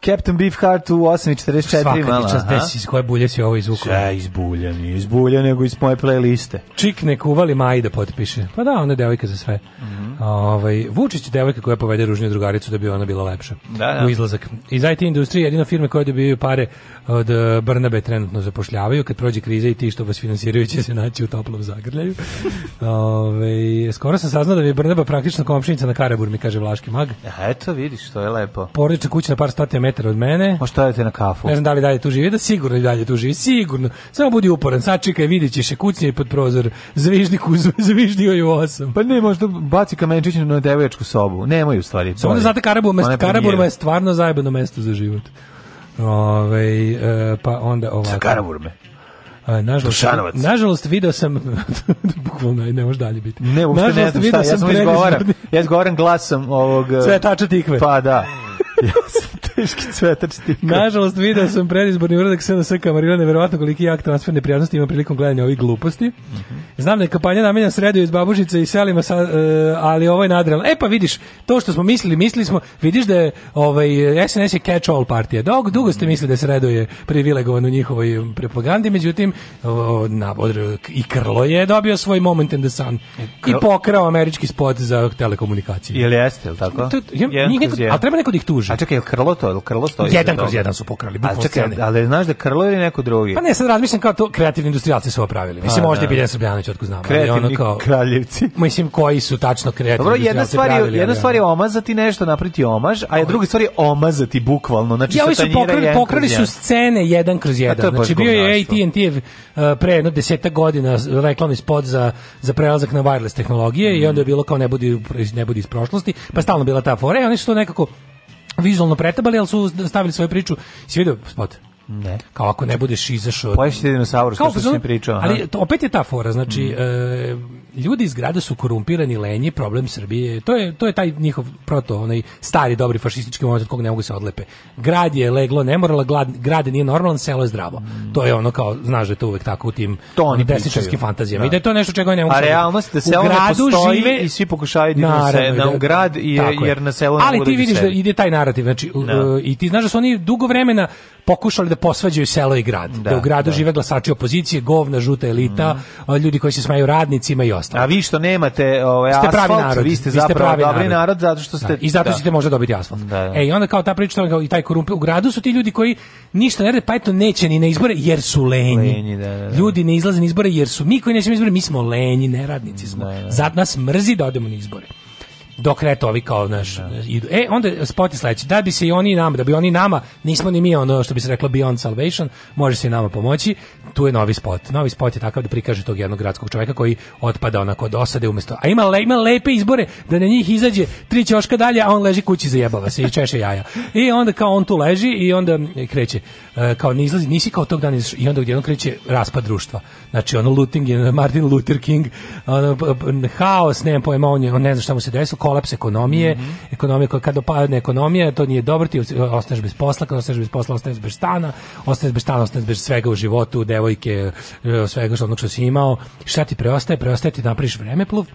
Captain Beefheart u 8.44. Svaka ti čast, desi, iz koje bulje si ovo izvukao? Ja, iz bulja, nije iz bulja, nego iz moje playliste. Čik nek uvali Majda potpiše. Pa da, ona je devojka za sve. Mm Ovaj Vučić devojka koja povede ružnju drugaricu da bi ona bila lepša. Da, da. U izlazak. Iz IT industrije jedino firme koje dobijaju pare od e, Brnabe trenutno zapošljavaju, kad prođe kriza i ti što vas finansiraju će se naći u toplom zagrljaju. Ove, ovaj, skoro sam saznao da je Brnaba praktično komšinica na Karabur, mi kaže Vlaški mag. A e, eto, vidiš, to je lepo. Porodična kuća na par stotina metara od mene. Možete na kafu. Ne znam da li dalje tu živi, da sigurno i dalje tu živi, sigurno. Samo budi uporan, sačekaj, vidit ćeš je kucnje pod prozor. Zvižnik uz, zviždio je u osam. Pa ne, možda baci kamen Nemanjačić na devojačku sobu. Nemoj u stvari. Samo da znate, mesto, Karaburma je stvarno zajebano mesto za život. Ove, e, pa onda ovako. Sa Karaburme. E, nažalost, nažalost video sam bukvalno ne može dalje biti. Ne, uopšte nažalost, ne znam šta, ja sam izgovaram. Ja izgovaram glasom ovog Sve e, tača tikve. Pa da. Ja Teški cvetačti. Nažalost, video sam predizborni uradak SNS Kamarila, neverovatno koliki jak transfer prijaznosti ima prilikom gledanja ovih gluposti. Mhm. Znam da je kampanja namenjena sredu iz babušice i selima, sa, uh, ali ovo je nadrealno. E pa vidiš, to što smo mislili, mislili smo, vidiš da je ovaj, SNS je catch-all partija. Dog, dugo ste mislili da sredo je privilegovan u njihovoj um, propagandi, međutim, o, na, od, i Krlo je dobio svoj moment in the sun. E, I pokrao američki spot za telekomunikacije. Ili jeste, jel tako? To, ja, njih neko, ali treba neko da ih tuži. A čekaj, jel Krlo to to, Krlo stoji? Jedan kroz jedan su pokrali. A čekaj, ali znaš da Krlo ili neko drugi? Pa ne, sad razmišljam kao to kreativni industrijalci su opravili. Mislim, možda i da. Biljan Srbljanović, otko znam. Kreativni ono kao, kraljevci. Mislim, koji su tačno kreativni Dobro, jedna stvar, je, jedna stvar je omazati nešto, napriti omaž, a druga stvar je omazati bukvalno. Znači, ja, ovi su pokrali, pokrali su scene jedan kroz jedan. Znači, bio je AT&T eh, pre jedno deseta godina reklamni spot za, za prelazak na wireless tehnologije i onda je bilo kao ne budi, ne budi iz prošlosti, pa stalno bila ta fora i oni su to nekako vizualno pretebali, ali su stavili svoju priču. Si vidio spot? Ne. Kao ako ne budeš izašao. Poješite pa dinosaur što, se ne priča. Ali to, opet je ta fora, znači mm. e, ljudi iz grada su korumpirani, lenji, problem Srbije. To je to je taj njihov proto onaj stari dobri fašistički moment od kog ne mogu se odlepe. Grad je leglo, ne morala glad, grad nije normalan, selo je zdravo. Mm. To je ono kao znaš da to uvek tako u tim desničarskim fantazijama. Da. I da je to nešto čega ne mogu. A realnost da selo ne postoji žive, i svi pokušavaju da se na u da. grad i je, jer na selo ne Ali da ti vidiš da ide taj narativ, znači da. i ti znaš da su oni dugo vremena pokušali da posvađaju selo i grad. Da, da u gradu da. žive glasači opozicije, govna, žuta elita, mm. ljudi koji se smeju radnicima i ostalo. A vi što nemate ovaj asfalt, ste pravi narod, vi ste zapravo vi ste pravi dobri narod. narod zato što da, ste da. i zato da. ćete možda dobiti asfalt. Da, e i onda kao ta priča i taj korump u gradu su ti ljudi koji ništa ne rade, pa eto neće ni na izbore jer su lenji. lenji da, da, ljudi ne izlaze na izbore jer su mi koji nećemo izbore, mi smo lenji, neradnici smo. Zato nas mrzi da odemo na izbore dok eto ovi kao naš da. idu. E onda spot je sledeći. Da bi se i oni nama, da bi oni nama, nismo ni mi ono što bi se reklo Beyond Salvation, može se i nama pomoći. Tu je novi spot. Novi spot je takav da prikaže tog jednog gradskog čoveka koji otpada onako od osade umesto. A ima, le, ima lepe izbore da na njih izađe tri ćoška dalje, a on leži kući zajebava se i češe jaja. I onda kao on tu leži i onda kreće. E, kao ne izlazi, nisi kao tog dana izašao i onda odjednom kreće raspad društva. Znači ono looting, Martin Luther King, ono, haos, nemam pojma, on, je, on ne zna šta mu se desilo, kolaps ekonomije, mm -hmm. ekonomija koja kada opadne ekonomija, to nije dobro, ti ostaneš bez posla, kada ostaneš bez posla, ostaneš bez stana, ostaneš bez stana, ostaneš bez svega u životu, devojke, e, svega što onog što si imao, šta ti preostaje, preostaje ti da napraviš vremeplov,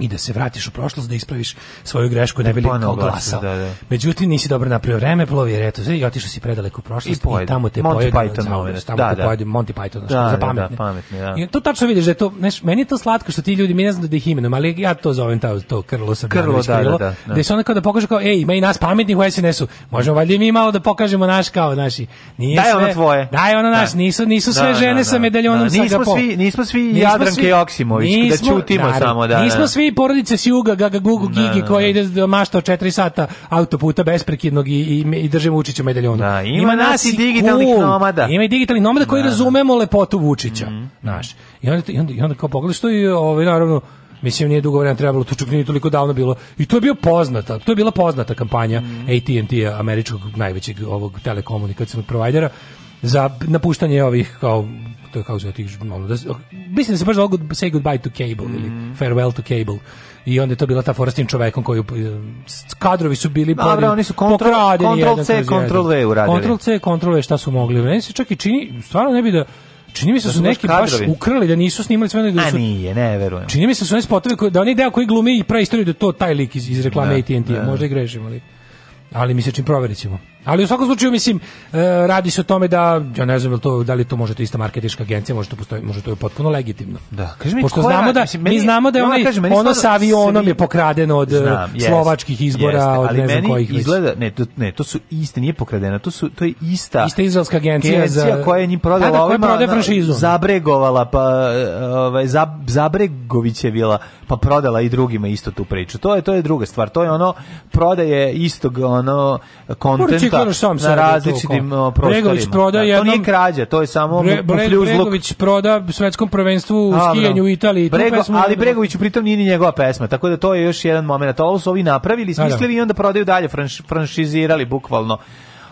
i da se vratiš u prošlost da ispraviš svoju grešku ne da da bi kao glasao. Da, da. Međutim nisi dobro napravio vremeplov jer eto i otišao si predaleko u prošlost i, i tamo te Monty Python nove tamo da, te da. da. Pojede, Monty Python da, za pametne. Da, pametne da. I to tačno vidiš da je to, znaš, meni je to slatko što ti ljudi mi ne znam da ih imenom, ali ja to zovem ta, to krlo sa krlo, da, krilo, da, da, da. su onda kao da pokažu kao ej, ima i nas pametnih u SNS-u. Možemo valjda mi malo da pokažemo naš kao naši. Nije daj sve, ono tvoje. Daj ono naš, nisu nisu sve žene sa medaljonom sa Nismo svi, nismo svi Jadranke Joksimović da ćutimo samo da. Nismo svi tri porodice s juga, Gaga Gugu da, Gigi, da, koja da. ide mašta od četiri sata autoputa besprekidnog i, i, i drže Vučića medaljonu. Da, ima, ima nas i digitalnih cool. nomada. Ima i digitalnih nomada koji da, razumemo lepotu Vučića. Mm. Naš. I, onda, I onda, i onda kao pogledaš to i ovaj, naravno, Mislim, nije dugo vremena trebalo, to čak nije toliko davno bilo. I to je bio poznata, to je bila poznata kampanja mm. AT&T, američkog najvećeg ovog telekomunikacijnog provajdera, za napuštanje ovih kao to je kao za tih ono, da, mislim da se baš zvao good, Say Goodbye to Cable mm ili Farewell to Cable i onda je to bila ta fora s tim čovekom koji e, kadrovi su bili Dobre, podin, oni su kontrol, kontrol C, kontrol V uradili kontrol C, kontrol V šta su mogli meni se čak i čini, stvarno ne bi da Čini mi se da, da su neki baš ukrali da nisu snimali sve nego da su. A nije, ne verujem. Čini mi se da su oni spotovi koji, da oni deo koji glumi i pravi istoriju da to taj lik iz, iz reklame AT&T, da, možda i grešimo ali ali mi se čim proverit ćemo. Ali u svakom slučaju mislim e, radi se o tome da ja ne znam li to da li to može to ista marketinška agencija, može to postoji, može to je potpuno legitimno. Da. Kaži mi, Pošto znamo da mislim, meni, mi znamo da je onaj, kažem, ono sa avionom svi... je pokradeno od znam, e, jest, slovačkih izbora, jeste, od ali ne znam kojih izgleda, već. ne, to, ne, to su iste, nije pokradena, to su to je ista. Ista izraelska agencija, agencija za koja je njim prodala da, da, ovima, zabregovala pa e, ovaj zab, Zabregovićevila pa prodala i drugima isto tu priču. To je to je druga stvar. To je ono prodaje istog ono kontenta slika sam na da različitim prostorima. Bregović proda da, jednom... To nije krađa, to je samo Bre, Bregović proda svetskom prvenstvu u skijanju u Italiji. Brego, pesmu, ali Bregović pritom nije ni njegova pesma, tako da to je još jedan moment. Ovo su ovi napravili, da, da. smislili i onda prodaju dalje, franš, franšizirali bukvalno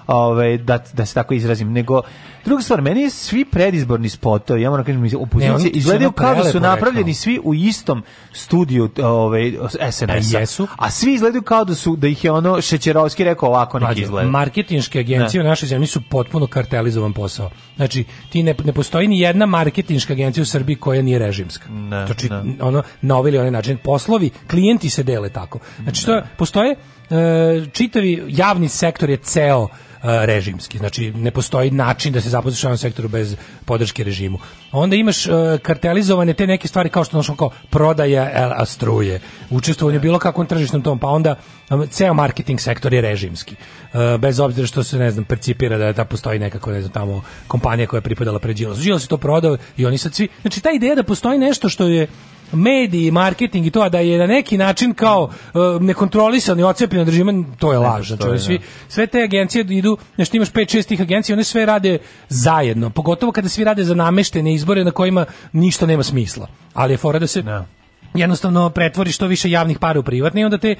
ovaj da da se tako izrazim, nego druga stvar, meni je svi predizborni spotovi, ja moram da kažem, opozicije izgledaju kao da su napravljeni rekao. svi u istom studiju ovaj SNS-a. A svi izgledaju kao da su da ih je ono Šećerovski rekao ovako neki izgleda. Marketinške agencije ne. u našoj zemlji su potpuno kartelizovan posao. Znači, ti ne, ne postoji ni jedna marketinška agencija u Srbiji koja nije režimska. Ne, znači, ne. ono na ovaj ili onaj način poslovi, klijenti se dele tako. Znači, to postoje e, čitavi javni sektor je ceo režimski. Znači, ne postoji način da se zaposliš u javnom sektoru bez podrške režimu. Onda imaš kartelizovane te neke stvari kao što našao kao prodaja struje, učestvovanje bilo kakvom tržišnom tom, pa onda ceo marketing sektor je režimski. Bez obzira što se, ne znam, percipira da, da postoji nekako, ne znam, tamo kompanija koja je pripadala pred Đilas. Đilas je to prodao i oni sad svi... Znači, ta ideja da postoji nešto što je mediji, marketing i to, a da je na neki način kao uh, nekontrolisano i ocepljeno držima, to je laž. Znači, svi, sve te agencije idu, znači imaš 5-6 tih agencija, one sve rade zajedno, pogotovo kada svi rade za nameštene izbore na kojima ništa nema smisla. Ali je fora da se ne. jednostavno pretvori što više javnih para u privatne i onda te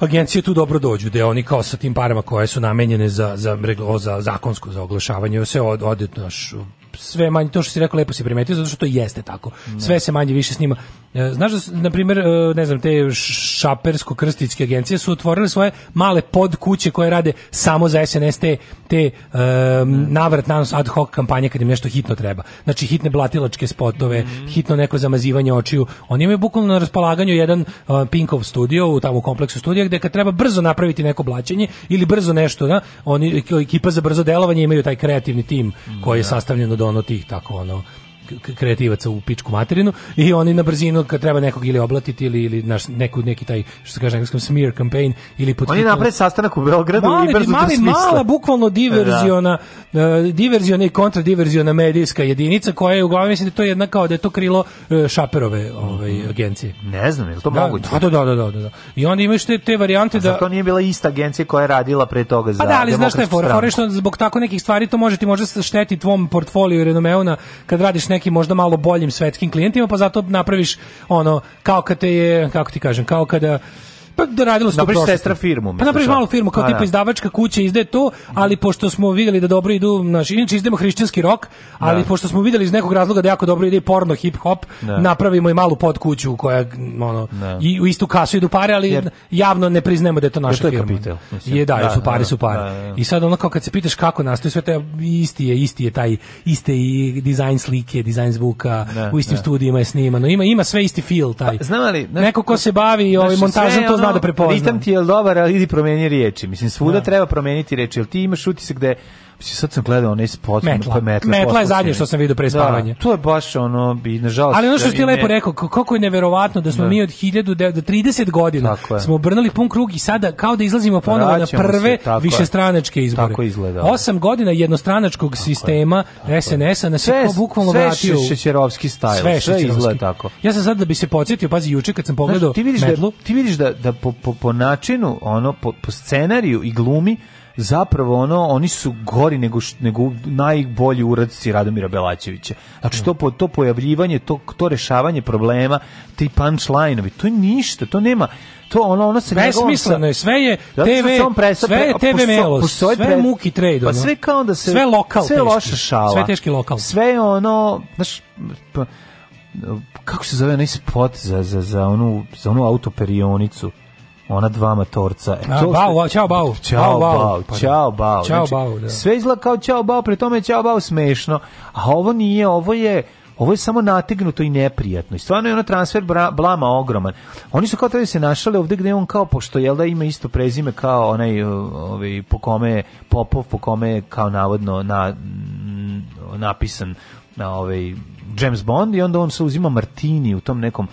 agencije tu dobro dođu, da oni kao sa tim parama koje su namenjene za, za, za, za zakonsko, za oglašavanje, sve od, ode naš sve manje, to što si rekao lepo si primetio, zato što to jeste tako. Sve se manje više snima. E, znaš da, na primjer, e, ne znam, te šapersko-krstičke agencije su otvorile svoje male pod kuće koje rade samo za SNS te, te um, navrat nanos ad hoc kampanje kad im nešto hitno treba. Znači, hitne blatilačke spotove, mhm. hitno neko zamazivanje očiju. Oni imaju bukvalno na raspolaganju jedan uh, Pinkov studio u tamo kompleksu studija gde kad treba brzo napraviti neko blaćenje ili brzo nešto, da, oni, ekipa za brzo delovanje imaju taj kreativni tim mm, koji je da. sastavljen od ono tih tako ono kreativaca u pičku materinu i oni na brzinu kad treba nekog ili oblatiti ili ili naš neku neki taj što se kaže engleskom smear campaign ili pod Oni napred sastanak u Beogradu mali, i brzo mali, mala bukvalno da. diverziona da. uh, diverziona i kontradiverziona medijska jedinica koja je uglavnom mislim da to je jedna kao da je to krilo uh, šaperove ovaj mm. agencije. Ne znam, je li to da, moguće? Da, da, da, da, da. da. I onda imaš te, te varijante da to nije bila ista agencija koja je radila pre toga pa za Pa da, ali znaš šta je fora, zbog tako nekih stvari to može ti može šteti tvom portfoliju renomeu kad radiš ne nekim možda malo boljim svetskim klijentima, pa zato napraviš ono, kao kad te je, kako ti kažem, kao kada pa da radilo se to sestra firmu. Pa napraviš malu firmu kao tipa da. izdavačka kuća izde to, ali pošto smo videli da dobro idu naš inače izdemo hrišćanski rok, ali da. pošto smo videli iz nekog razloga da jako dobro ide porno hip hop, da. napravimo i malu pod kuću koja ono i u istu kasu idu pare, ali javno ne priznajemo da je to naša firma. Kapitel, je da, su pare su pare. I sad ono kao kad se pitaš kako nastaje sve te isti je isti je taj iste i dizajn slike, dizajn zvuka, u istim studijima je snimano. Ima ima sve isti feel taj. Pa, znam ali, neko ko se bavi ovim montažom to zna zna da prepozna. Ritam ti je dobar, ali idi promeni riječi. Mislim, svuda da. treba promeniti riječi, jer ti imaš utisak da je Mislim, sad sam gledao onaj spot. Metla. Pa metla, metla je zadnje što sam vidio pre da, spavanja. Da, to je baš ono, bi, nažalost... Ali ono što da ste lepo rekao, kako je neverovatno da smo da. mi od 1930 godina smo obrnuli pun krug i sada kao da izlazimo ponovo na prve se, višestranačke izbore. Tako izgleda. Osam godina jednostranačkog tako sistema SNS-a nas je sve, bukvalno sve vratio. Sve šećerovski stajl, sve, sve izgleda tako. Ja sam sad da bi se podsjetio, pazi, juče kad sam pogledao znači, ti vidiš da metlu, da, ti vidiš da, da po, po, po načinu, ono, po, po scenariju i glumi, zapravo ono oni su gori nego nego najbolji uradci Radomira Belačevića. Znači to to pojavljivanje, to to rešavanje problema, ti punchlineovi, to je ništa, to nema to ono ono se besmisleno je sve je TV sve je TV Melos sve pre, muki trade pa sve kao da se sve lokal sve teški, šala sve teški lokal sve je ono znaš pa, kako se zove onaj spot za za za onu za onu autoperionicu ona dva matorca. E, A, to bau, ste... čao bau. Čao bau, bau pa da. čao bau. Čao znači, bau, da. Sve izgleda kao čao bau, pre tome je čao bau smešno. A ovo nije, ovo je ovo je samo nategnuto i neprijatno. I stvarno je ono transfer blama ogroman. Oni su kao tada se našali ovde gde on kao, pošto jel da ima isto prezime kao onaj uh, ovaj, po kome Popov, po kome kao navodno na, napisan na ovaj James Bond i onda on se uzima Martini u tom nekom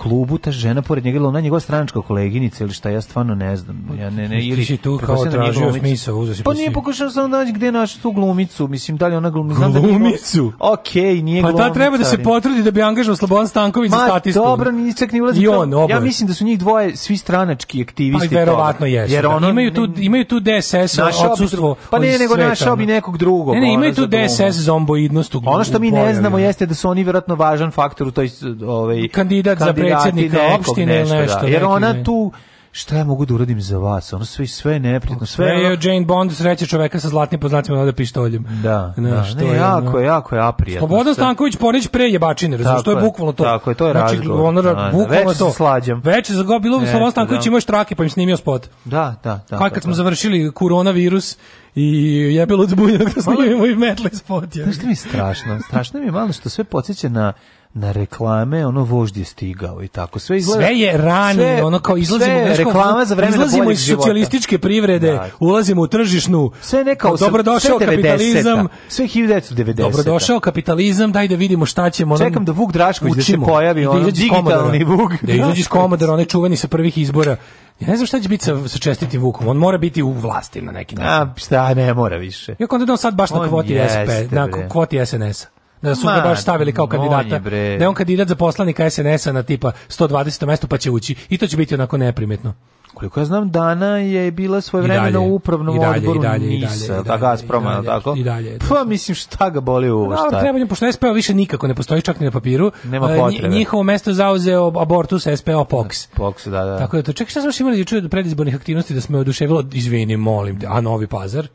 klubu ta žena pored njega ili ona njegova stranačka koleginica ili šta ja stvarno ne znam. Ja ne ne ili si tu kao da tražio smisao, uzeo si. Pa, pa nije pokušao sam da naći gde naći tu glumicu, mislim da li ona da glumica znam glumicu. Okej, okay, nije glumica. Pa ta treba da se potrudi da bi angažovao Slobodan Stanković Ma, za statistiku. Dobro, ni čak ni ulazi. Ja mislim da su njih dvoje svi stranački aktivisti. Pa verovatno jesu. Jer ono, imaju tu imaju tu DSS odsustvo. Pa ne, nego našao bi nekog drugog. Ne, ne imaju tu DSS zomboidnost. Ono što mi ne znamo jeste da su oni verovatno važan faktor u toj ovaj kandidat za predsjednika opštine ili nešto. Da. Jer ona tu šta ja mogu da uradim za vas? Ono sve sve je neprijatno, sve. Sve je Jane Bond sreće čoveka sa zlatnim poznacima nada pištoljem. Da. da. Ne, da, što ne, je, jako, je, jako je aprijatno. Slobodan Stanković Porić pre jebačine, razumeš, to je bukvalno to. Tako je, to je znači, razgovor. Ono, da, da bukvalno to. Slađam. Veče za bilo Slobodan Stanković da. ima štrake, pa im snimio spot. Da, da, da. Pa kad smo završili koronavirus, i jebelo od bunjenog da snimimo i metal spot. Znaš što mi je strašno? Strašno mi je malo što sve podsjeća na na reklame, ono vožd je stigao i tako. Sve izgleda Sve je rani, sve, ono kao izlazimo sve reklama za vreme izlazimo iz socijalističke privrede, da. ulazimo u tržišnu. Sve neka dobrodošao sve 90 kapitalizam, sve 1990. Dobrodošao kapitalizam, daj da vidimo šta ćemo. Ono, Čekam da Vuk Drašković da se pojavi, da digitalni Vuk. Da izađeš komodor, onaj čuveni sa prvih izbora. Ja ne znam šta će biti sa, sa čestitim Vukom. On mora biti u vlasti na neki način. A, šta, ne mora više. Iako onda da on sad baš on na kvoti, SP, na kvoti SNS-a da su ga baš stavili kao kandidata. Da je on kandidat za poslanika SNS-a na tipa 120. mesto pa će ući. I to će biti onako neprimetno. Koliko ja znam, Dana je bila svoje vreme na upravnom i dalje, odboru i dalje, NISA, ta da, Gazproma, tako? I dalje. Pa mislim šta ga boli uvo, da, šta? No, treba njim, pošto SPO više nikako ne postoji, čak ni na papiru. Nema e, potrebe. Njihovo mesto zauzeo abortus SPO POX. POX, da, da. Tako da to, čekaj, šta smo imali juče od predizbornih aktivnosti da smo oduševilo, izvini, molim te, a Novi Pazar?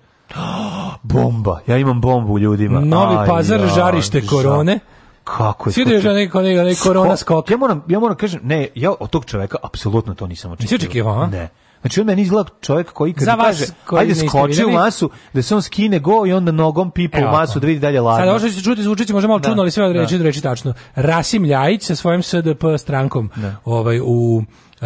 bomba. Ja imam bombu u ljudima. Novi pazar, ja, žarište korone. Kako je? Svi da neko neka neka korona skok. Ja moram ja moram kažem, ne, ja od tog čoveka apsolutno to nisam očekivao. Nisi očekivao, Ne. Znači on meni izgleda čovjek koji kad kaže ajde skoči u masu da se on skine go i onda nogom pipa Evo, u masu da vidi dalje ladno. Sada hoćete čuti zvučiće možda malo da. čudno, ali sve od da. reči da. reči tačno. Rasim Ljajić sa svojim SDP strankom da. ovaj u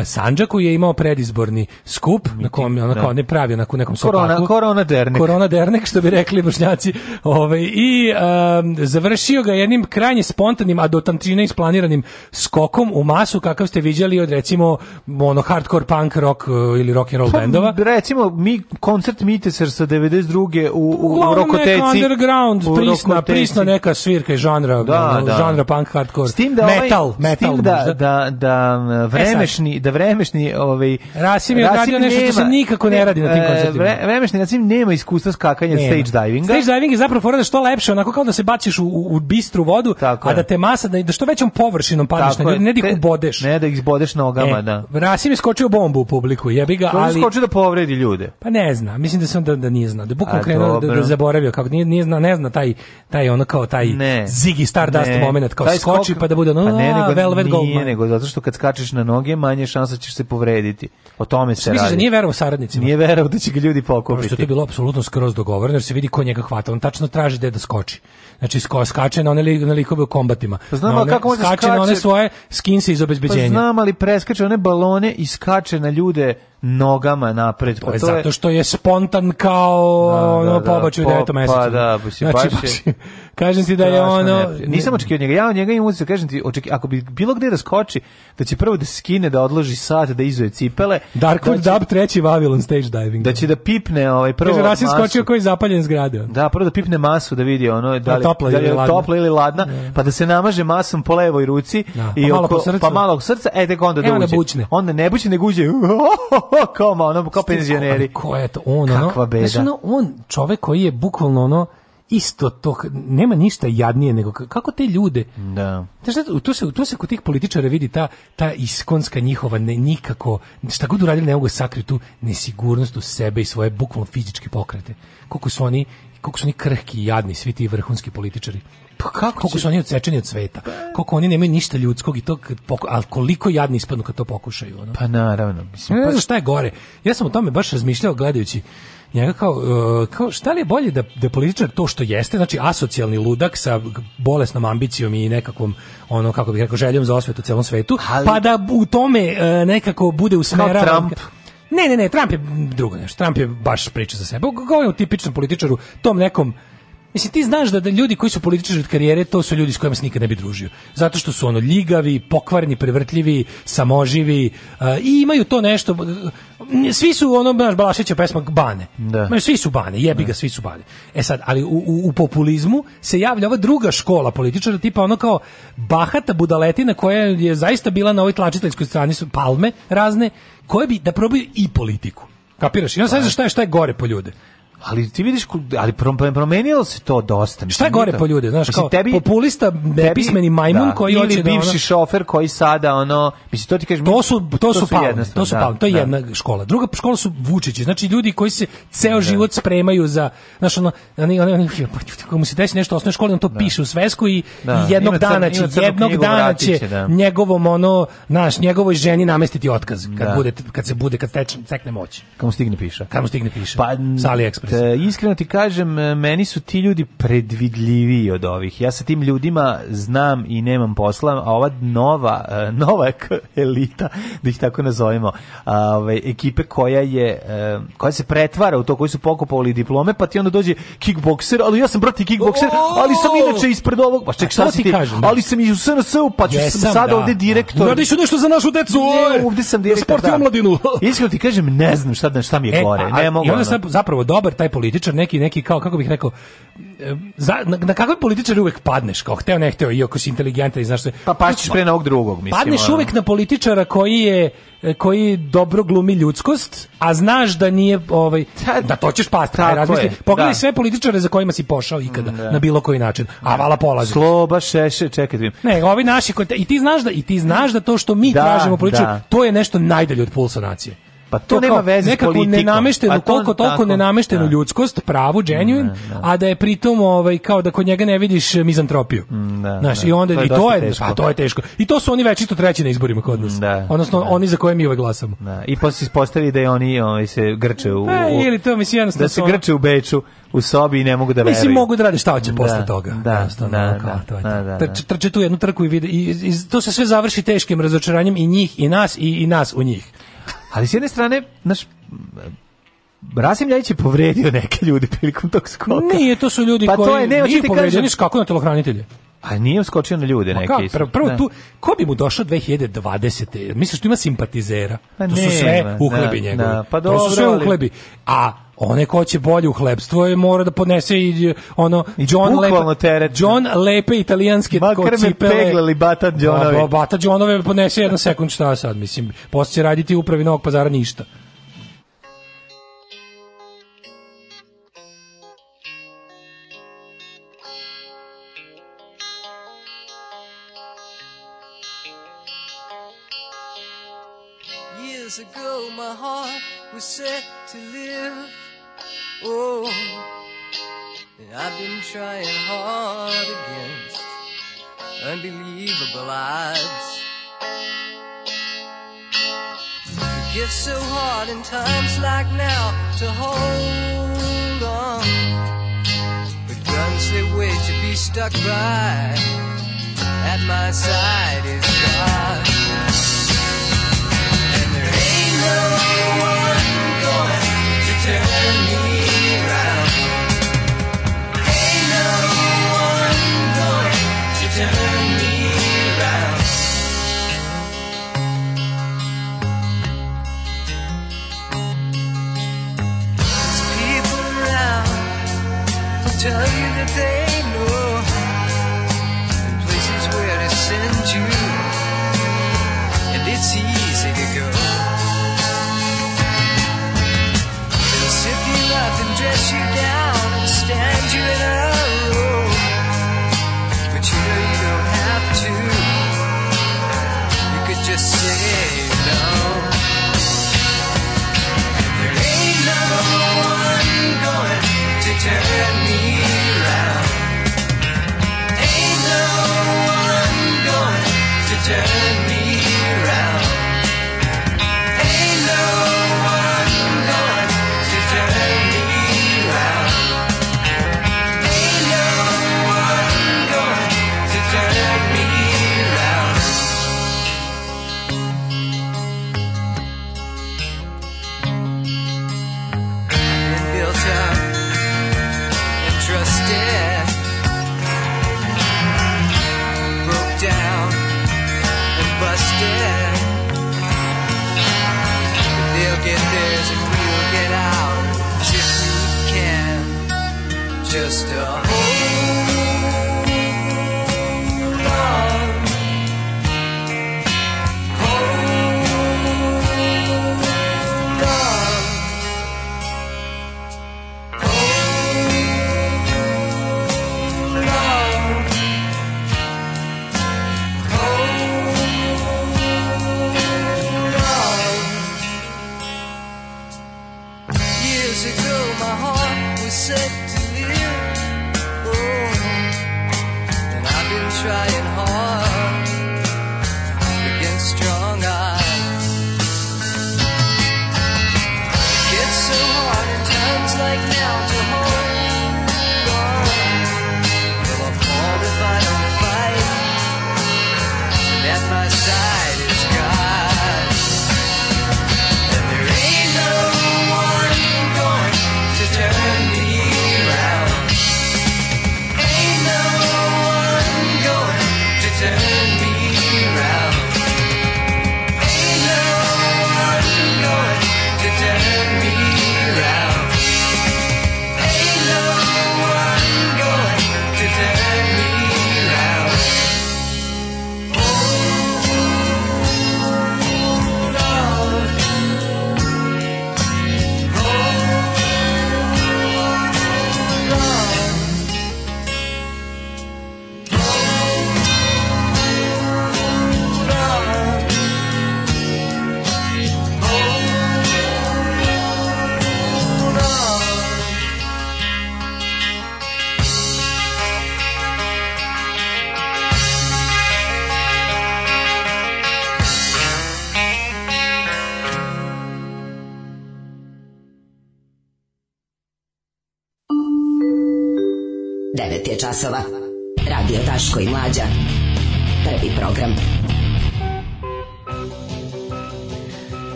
E, Sanđaku je imao predizborni skup Miting, na kom je onako ne pravi na da. nekom korona sopaku. korona dernek korona dernek što bi rekli bošnjaci ovaj i um, završio ga jednim krajnje spontanim a do tamčine isplaniranim skokom u masu kakav ste viđali od recimo ono hardcore punk rock e, ili rock and roll pa, bendova recimo mi koncert Miteser sa 92 u u, u Rokoteci underground u prisna rokoteci. prisna neka svirka i žanra da, da. žanra punk hardcore s tim da metal ovaj, metal s tim da-, da, da da vremešni da vremešni ovaj Rasim je radio nešto nema, što se nikako ne, ne radi na tim e, koncertima. Vre, vremešni Rasim nema iskustva skakanja nema. stage divinga. Stage diving je zapravo fora da što lepše, onako kao da se baciš u, u bistru vodu, Tako a da te masa da, da što većom površinom padneš na ljudi, ne da ih ubodeš. Ne da ih zbodeš nogama, e, da. Rasim je skočio bombu u publiku, jebi ga, ali skoči da povredi ljude. Pa ne znam, mislim da se on da, da nije znao, da bukvalno krenuo da, da, zaboravio kako nije, nije zna, ne zna taj taj ono kao taj ne, Ziggy Stardust ne, momenat kao skoči pa da bude ono, pa ne, nego, Velvet Goldmine. nego zato što kad skačeš na noge manje manje šansa ćeš se povrediti. O tome se Mislim, da radi. da nije verovao saradnicima. Nije verovao da će ga ljudi pokupiti. Što je to bilo apsolutno skroz dogovoreno, jer se vidi ko njega hvata. On tačno traži gde da skoči. Znači, sko, skače na one li, na likove u kombatima. Pa znam, one, kako skače, skače na one svoje skinse iz pa obezbeđenja. Pa znam, ali preskače one balone i skače na ljude nogama napred. Pa pa to pa je zato što je spontan kao da, da, ono da, pobačaj u devetom pa mesecu. Pa da, znači, baš znači, baš je... Kažem ti da je ono... Neprijed. Nisam očekio njega, ja njega imam utisak, kažem ti, očekio, ako bi bilo gde da skoči, da će prvo da skine, da odloži sat, da izuje cipele. Darkwood da Dub treći Vavilon stage diving. Da će da pipne ovaj, prvo Kaže, Rasim skočio koji je zapaljen zgrade. Da, prvo da pipne masu, da vidi ono, da li, topla, da li je ladna. topla ili ladna, ne. Da. pa da se namaže masom po levoj ruci, da. i pa, oko, malo po srcu. pa malog srca, e, tek onda e, da uđe. Onda ne bučne, nego uđe. kao ono, kao penzioneri. Ko je to? On, ono, Kakva beda. Znači, ono, on, čovek koji je bukvalno ono, isto to, nema ništa jadnije nego kako te ljude da. Znaš, tu, se, tu se kod tih političara vidi ta, ta iskonska njihova ne, nikako, šta god uradili ne mogu da sakriti tu nesigurnost u sebe i svoje bukvalno fizičke pokrete koliko su oni koliko su oni krhki i jadni, svi ti vrhunski političari. Pa kako koliko će... su oni odsečeni od sveta, pa- koliko oni nemaju ništa ljudskog i to, poku... ali koliko jadni ispadnu kad to pokušaju. Ono? Pa naravno. Mislim, pa... ne znam šta je gore. Ja sam o tome baš razmišljao gledajući njega kao, uh, kao šta li je bolje da, da političar to što jeste, znači asocijalni ludak sa bolesnom ambicijom i nekakvom ono kako bih rekao željom za osvetu u celom svetu, ali, pa da u tome e, nekako bude usmeravan. Kao Trump. Ne, ne, ne, Trump je drugo nešto. Trump je baš priča za sebe. Govorim o tipičnom političaru, tom nekom Mislim, ti znaš da, da ljudi koji su političari od karijere, to su ljudi s kojima se nikad ne bi družio. Zato što su ono ljigavi, pokvarni, prevrtljivi, samoživi uh, i imaju to nešto... Svi su, ono, znaš, Balašića pesma bane. Da. Ma, svi su bane, jebi ga, da. svi su bane. E sad, ali u, u, u, populizmu se javlja ova druga škola političara, tipa ono kao bahata budaletina koja je zaista bila na ovoj tlačiteljskoj strani su palme razne, koje bi da probaju i politiku. Kapiraš? I Ja sad da. šta je, šta je gore po ljude. Ali ti vidiš, ali promenilo se to dosta. Šta je gore po ljude, znaš, kao tebi, populista, nepismeni majmun da, koji hoće da... Ili bivši šofer koji sada, ono, mislim, to ti kažeš... To su, to, to su, pa to su da, to je da. jedna škola. Druga škola su Vučići, znači ljudi koji se ceo da. život spremaju za, znaš, ono, oni, oni, oni, kako pa, mu se desi nešto osnovne škole, on to da. piše u svesku i, da. jednog dana će, jednog dana će njegovom, ono, naš, njegovoj ženi namestiti otkaz, kad, bude, kad se bude, kad teče, cekne moć. Kamo stigne piše? Kamo stigne piše? Pa, sa AliExpress e, iskreno ti kažem, meni su ti ljudi predvidljivi od ovih. Ja sa tim ljudima znam i nemam posla, a ova nova, e, nova elita, da ih tako nazovemo, ove, ovaj, ekipe koja je, e, koja se pretvara u to, koji su pokupovali diplome, pa ti onda dođe kickbokser, ali ja sam brati kickbokser, ali sam inače ispred ovog, pa ček, šta ti, kažem, ali sam iz SNS-u, pa ću sam sad da, ovde da. direktor. Radiš nešto za našu decu, ne, ovde sam da direktor. Sport i omladinu. Iskreno ti kažem, ne znam šta, šta mi je e, gore. ne mogu. I onda sam zapravo dobar taj političar neki neki kao kako bih rekao za, na, na kakve političar uvek padneš kao hteo ne hteo i ako si inteligentan i znaš se pa paćiš znači, pre na ovog drugog mislim padneš ono. uvek na političara koji je koji dobro glumi ljudskost a znaš da nije ovaj da, da to ćeš pasti razmisli pogledaj da. sve političare za kojima si pošao ikada mm, da. na bilo koji način a vala polazi sloba šeše čekaj da vidim ne ovi naši i ti znaš da i ti znaš da to što mi da, tražimo političar da. to je nešto najdalje od pulsa nacije Pa to, to nema veze s politikom. nenamešteno, pa to, koliko toliko tako, da. ljudskost, pravu, genuine, da, a da je pritom ovaj, kao da kod njega ne vidiš eh, mizantropiju. Mm, da, Znaš, da. i onda, to i to je, teško. pa to je teško. I to su oni večito treći na izborima kod nas. Da, Odnosno, da. oni za koje mi ovaj glasamo. Da. I posle ispostavi da je oni ovaj, se grče u... Pa, ili to, mislim, jednostavno... Da se grče u Beču u sobi i ne mogu da veruju. Mislim, mogu da rade šta hoće da, posle toga. Da, da, da, da, Trče tu jednu trku i vide. I, to se sve završi teškim razočaranjem i njih i nas i, i nas u njih. Ali s jedne strane, naš Rasim Ljajić je povredio neke ljude prilikom tog skoka. Nije, to su ljudi pa koji to je, ne, nije da povredio, kažem... skako na telohranitelje. A nije skočio na ljude pa neke. Ka, prvo, prvo da. tu, ko bi mu došao 2020. Misliš da ima simpatizera? Pa to ne, su sve uhlebi da, njegovi. pa dobro, to su sve uhlebi. A one ko će bolje u hlebstvo je mora da podnese i ono I John lepe, teret. John lepe italijanske Makar ko cipele. Makar me peglali Bata Johnovi. Ba, bata Johnove podnese jedan sekund šta sad, mislim. Posle će raditi upravi Novog pazara ništa. Years ago my heart was set Oh, I've been trying hard against unbelievable odds. It gets so hard in times like now to hold on. But guns that wait to be stuck by at my side is God. And there ain't no one going to turn me tell you that they know the places where to send you, and it's easy to go. They'll sip you up and dress you down.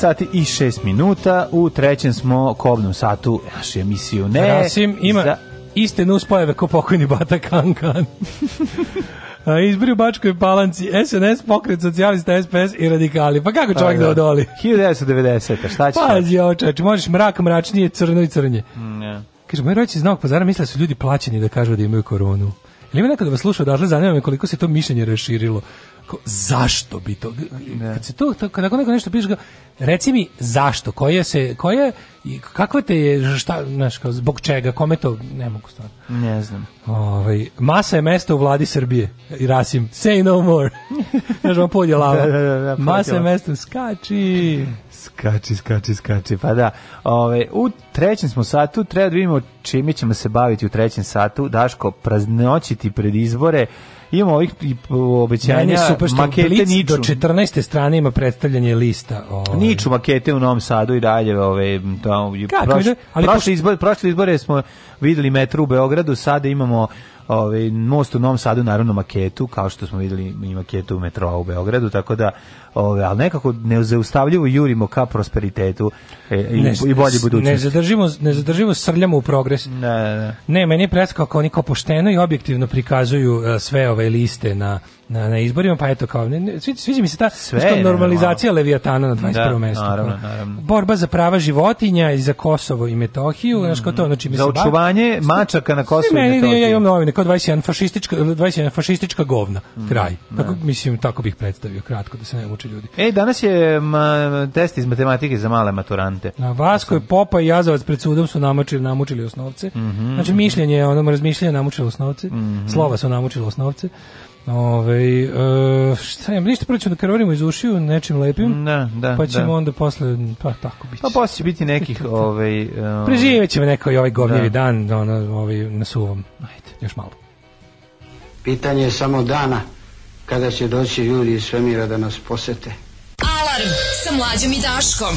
sati i 6 minuta. U trećem smo kobnom satu naše emisiju. Ne, Rasim ima za... iste nuspojave ko pokojni Bata Kankan. A izbri u Bačkoj Palanci, SNS, pokret socijalista, SPS i radikali. Pa kako čovjek pa da, da, odoli? 1990. Šta će? Pazi, očeč, možeš mrak, mračnije, crno i crnje. Mm, yeah. Kaže, moj roći iz Novog pazara misle da su ljudi plaćeni da kažu da imaju koronu. Ili ima neko da vas sluša odatle, zanima me koliko se to mišljenje raširilo zašto bi to kad se to, to kad nakon nešto pišeš reci mi zašto koja se i kakva te je šta znaš kao zbog čega kome to ne mogu stvarno ne znam ovaj masa je mesto u vladi Srbije i Rasim say no more znaš on polje lava da, da, da, da masa je mesto skači skači skači skači pa da ovaj u trećem smo satu treba da vidimo čime ćemo se baviti u trećem satu Daško praznoćiti pred izbore imamo ovih obećanja makete niču. Do 14. strane ima predstavljanje lista. Ovaj. Niču makete u Novom Sadu i dalje. Ove, tamo, Kako, prošli, prošli, izbor, prošli izbore smo videli metro u Beogradu, sada imamo ovaj most u Novom Sadu naravno maketu kao što smo videli i maketu metroa u Beogradu tako da ove, ali nekako nezaustavljivo jurimo ka prosperitetu e, i, ne, i bolji budućnosti. Ne zadržimo, ne zadržimo srljamo u progres. Ne, ne. ne meni je preskao kao oni kao pošteno i objektivno prikazuju a, e, sve ove liste na na, na izborima, pa eto kao, ne, ne, sviđa mi se ta Sve, što, normalizacija Leviatana na 21. Da, mestu. Pa naravno, naravno. Borba za prava životinja i za Kosovo i Metohiju, mm, znaš kao to, znači, mislim, za očuvanje ba, mačaka na Kosovo i Metohiju. Ja, ja imam novine, kao 21 fašistička, 21 fašistička govna, mm, kraj. Tako, ne. Da. mislim, tako bih predstavio, kratko, da se ne uče ljudi. E, danas je ma, test iz matematike za male maturante. Na Vasko je Popa i Jazavac pred sudom su namučili, namučili osnovce. Mm -hmm. Znači, mišljenje, ono razmišljanje namučilo osnovce. Mm -hmm. Slova su namučili osnovce. Ove, ovaj, e, šta je, ništa prvo ćemo da krvarimo iz ušiju nečim lepim, da, da, pa da. ćemo da. onda posle, pa tako biti. Pa posle će biti nekih, ovaj... Um, Preživjet ćemo neko i ovaj govnjevi da. dan, ono, ovaj, na suvom. Ajde, još malo. Pitanje je samo dana kada će doći ljudi iz svemira da nas posete. Alarm sa mlađom i Daškom.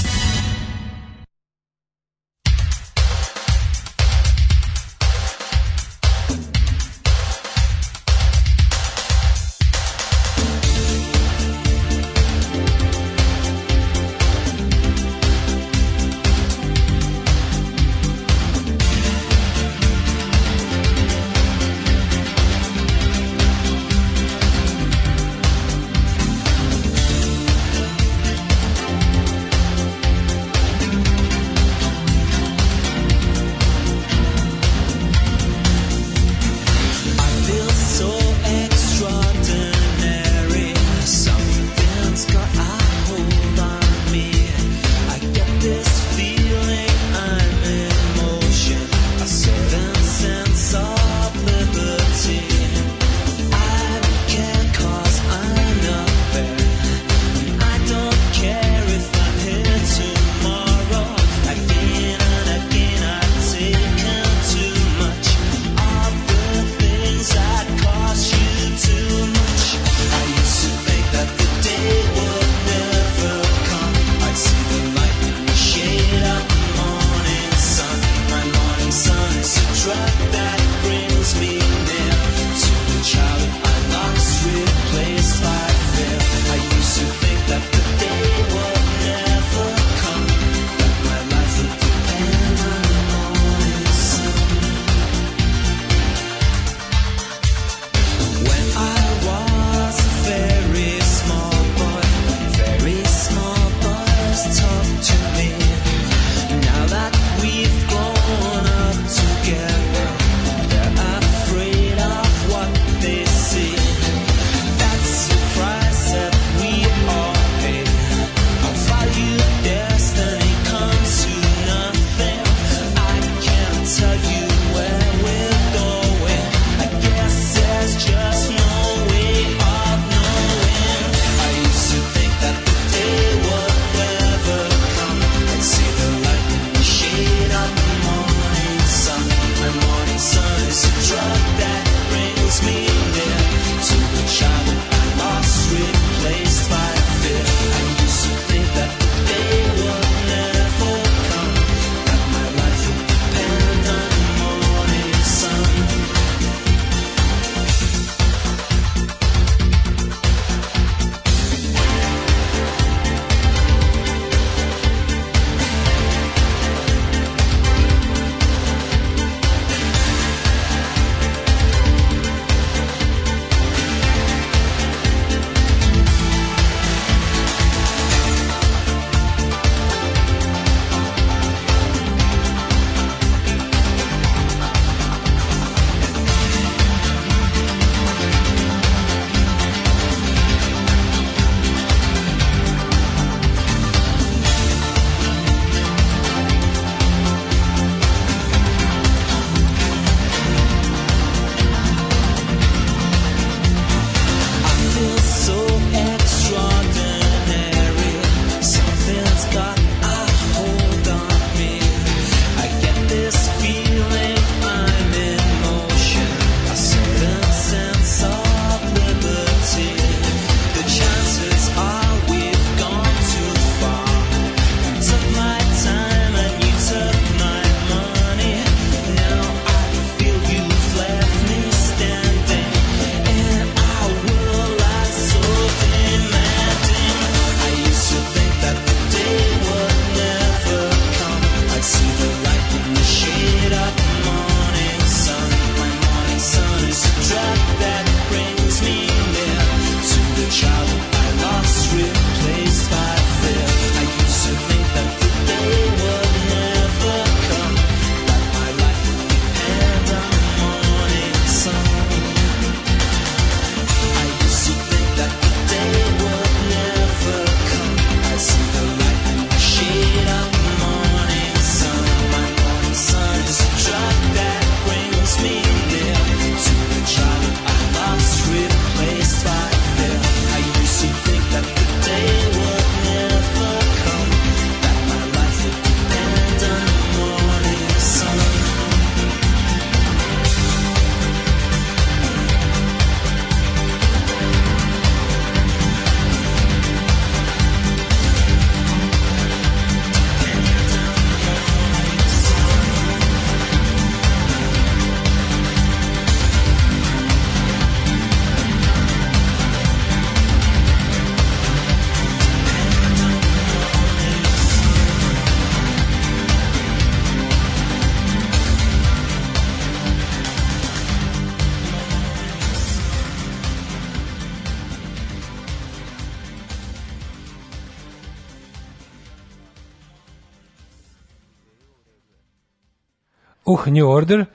New Order.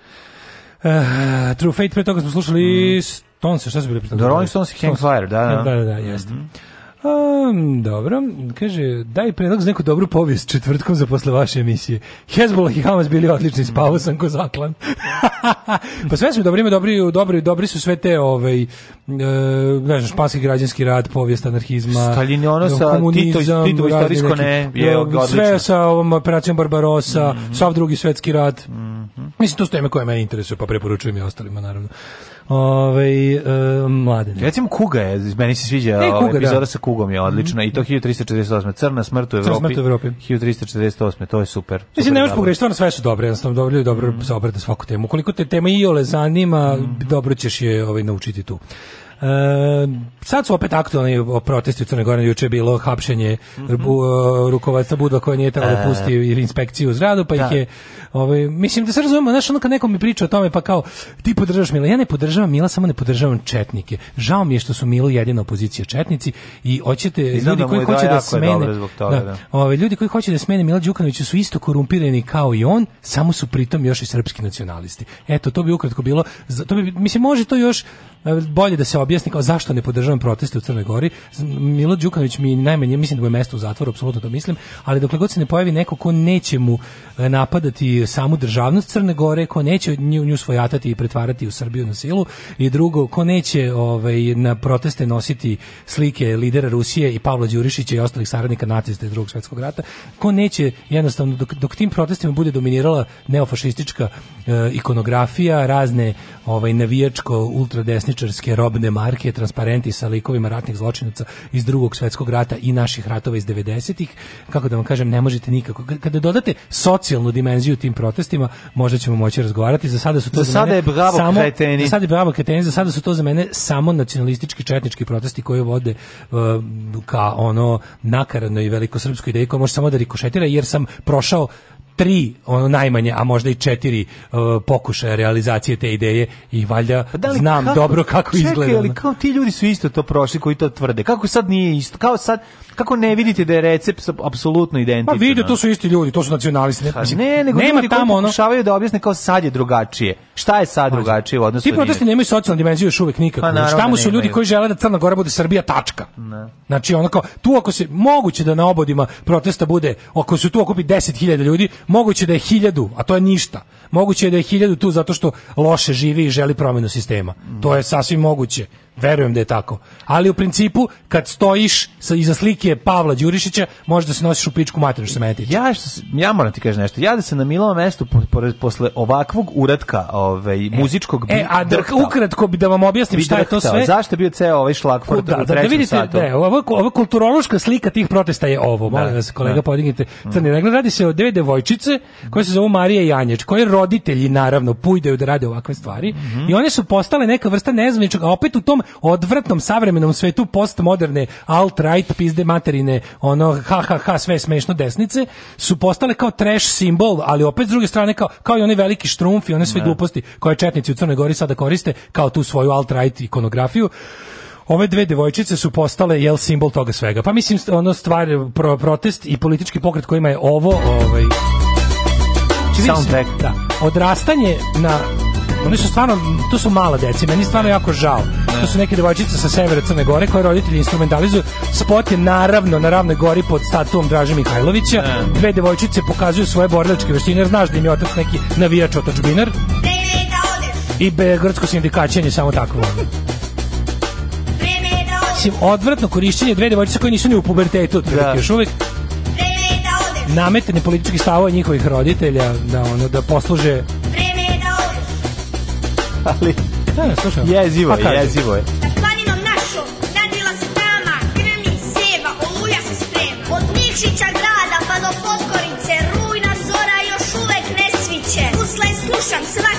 Uh, True Fate, pre toga smo slušali mm. Stonesa, šta su bili pre toga? The Rolling Stones i Fire, da, da. Da, da, da, jeste. Mm Mm, dobro, kaže, daj predlog za neku dobru povijest četvrtkom za posle vaše emisije. Hezbollah i Hamas bili odlični, mm. spavao sam ko zaklan. pa sve su dobri, dobri, dobri, dobri su sve te, ovaj, e, ne znam, španski građanski rad, povijest anarhizma, Stalinjono sa Tito, Tito istorijsko ne, je odlično. Sve sa ovom operacijom Barbarosa, mm -hmm. sav drugi svetski rad. Mm -hmm. Mislim, to su teme koje mene interesuju, pa preporučujem i ostalima, naravno ovaj uh, eh, mladene. Recimo Kuga je, meni se sviđa ne, Kuga, da. epizoda da. sa Kugom je odlična mm -hmm. i to 1348. Mhm. Crna smrt u Evropi. Smrt u Evropi. 1348. To je super. super Mislim, ne možeš pogledati, stvarno sve su dobre, jednostavno dobro, dobro mm -hmm. se obrada svaku temu. Koliko te tema iole zanima, mm -hmm. dobro ćeš je ovaj, naučiti tu. E, sad su opet aktualni protesti u Crnoj Gori, juče je bilo hapšenje mm -hmm. rukovodstva Budva koja nije trebalo e. pa da pusti ili inspekciju u zradu, pa da. ih je ovaj mislim da se razumemo, znaš, ono kad neko mi priča o tome pa kao ti podržavaš Mila, ja ne podržavam Mila, samo ne podržavam četnike. Žao mi je što su Milo jedina opozicija četnici i hoćete I ljudi da koji hoće da smene toga, da, da, ovaj, ljudi koji hoće da smene Mila Đukanovića su isto korumpirani kao i on, samo su pritom još i srpski nacionalisti. Eto, to bi ukratko bilo, to bi, mislim može to još e, bolje da se objasni kao zašto ne podržavam proteste u Crnoj Gori. Milo Đukanović mi najmanje mislim da mu je mesto u zatvoru, apsolutno to mislim, ali dokle god se ne pojavi neko ko neće mu e, napadati samu državnost Crne Gore, ko neće nju, nju svojatati i pretvarati u Srbiju na silu i drugo ko neće ovaj na proteste nositi slike lidera Rusije i Pavla Đurišića i ostalih saradnika nacista i Drugog svetskog rata, ko neće jednostavno dok, dok tim protestima bude dominirala neofašistička e, ikonografija, razne ovaj navijačko ultradesničarske robne marke, transparenti sa likovima ratnih zločinaca iz drugog svetskog rata i naših ratova iz 90-ih. Kako da vam kažem, ne možete nikako. Kada dodate socijalnu dimenziju tim protestima, možda ćemo moći razgovarati. Za sada su to za, sada je bravo samo, kreteni. Za sada je bravo kreteni, za sada su to za mene samo nacionalistički četnički protesti koji vode uh, ka ono nakaradnoj i velikosrpskoj ideji koja može samo da rikošetira jer sam prošao tri, ono najmanje, a možda i četiri uh, pokušaja realizacije te ideje i valjda pa da znam kako, dobro kako čekaj, izgleda. ali kao ti ljudi su isto to prošli koji to tvrde. Kako sad nije isto? Kao sad, kako ne vidite da je recept apsolutno identičan? Pa vide, to su isti ljudi, to su nacionalisti. Ne, pa Sad, ne nego nema ljudi tamo koji pokušavaju ono... da objasne kao sad je drugačije. Šta je sad pa, drugačije u odnosu Ti protesti nemaju socijalnu dimenziju još uvek nikako. Pa, znači, naravno, tamo su ljudi koji žele da Crna Gora bude Srbija tačka. Ne. Znači onako, tu ako se moguće da na obodima protesta bude, ako su tu okupi 10.000 ljudi, Moguće da je hiljadu, a to je ništa. Moguće je da je hiljadu tu zato što loše živi i želi promenu sistema. To je sasvim moguće. Verujem da je tako. Ali u principu, kad stojiš sa, iza slike Pavla Đurišića, možeš da se nosiš u pičku materiju što se Ja, ja moram ti kažem nešto. Ja da sam na milom mestu po, po, posle ovakvog uratka ovaj, e, muzičkog... Bi, e, a da, drkta. ukratko bi da vam objasnim šta je to sve. Zašto je bio ceo ovaj šlagford da, u da, da vidite, satu? Da, ova, ova kulturološka slika tih protesta je ovo. Molim da, vas, kolega, da. podignite mm. crni mm. Radi se o dve devojčice koje se zovu Marija i Anjeć, koje roditelji, naravno, pujdeju da rade ovakve stvari. Mm -hmm. I one su postale neka vrsta nezvaničnog, a opet u tom odvrtnom savremenom svetu postmoderne alt-right pizde materine, ono ha ha ha sve smešno desnice su postale kao trash simbol, ali opet s druge strane kao kao i oni veliki štrumfi, one sve ne. Da. gluposti koje četnici u Crnoj Gori sada koriste kao tu svoju alt-right ikonografiju ove dve devojčice su postale jel simbol toga svega. Pa mislim ono stvar pro, protest i politički pokret kojima je ovo ovaj Soundtrack. Da. Odrastanje na Oni su stvarno, to su mala deca, meni stvarno jako žao. Ne. To su neke devojčice sa severa Crne Gore koje roditelji instrumentalizuju. Spot je naravno na Ravnoj Gori pod statuom Draže Mihajlovića. Ne. Dve devojčice pokazuju svoje borilačke veštine, jer znaš da im je otac neki navijač otačbinar. Da I beogradsko sindikaćenje samo tako. Da Mislim, odvratno korišćenje dve devojčice koje nisu ni u pubertetu, da. još uvijek da nametanje politički stavova njihovih roditelja da ono da posluže ali... Ne, da, da, slušam. Jezivo je, pa jezivo je. Planinom našo, nadila se tama, grmi seva, oluja se sprema. Od Nikšića grada pa do Podgorice, rujna zora još uvek ne sviće. Usle slušam svaki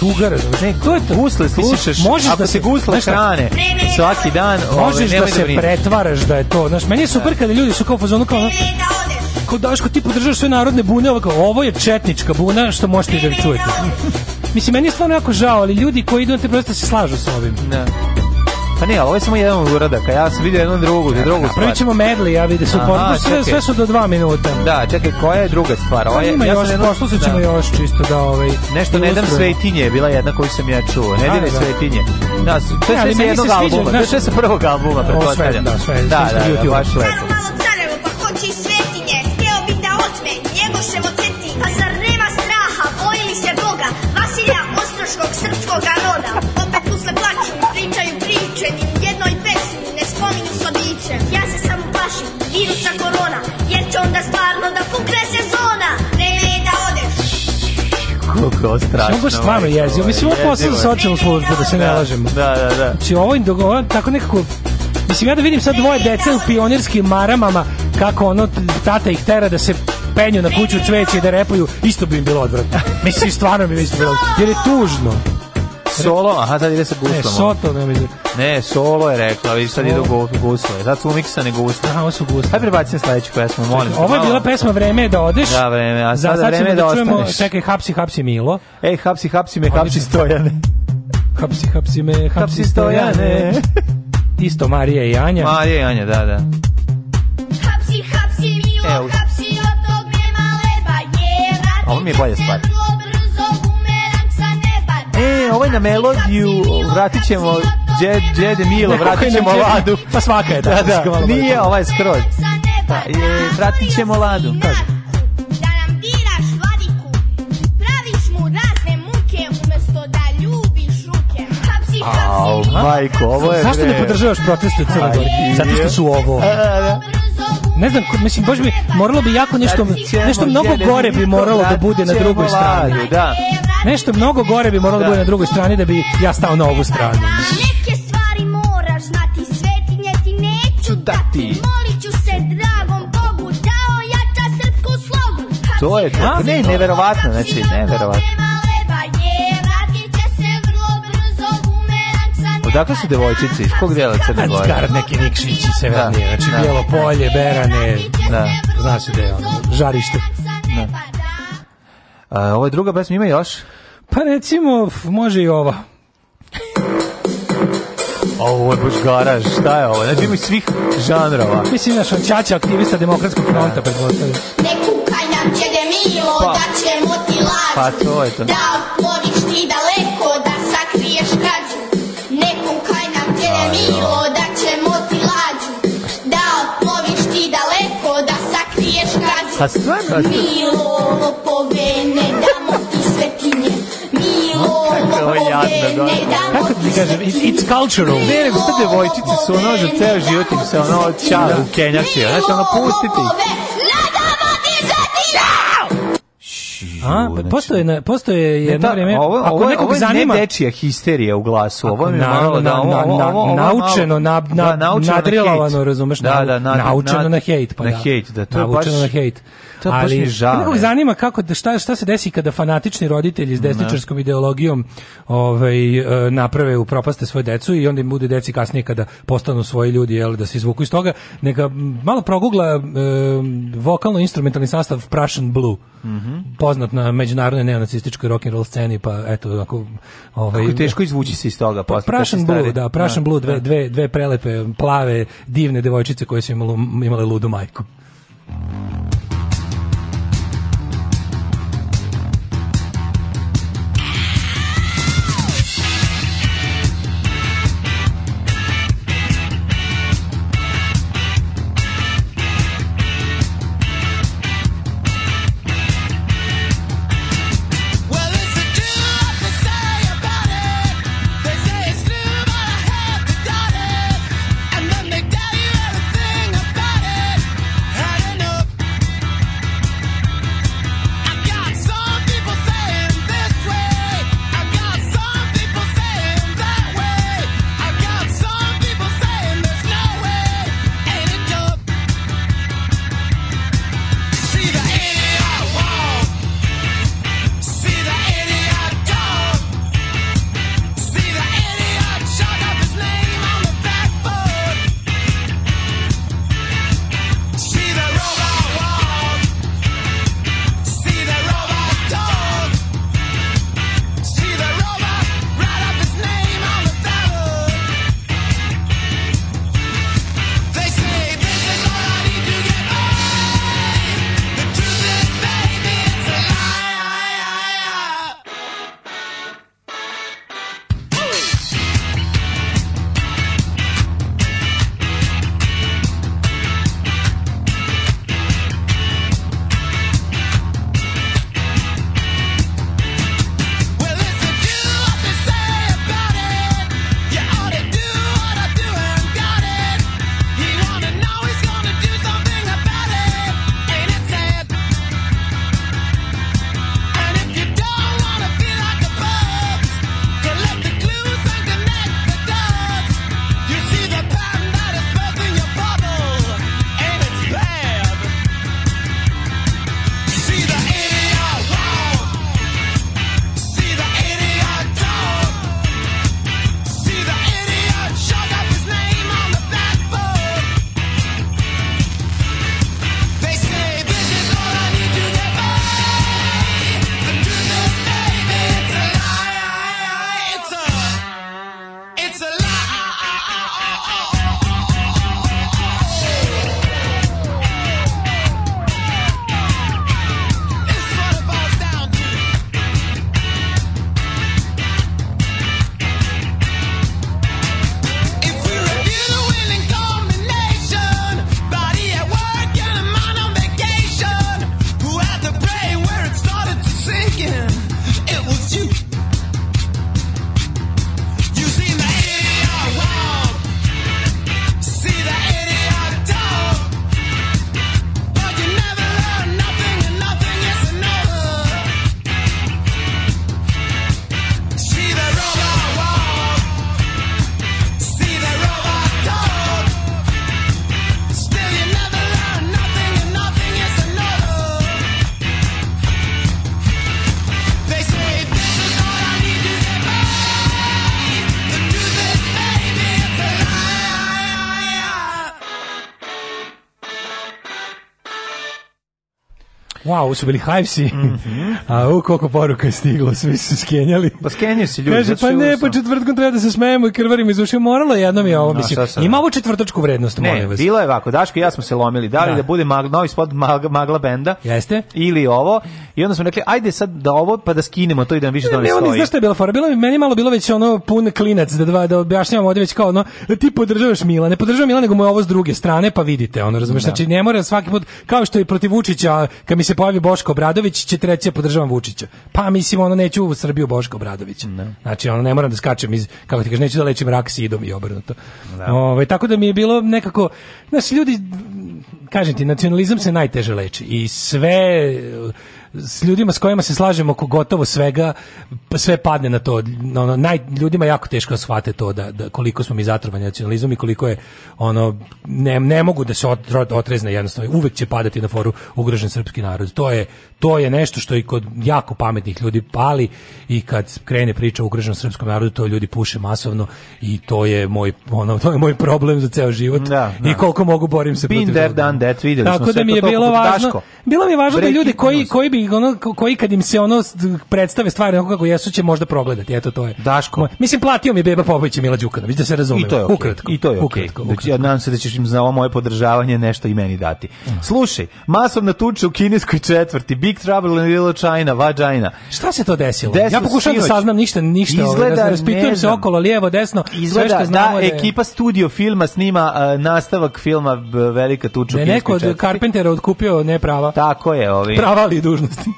tuga, razumiješ, ne, to je to. Gusle slušaš, možeš ako da se gusle hrane svaki dan, ovaj, možeš ove, da, da se da pretvaraš da je to, znaš, meni je super kada ljudi su kao fazonu kao, kao Daško, ti podržaš sve narodne bune, ovako, ovo je četnička buna, što možete da čujete. Mislim, meni je stvarno jako žao, ali ljudi koji idu na te prosto se slažu s ovim. Ne. Da. Pa ne, ovo je samo jedan od uradaka. Ja sam vidio jednu drugu, ja, drugu stvar. Prvi ćemo medli, ja vidim, su Aha, sve, sve su do dva minuta. Da, čekaj, koja je druga stvar? Ovo pa je, ja sam jedno, pošlo se da. ćemo još čisto da ovaj... Nešto ne dam svetinje je bila jedna koju sam ja čuo. Ne dam da. svetinje. Da, to je sve sa jednog albuma. To je sve sa prvog albuma, pretpostavljam. Da, sve, da, da, da baš lepo. pa hoće i svetinje. Htio bi da otme, njegoševo teti. Pa zar nema straha, bojili Boga, Vasilja Ostroškog srpskog roda. virusa korona, jer će onda stvarno da pukne sezona. Vreme je da odeš. Kako strašno. Mogu ovaj stvarno jezivo. Mislim, ovo posao za socijalnu službu, da se ne da. lažemo. Da, da, da. Znači, ovo im tako nekako Mislim, ja da vidim sad dvoje da dece u pionirskim maramama, kako ono, tata ih tera da se penju na kuću cveće i da, da. repaju, isto bi im bilo odvratno. Mislim, stvarno bi im isto bilo odvratno. Jer je tužno solo, aha, sad ide sa guslom. Ne, soto, ne među. Ne, solo je rekla, vidiš, sad ide u gusle. Sad su umiksane gusle. Aha, ovo su gusle. Hajde prebacim sledeću pesmu, molim. Ovo je bila pesma Vreme je da odeš. Da, vreme, a sad vreme da, da ostaneš. ćemo Čekaj, hapsi, hapsi Milo. Ej, hapsi, hapsi me, hapsi Stojane. Hapsi, hapsi me, hapsi Stojane. Isto Marija i Anja. Marija i Anja, da, da. Hapsi, hapsi Milo, hapsi od tog nema leba, je, vrati. Ovo mi je bolje stvar. E, ovaj na melodiju vratit ćemo djed, djede Milo, vratit ćemo Ladu. Pa svaka je da, da, da. Nije ovaj skroz. Pa, je, vratit ćemo Ladu. Kaže. Da da Au, majko, ovo je... Zašto ne podržavaš proteste u Crnoj pa Gori? Zato što su ovo. Da, ne znam, mislim, bože mi, moralo bi jako nešto, nešto mnogo gore bi moralo da bude na drugoj strani. Da. Nešto mnogo gore bi moralo da bude na drugoj strani da bi ja stao na ovu stranu. Neke stvari moraš znati, svetinje ti neću da dati. Molit ću se dragom Bogu, dao jača srpsku slogu. To je to. Ne, neverovatno, znači, neverovatno. Odakle su devojčice? Iz kog dela Crne Gore? Skar neki Nikšići severnije. Da. Znači, da. Bijelo polje, Berane. Da. Znaš gde je ono, žarište. Da. A, ovo je druga pesma, ima još? Pa recimo, može i ova. Ovo je baš garaž, šta je ovo? Znači ima svih žanrova. Mislim da sam čača aktivista demokratskog fronta predpostavljam. Ne kukaj nam će gemilo, pa. da ćemo ti lađu. Pa to je to. Da otvoriš ti daleko, da sakriješ krađu. Ne kukaj nam će gemilo, da ćemo ti lađu. Da otvoriš ti daleko, da sakriješ krađu. Pa stvarno? Milo, lopove, je ovo jadno. Kako ti kažem, it's, cultural. Ne, nego sve devojčice su ono za ceo život im se ono čar da. u Kenjaši. Znaš, ono pustiti. A, znači. postoje, na, postoje jedno ne, vrijeme, ovo, ako ovo, nekog ovo zanima... Ovo dečija histerija u glasu, ovo je moralo da... Ovo, na, naučeno, na, naučeno nadrilovano, razumeš? Da, da, naučeno na, da, na da, hejt. Pa na da. hejt, da, to je baš... Naučeno na hejt. To baš ali, mi žal. Nekako zanima kako, da- šta, šta se desi kada fanatični roditelji s da. desničarskom ne. ideologijom ovaj, e, naprave, u upropaste svoje decu i onda im bude deci kasnije kada postanu svoji ljudi, jel, da se izvuku iz toga. Neka malo progugla eh, vokalno-instrumentalni sastav Prussian Blue, mm poznat na međunarodnoj neonacističkoj rock and roll sceni, pa eto, onako... Ovaj, kako teško izvući se iz toga. Pa, Prussian Blue, da, Prussian da, Blue, dve, dve, dve prelepe, plave, divne devojčice koje su imale, imale ludu majku. ovo su bili hajvsi. Mm -hmm. A u koliko poruka je stiglo, svi su skenjali. Pa skenjaju se ljudi. Kaže, pa ne, pa četvrtkom treba da se smejemo i krvarimo iz ušiju. Moralo jednom je ovo, no, mislim. Ima ovo četvrtočku vrednost, ne, molim vas. Ne, bilo je ovako, Daško i ja smo se lomili. Da li da, da bude mag, novi spot mag, magla benda? Jeste. Ili ovo. I onda smo rekli, ajde sad da ovo, pa da skinemo to i da nam više ne, to ne stoji. Ne, znaš što je bila fora? Bilo mi, meni malo bilo već ono pun klinac, da, dva, da objašnjavam ovde već kao ono, ti podržavaš Mila, ne podržavam Mila, nego mu je ovo s druge strane, pa vidite, ono, razumiješ, da. znači ne mora svaki put, kao što je protiv Vučića, kad mi se pojavi slavi Boško Obradović, će treće podržavam Vučića. Pa mislim ono neću u Srbiju Boško Obradović. Da. Znači ono ne moram da skačem iz kako ti kažeš neću da lečim rak sidom i obrnuto. Da. Ove, ovaj, tako da mi je bilo nekako znači ljudi kažem ti nacionalizam se najteže leči i sve s ljudima s kojima se slažemo oko gotovo svega, pa sve padne na to. Ono, naj, ljudima jako teško da shvate to da, da koliko smo mi zatrovani nacionalizmom i koliko je ono ne, ne mogu da se otrezne jednostavno. Uvek će padati na foru ugrožen srpski narod. To je to je nešto što i kod jako pametnih ljudi pali i kad krene priča o ugroženom srpskom narodu, to ljudi puše masovno i to je moj ono to je moj problem za ceo život. Da, da. I koliko mogu borim se Been protiv. There, done that, videli Tako smo da mi je bilo važno. Daško. Bilo mi je važno Breaking da ljudi koji koji bi koji, ono, koji kad im se ono predstave stvari onako kako jesu će možda progledati. Eto to je. Daško. Mislim platio mi Beba Popović i Mila Đukanović da se razume. I to je okay. ukratko. I to je okay. ukratko. Da ukratko. Znači, ja nadam se da ćeš im za ovo moje podržavanje nešto i meni dati. Mm. Slušaj, masovna tuča u kineskoj četvrti, Big Trouble in Little China, Vagina. Šta se to desilo? Desno ja pokušavam da saznam ništa, ništa. Ovaj, Izgleda, ovaj, raspitujem se okolo, lijevo, desno. Izgleda sve što znamo da, da je... ekipa studio filma snima uh, nastavak filma Velika tuča u da kineskoj četvrti. Neko od Carpentera odkupio ne prava. Tako je, ovi. Prava li dužno dužnosti.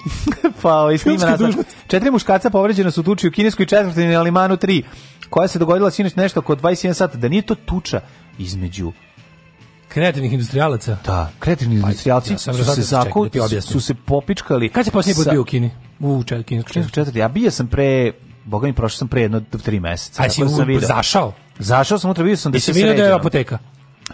pa, ovaj snima Četiri muškaca povređena su tuči u kineskoj četvrtini na Limanu 3, koja se dogodila sinoć nešto oko 21 sata, da nije to tuča između kreativnih industrijalaca. Da, kreativni pa, ja, su, se da zakon, da su se popičkali. Kad se posljednji put bio u Kini? U kineskoj četvrti. Ja bio sam pre, boga mi prošao sam pre jedno tri meseca. A si da u, zašao? Zašao sam utra, vidio sam da I se vidio da je apoteka.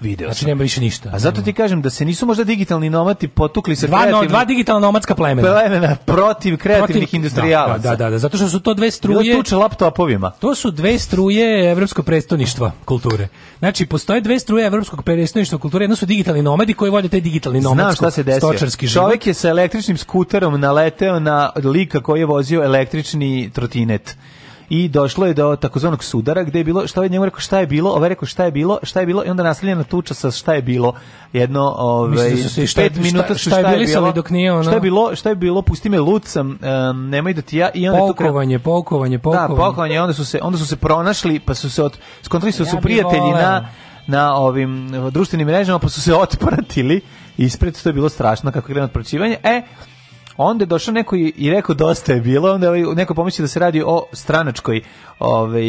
Video znači sam. nema više ništa. A zato ti kažem da se nisu možda digitalni nomati potukli sa dva, kreativni... dva digitalna nomadska plemena. Plemena protiv kreativnih protiv... Da, da, industrijalaca. Da, da, da, zato što su to dve struje. Bilo tuče laptopovima. To su dve struje evropskog predstavništva kulture. Znači postoje dve struje evropskog predstavništva kulture, jedno su digitalni nomadi koji vode taj digitalni nomadski šta se desio. Stočarski Čovjek je sa električnim skuterom naleteo na lika koji je vozio električni trotinet i došlo je do takozvanog sudara gdje je bilo šta je njemu rekao šta je bilo, ovaj rekao šta je bilo, šta je bilo i onda nastavljena tuča sa šta je bilo. Jedno ovaj 5 da minuta su šta, šta, šta, je bilo, dok nije ono. Šta je bilo, šta je bilo, pusti me lucam, um, nemoj da ti ja i onda pokovanje, tu pokovanje, pokovanje. Da, pokovanje, onda su se onda su se pronašli, pa su se od skontrali su, ja su prijatelji volen. na na ovim društvenim mrežama pa su se otpratili ispred to je bilo strašno kako je krenuo otpraćivanje. E, Onda je došao neko i, rekao dosta je bilo, onda je ovaj, neko pomisli da se radi o stranačkoj ovaj,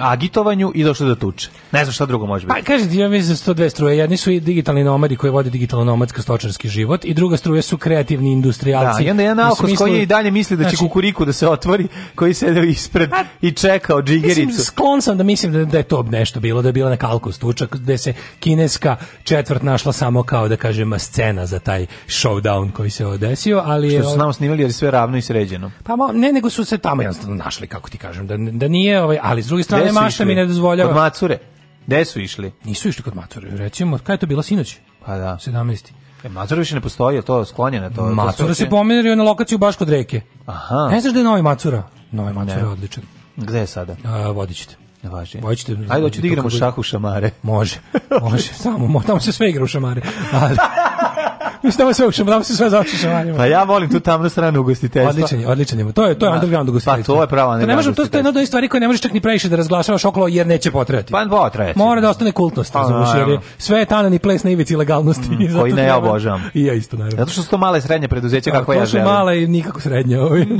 agitovanju i došlo do tuče. Ne znam šta drugo može pa, biti. Pa kažete, ja mislim da sto dve struje. Jedni su digitalni nomadi koji vode digitalno nomadski stočarski život i druga struja su kreativni industrijalci. Da, i onda jedan oko smislu... koji i dalje misli da će znači, kukuriku da se otvori, koji sedeo ispred a, pa, i čekao džigericu. Mislim, sklon sam da mislim da, da je to nešto bilo, da je bila na kalku stuča gde se kineska četvrt našla samo kao da kažem scena za taj showdown koji se odesio, ali je što su ovaj- nam snimali jer je sve ravno i sređeno. Pa ne, nego su se tamo jednostavno našli, kako ti kažem, da, da nije, ovaj, ali s druge strane mašta mi ne dozvoljava. Kod Macure. Gde su išli? Nisu išli kod Macure. Recimo, kada je to bila sinoć? Pa da. 17. E, Macura više ne postoji, to sklonjeno? To, Macura to se pomerio na lokaciju baš kod reke. Aha. Ne znaš da je novi Macura? Novi Macura je odličan. Gde je sada? A, vodičite. Ne važi. Hoćete. Ajde hoćete da igramo šah u šamare. Može. Može, samo tamo se sve igra u šamare. Ali Mislim da se ušem, da se sve zaočišavanje. Pa ja volim tu tamnu stranu ugostiteljstva. Odlično, odlično. To je to je da. underground ugostiteljstvo. Pa to je prava underground. To ne možemo to to je jedna stvar koju ne možeš čak ni previše da razglašavaš okolo jer neće potrajati. Pa potrajati. Mora da ostane kultnost, pa razumeš, jer je sve je tanan i ples na ivici legalnosti. Mm, koji ne ja obožavam. I ja isto naravno. Zato što su to male srednje preduzeća da, kako ja želim. male i nikako srednje, ovaj.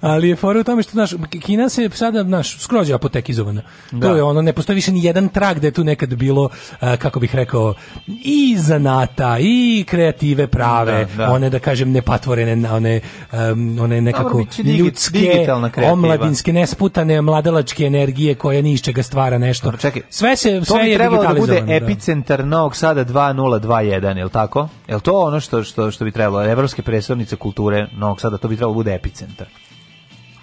Ali je fora u tome što naš Kina se sada naš skroz apotekizovana. Da. To je ono, ne postoji više ni jedan trag da je tu nekad bilo eh, kako bih rekao i zanata i i kreative prave, da, da. one da kažem nepatvorene, one um, one nekako digi, ljudske, omladinske, nesputane, mladalačke energije koja ni iz čega stvara nešto. Dobro, čekaj, sve se sve to je digitalizovano. To bi trebalo da bude da. epicentar Novog Sada 2021, je li tako? Je li to ono što, što, što bi trebalo? Evropske predstavnice kulture Novog Sada, to bi trebalo da bude epicentar.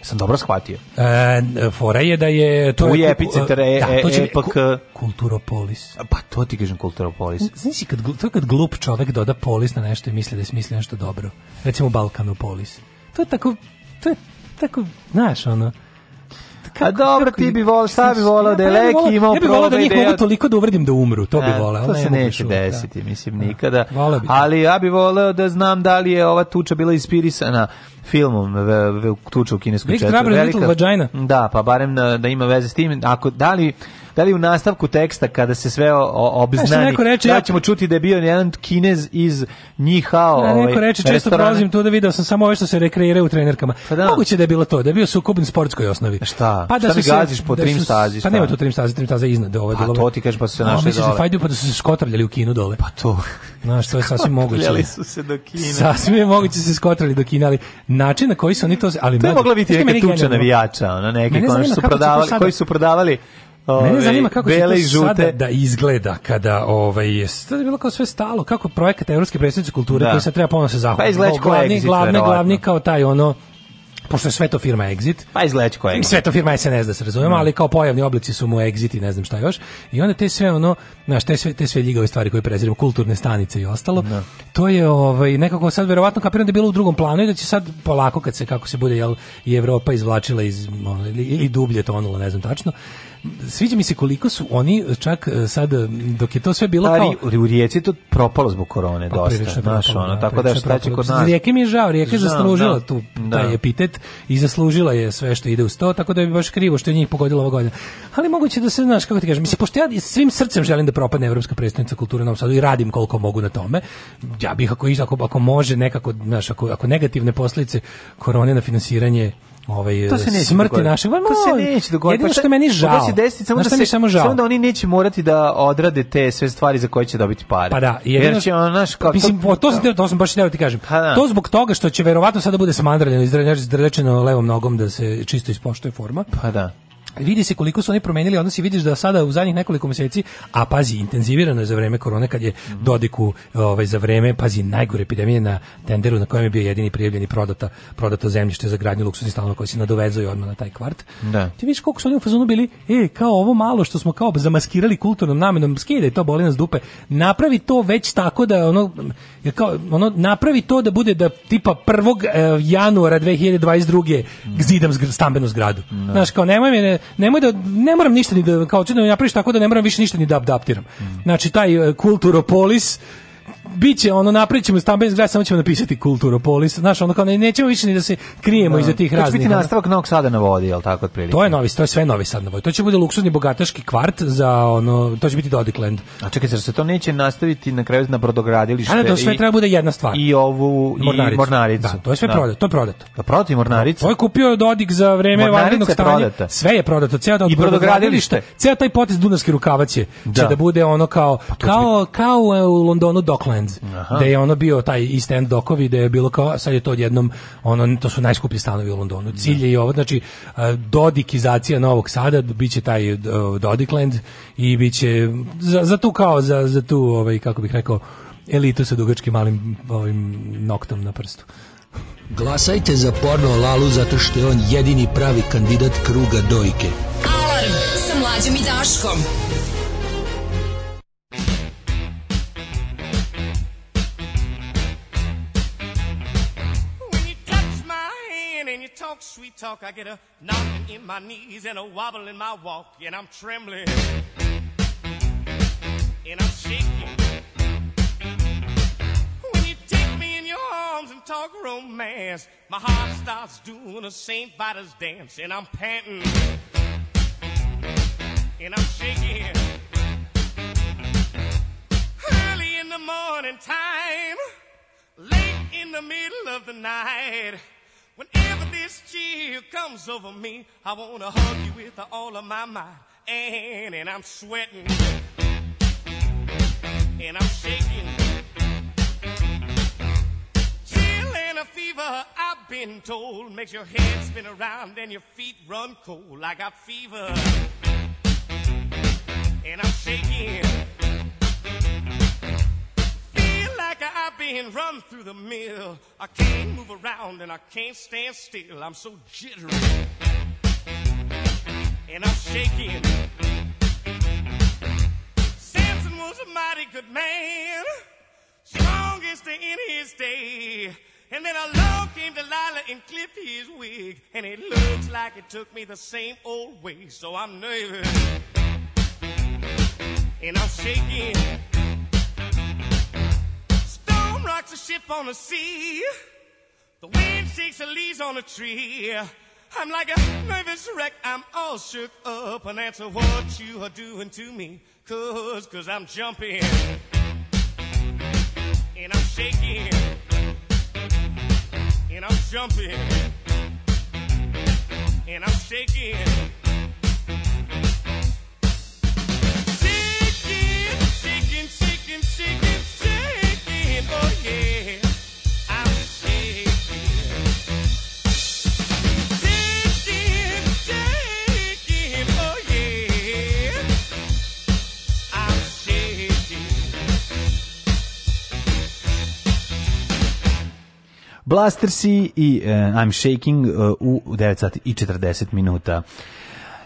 Sam dobro shvatio. E, fora je da je... To U je epicentar e, da, e, to će, e, epak... Kulturopolis. Pa to ti kažem kulturopolis. Znaš kad, to kad glup čovek doda polis na nešto i misli da je smisli nešto dobro. Recimo Balkanopolis. To je tako... To je tako, znaš, ono... Pa kako, dobro, ti bi volao, šta bi da volao da je Leki imao Ja bi volao da njih mogu toliko da uvredim da umru, to bi da, volao. To se neće da. desiti, mislim, nikada. Ali ja bih voleo da znam da li je ova tuča bila ispirisana filmom Tuča u kineskoj četvrti. Big Trouble Little Vagina. Da, pa barem da ima veze s tim. Ako, da li da li u nastavku teksta kada se sve obznani, da reče, ja ćemo čuti da je bio jedan Kinez iz Njihao. Da, neko ovaj, reče, često prolazim tu da video sam samo ove što se rekreiraju u trenerkama. Pa da. Moguće da je bilo to, da je bio sukob na sportskoj osnovi. Šta? Pa da šta mi gaziš po da trim stazi? Pa nema tu trim stazi, trim stazi iznad ove dole. A to ti kažeš pa su se našli da dole. Fajdu, pa da su se skotrljali u kinu dole. Pa to. Znaš, to je sasvim moguće. Skotravljali su se do Kine. Sasvim je moguće da se skotrali do kina, ali način na koji su oni to... Ali to je mogla biti neka tuča navijača, ono, neki koji su prodavali, koji su prodavali Mene ovaj, zanima kako će to žute. sada da izgleda kada ovaj je bilo kao sve stalo, kako projekat Evropske predstavnice kulture da. koji se treba ponovno se zahvaliti. Pa glavni, exit, glavni, verovatno. glavni kao taj ono pošto je sve to firma Exit. Pa izleći koja Exit. Sve to firma SNS da se razumemo, no. Da. ali kao pojavni oblici su mu Exit i ne znam šta još. I onda te sve ono, znaš, te sve, te sve ljigave stvari koje preziramo, kulturne stanice i ostalo, no. Da. to je ovaj, nekako sad verovatno kapiram da je bilo u drugom planu i da će sad polako kad se, kako se bude, jel, i Evropa izvlačila iz, ono, i, i dublje tonula, ne znam tačno, sviđa mi se koliko su oni čak e, sad e, dok je to sve bilo Stari, kao u Rijeci je to propalo zbog korone pa, dosta, znaš, ono, da, tako da šta će kod nas. Rijeke mi je žao, Rijeka je zaslužila da, tu da. taj epitet i zaslužila je sve što ide u sto tako da je baš krivo što je njih pogodilo ova godina. Ali moguće da se, znaš, kako ti kažeš mislim, pošto ja svim srcem želim da propadne Evropska prestonica kulture na Novom Sadu i radim koliko mogu na tome, ja bih ako, ako, ako može nekako, znaš, ako, ako negativne posledice korone na finansiranje ovaj to se neće smrti dogoditi. našeg, no, to se neće dogoditi. Jedino pa što pa meni žao. Da se desiti samo da, se, samo, žao. samo da oni neće morati da odrade te sve stvari za koje će dobiti pare. Pa da, jedino, jer će on naš kao mislim to, to, sam, to sam baš da ti kažem. Ha, da. To zbog toga što će verovatno sada da bude samandraljeno, izdrlečeno levom nogom da se čisto ispoštuje forma. Pa da vidi se koliko su oni promenili odnosi, vidiš da sada u zadnjih nekoliko mjeseci, a pazi, intenzivirano je za vreme korone kad je mhm. Dodiku ovaj, za vreme, pazi, najgore epidemije na tenderu na kojem je bio jedini prijavljeni prodata, prodato zemljište za gradnju luksuznih stanova koji se nadovezuje odmah na taj kvart. Da. Ti vidiš koliko su oni u fazonu bili, e, kao ovo malo što smo kao zamaskirali kulturnom namenom, skidaj to boli nas dupe, napravi to već tako da ono, kao, ono napravi to da bude da tipa 1. Eh, januara 2022. Mm. zidam stambenu zgradu. Da. Znaš, kao nemoj me, nemoj da ne moram ništa ni da kao čudno da napraviš tako da ne moram više ništa ni da adaptiram. Znači taj e, kulturopolis biće ono napravićemo stambeni zgrad samo ćemo napisati kultura kulturopolis znaš ono kao ne, nećemo više ni da se krijemo no, da. iza tih raznih to će biti nastavak Novog Sada na vodi jel tako otprilike to je novi to je sve Novi Sad na vodi to će bude luksuzni bogataški kvart za ono to će biti Dodikland a čekaj zar se to neće nastaviti na kraju na brodogradilište a to sve i, treba bude jedna stvar i ovu mornaricu. i mornaricu da, to je sve da. prodato to je prodato pa da prodato mornaricu to je kupio Dodik za vreme vanrednog stanja sve je prodato ceo da i brodogradilište ceo taj potez dunavski rukavac će da. će da bude ono kao pa kao kao u Londonu Dockland Badlands, gde je ono bio taj East End dokovi, gde je bilo kao, sad je to odjednom, ono, to su najskuplji stanovi u Londonu. Da. Cilj je i ovo, znači, dodikizacija Novog Sada, bit će taj Dodikland i bit će, za, za tu kao, za, za tu, ovaj, kako bih rekao, elitu sa dugačkim malim ovim noktom na prstu. Glasajte za porno Lalu zato što je on jedini pravi kandidat kruga dojke. Alarm sa mlađom i Daškom. talk, sweet talk, I get a knocking in my knees and a wobble in my walk, and I'm trembling. And I'm shaking. When you take me in your arms and talk romance, my heart starts doing a St. Vitus dance, and I'm panting. And I'm shaking. Early in the morning time, late in the middle of the night. Whenever this chill comes over me, I wanna hug you with all of my might. And, and I'm sweating. And I'm shaking. Chill and a fever, I've been told, makes your head spin around and your feet run cold. I got fever. And I'm shaking like I've been run through the mill. I can't move around and I can't stand still. I'm so jittery and I'm shaking. Samson was a mighty good man, strongest in his day. And then along came Delilah and clipped his wig. And it looks like it took me the same old way. So I'm nervous. And I'm shaking rocks a ship on the sea. The wind shakes the leaves on a tree. I'm like a nervous wreck. I'm all shook up. And that's what you are doing to me. Cause, cause I'm jumping. And I'm shaking. And I'm jumping. And I'm shaking. Blaster si i uh, I'm Shaking uh, u 9 sati i 40 minuta.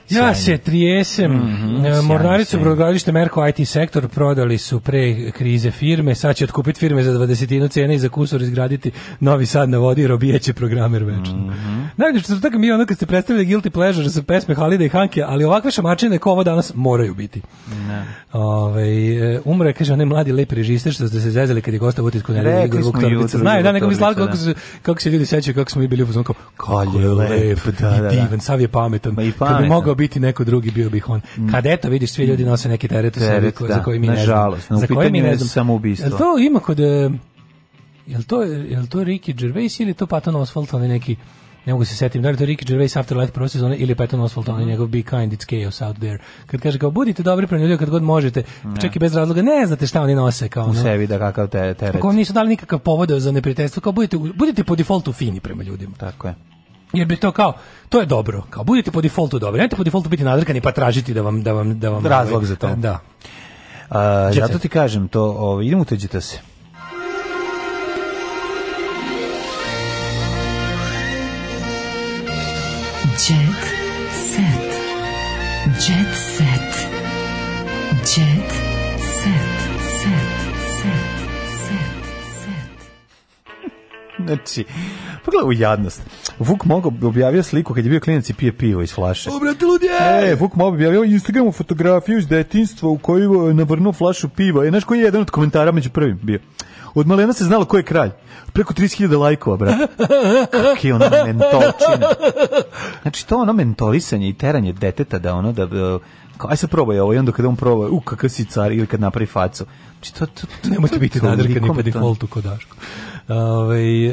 Ja se trijesem. Mm -hmm, e, Mornaricu, brodogradilište Merko IT sektor prodali su pre krize firme. Sad će otkupiti firme za dvadesetinu cene i za kusur izgraditi novi sad na vodi i robijeće programer večno. Mm -hmm. Najbolje što tako mi ono kad ste predstavili Guilty Pleasure su pesme Halida i Hanke, ali ovakve šamačine kao ovo danas moraju biti. Ne. Ove, ovaj, umre, kaže, onaj mladi lep režister što ste se zezali kad je gostao utisku na Igor Vuktorbica. Znaju, da, da nego mi slavio kako, kako, se ljudi sećaju, kako smo mi bili u fazonu, kao, je lep, da, da, da. divan, sav je pametan. Ma i pametan biti neko drugi, bio bih on. Mm. Kad eto, vidiš, svi ljudi nose neke terete sebi ko, za da, koji mi ne znamo. Za koje mi ne znam. znamo. To ima kod... E, jel to, jel to Ricky Gervais ili to Patton Oswalt, onaj neki ne mogu se setim, da li to Ricky Gervais Afterlife prva sezone ili Patton Oswalt, onaj mm. njegov Be Kind, It's Chaos Out There. Kad kaže kao, budite dobri prema ljudima kad god možete, ne. Pa da. čak i bez razloga, ne znate šta oni nose. Kao, U no. sebi da kakav te, teret. Ako vam nisu dali nikakav povod za neprijateljstvo, kao budite, budite po defaultu fini prema ljudima. Tako je jer bi to kao to je dobro kao budete po defaultu dobri nemate po defaultu biti nadrkani pa tražiti da vam da vam da vam razlog ovaj, za to da A, zato ti kažem to ovaj idemo tuđite se Jet set. Jet set. Jet set. Set, set, set, set. Znači, Pogledaj u jadnost. Vuk Mogo objavio sliku kad je bio klinac i pije pivo iz flaše. Obrati ludje! E, Vuk Mogo objavio Instagramu fotografiju iz detinstva u kojoj je navrnuo flašu piva. E, znaš koji je jedan od komentara među prvim bio? Od malena se znalo ko je kralj. Preko 30.000 lajkova, brate. Kaki ona mentolčina. Znači, to ono mentolisanje i teranje deteta da ono da... da kao, aj se probaj ovo i onda kada on proba, u kakav si car ili kad napravi facu. Znači, to, to, to, Nemojte biti nadrkani po defaultu kod Daško. Ovaj e,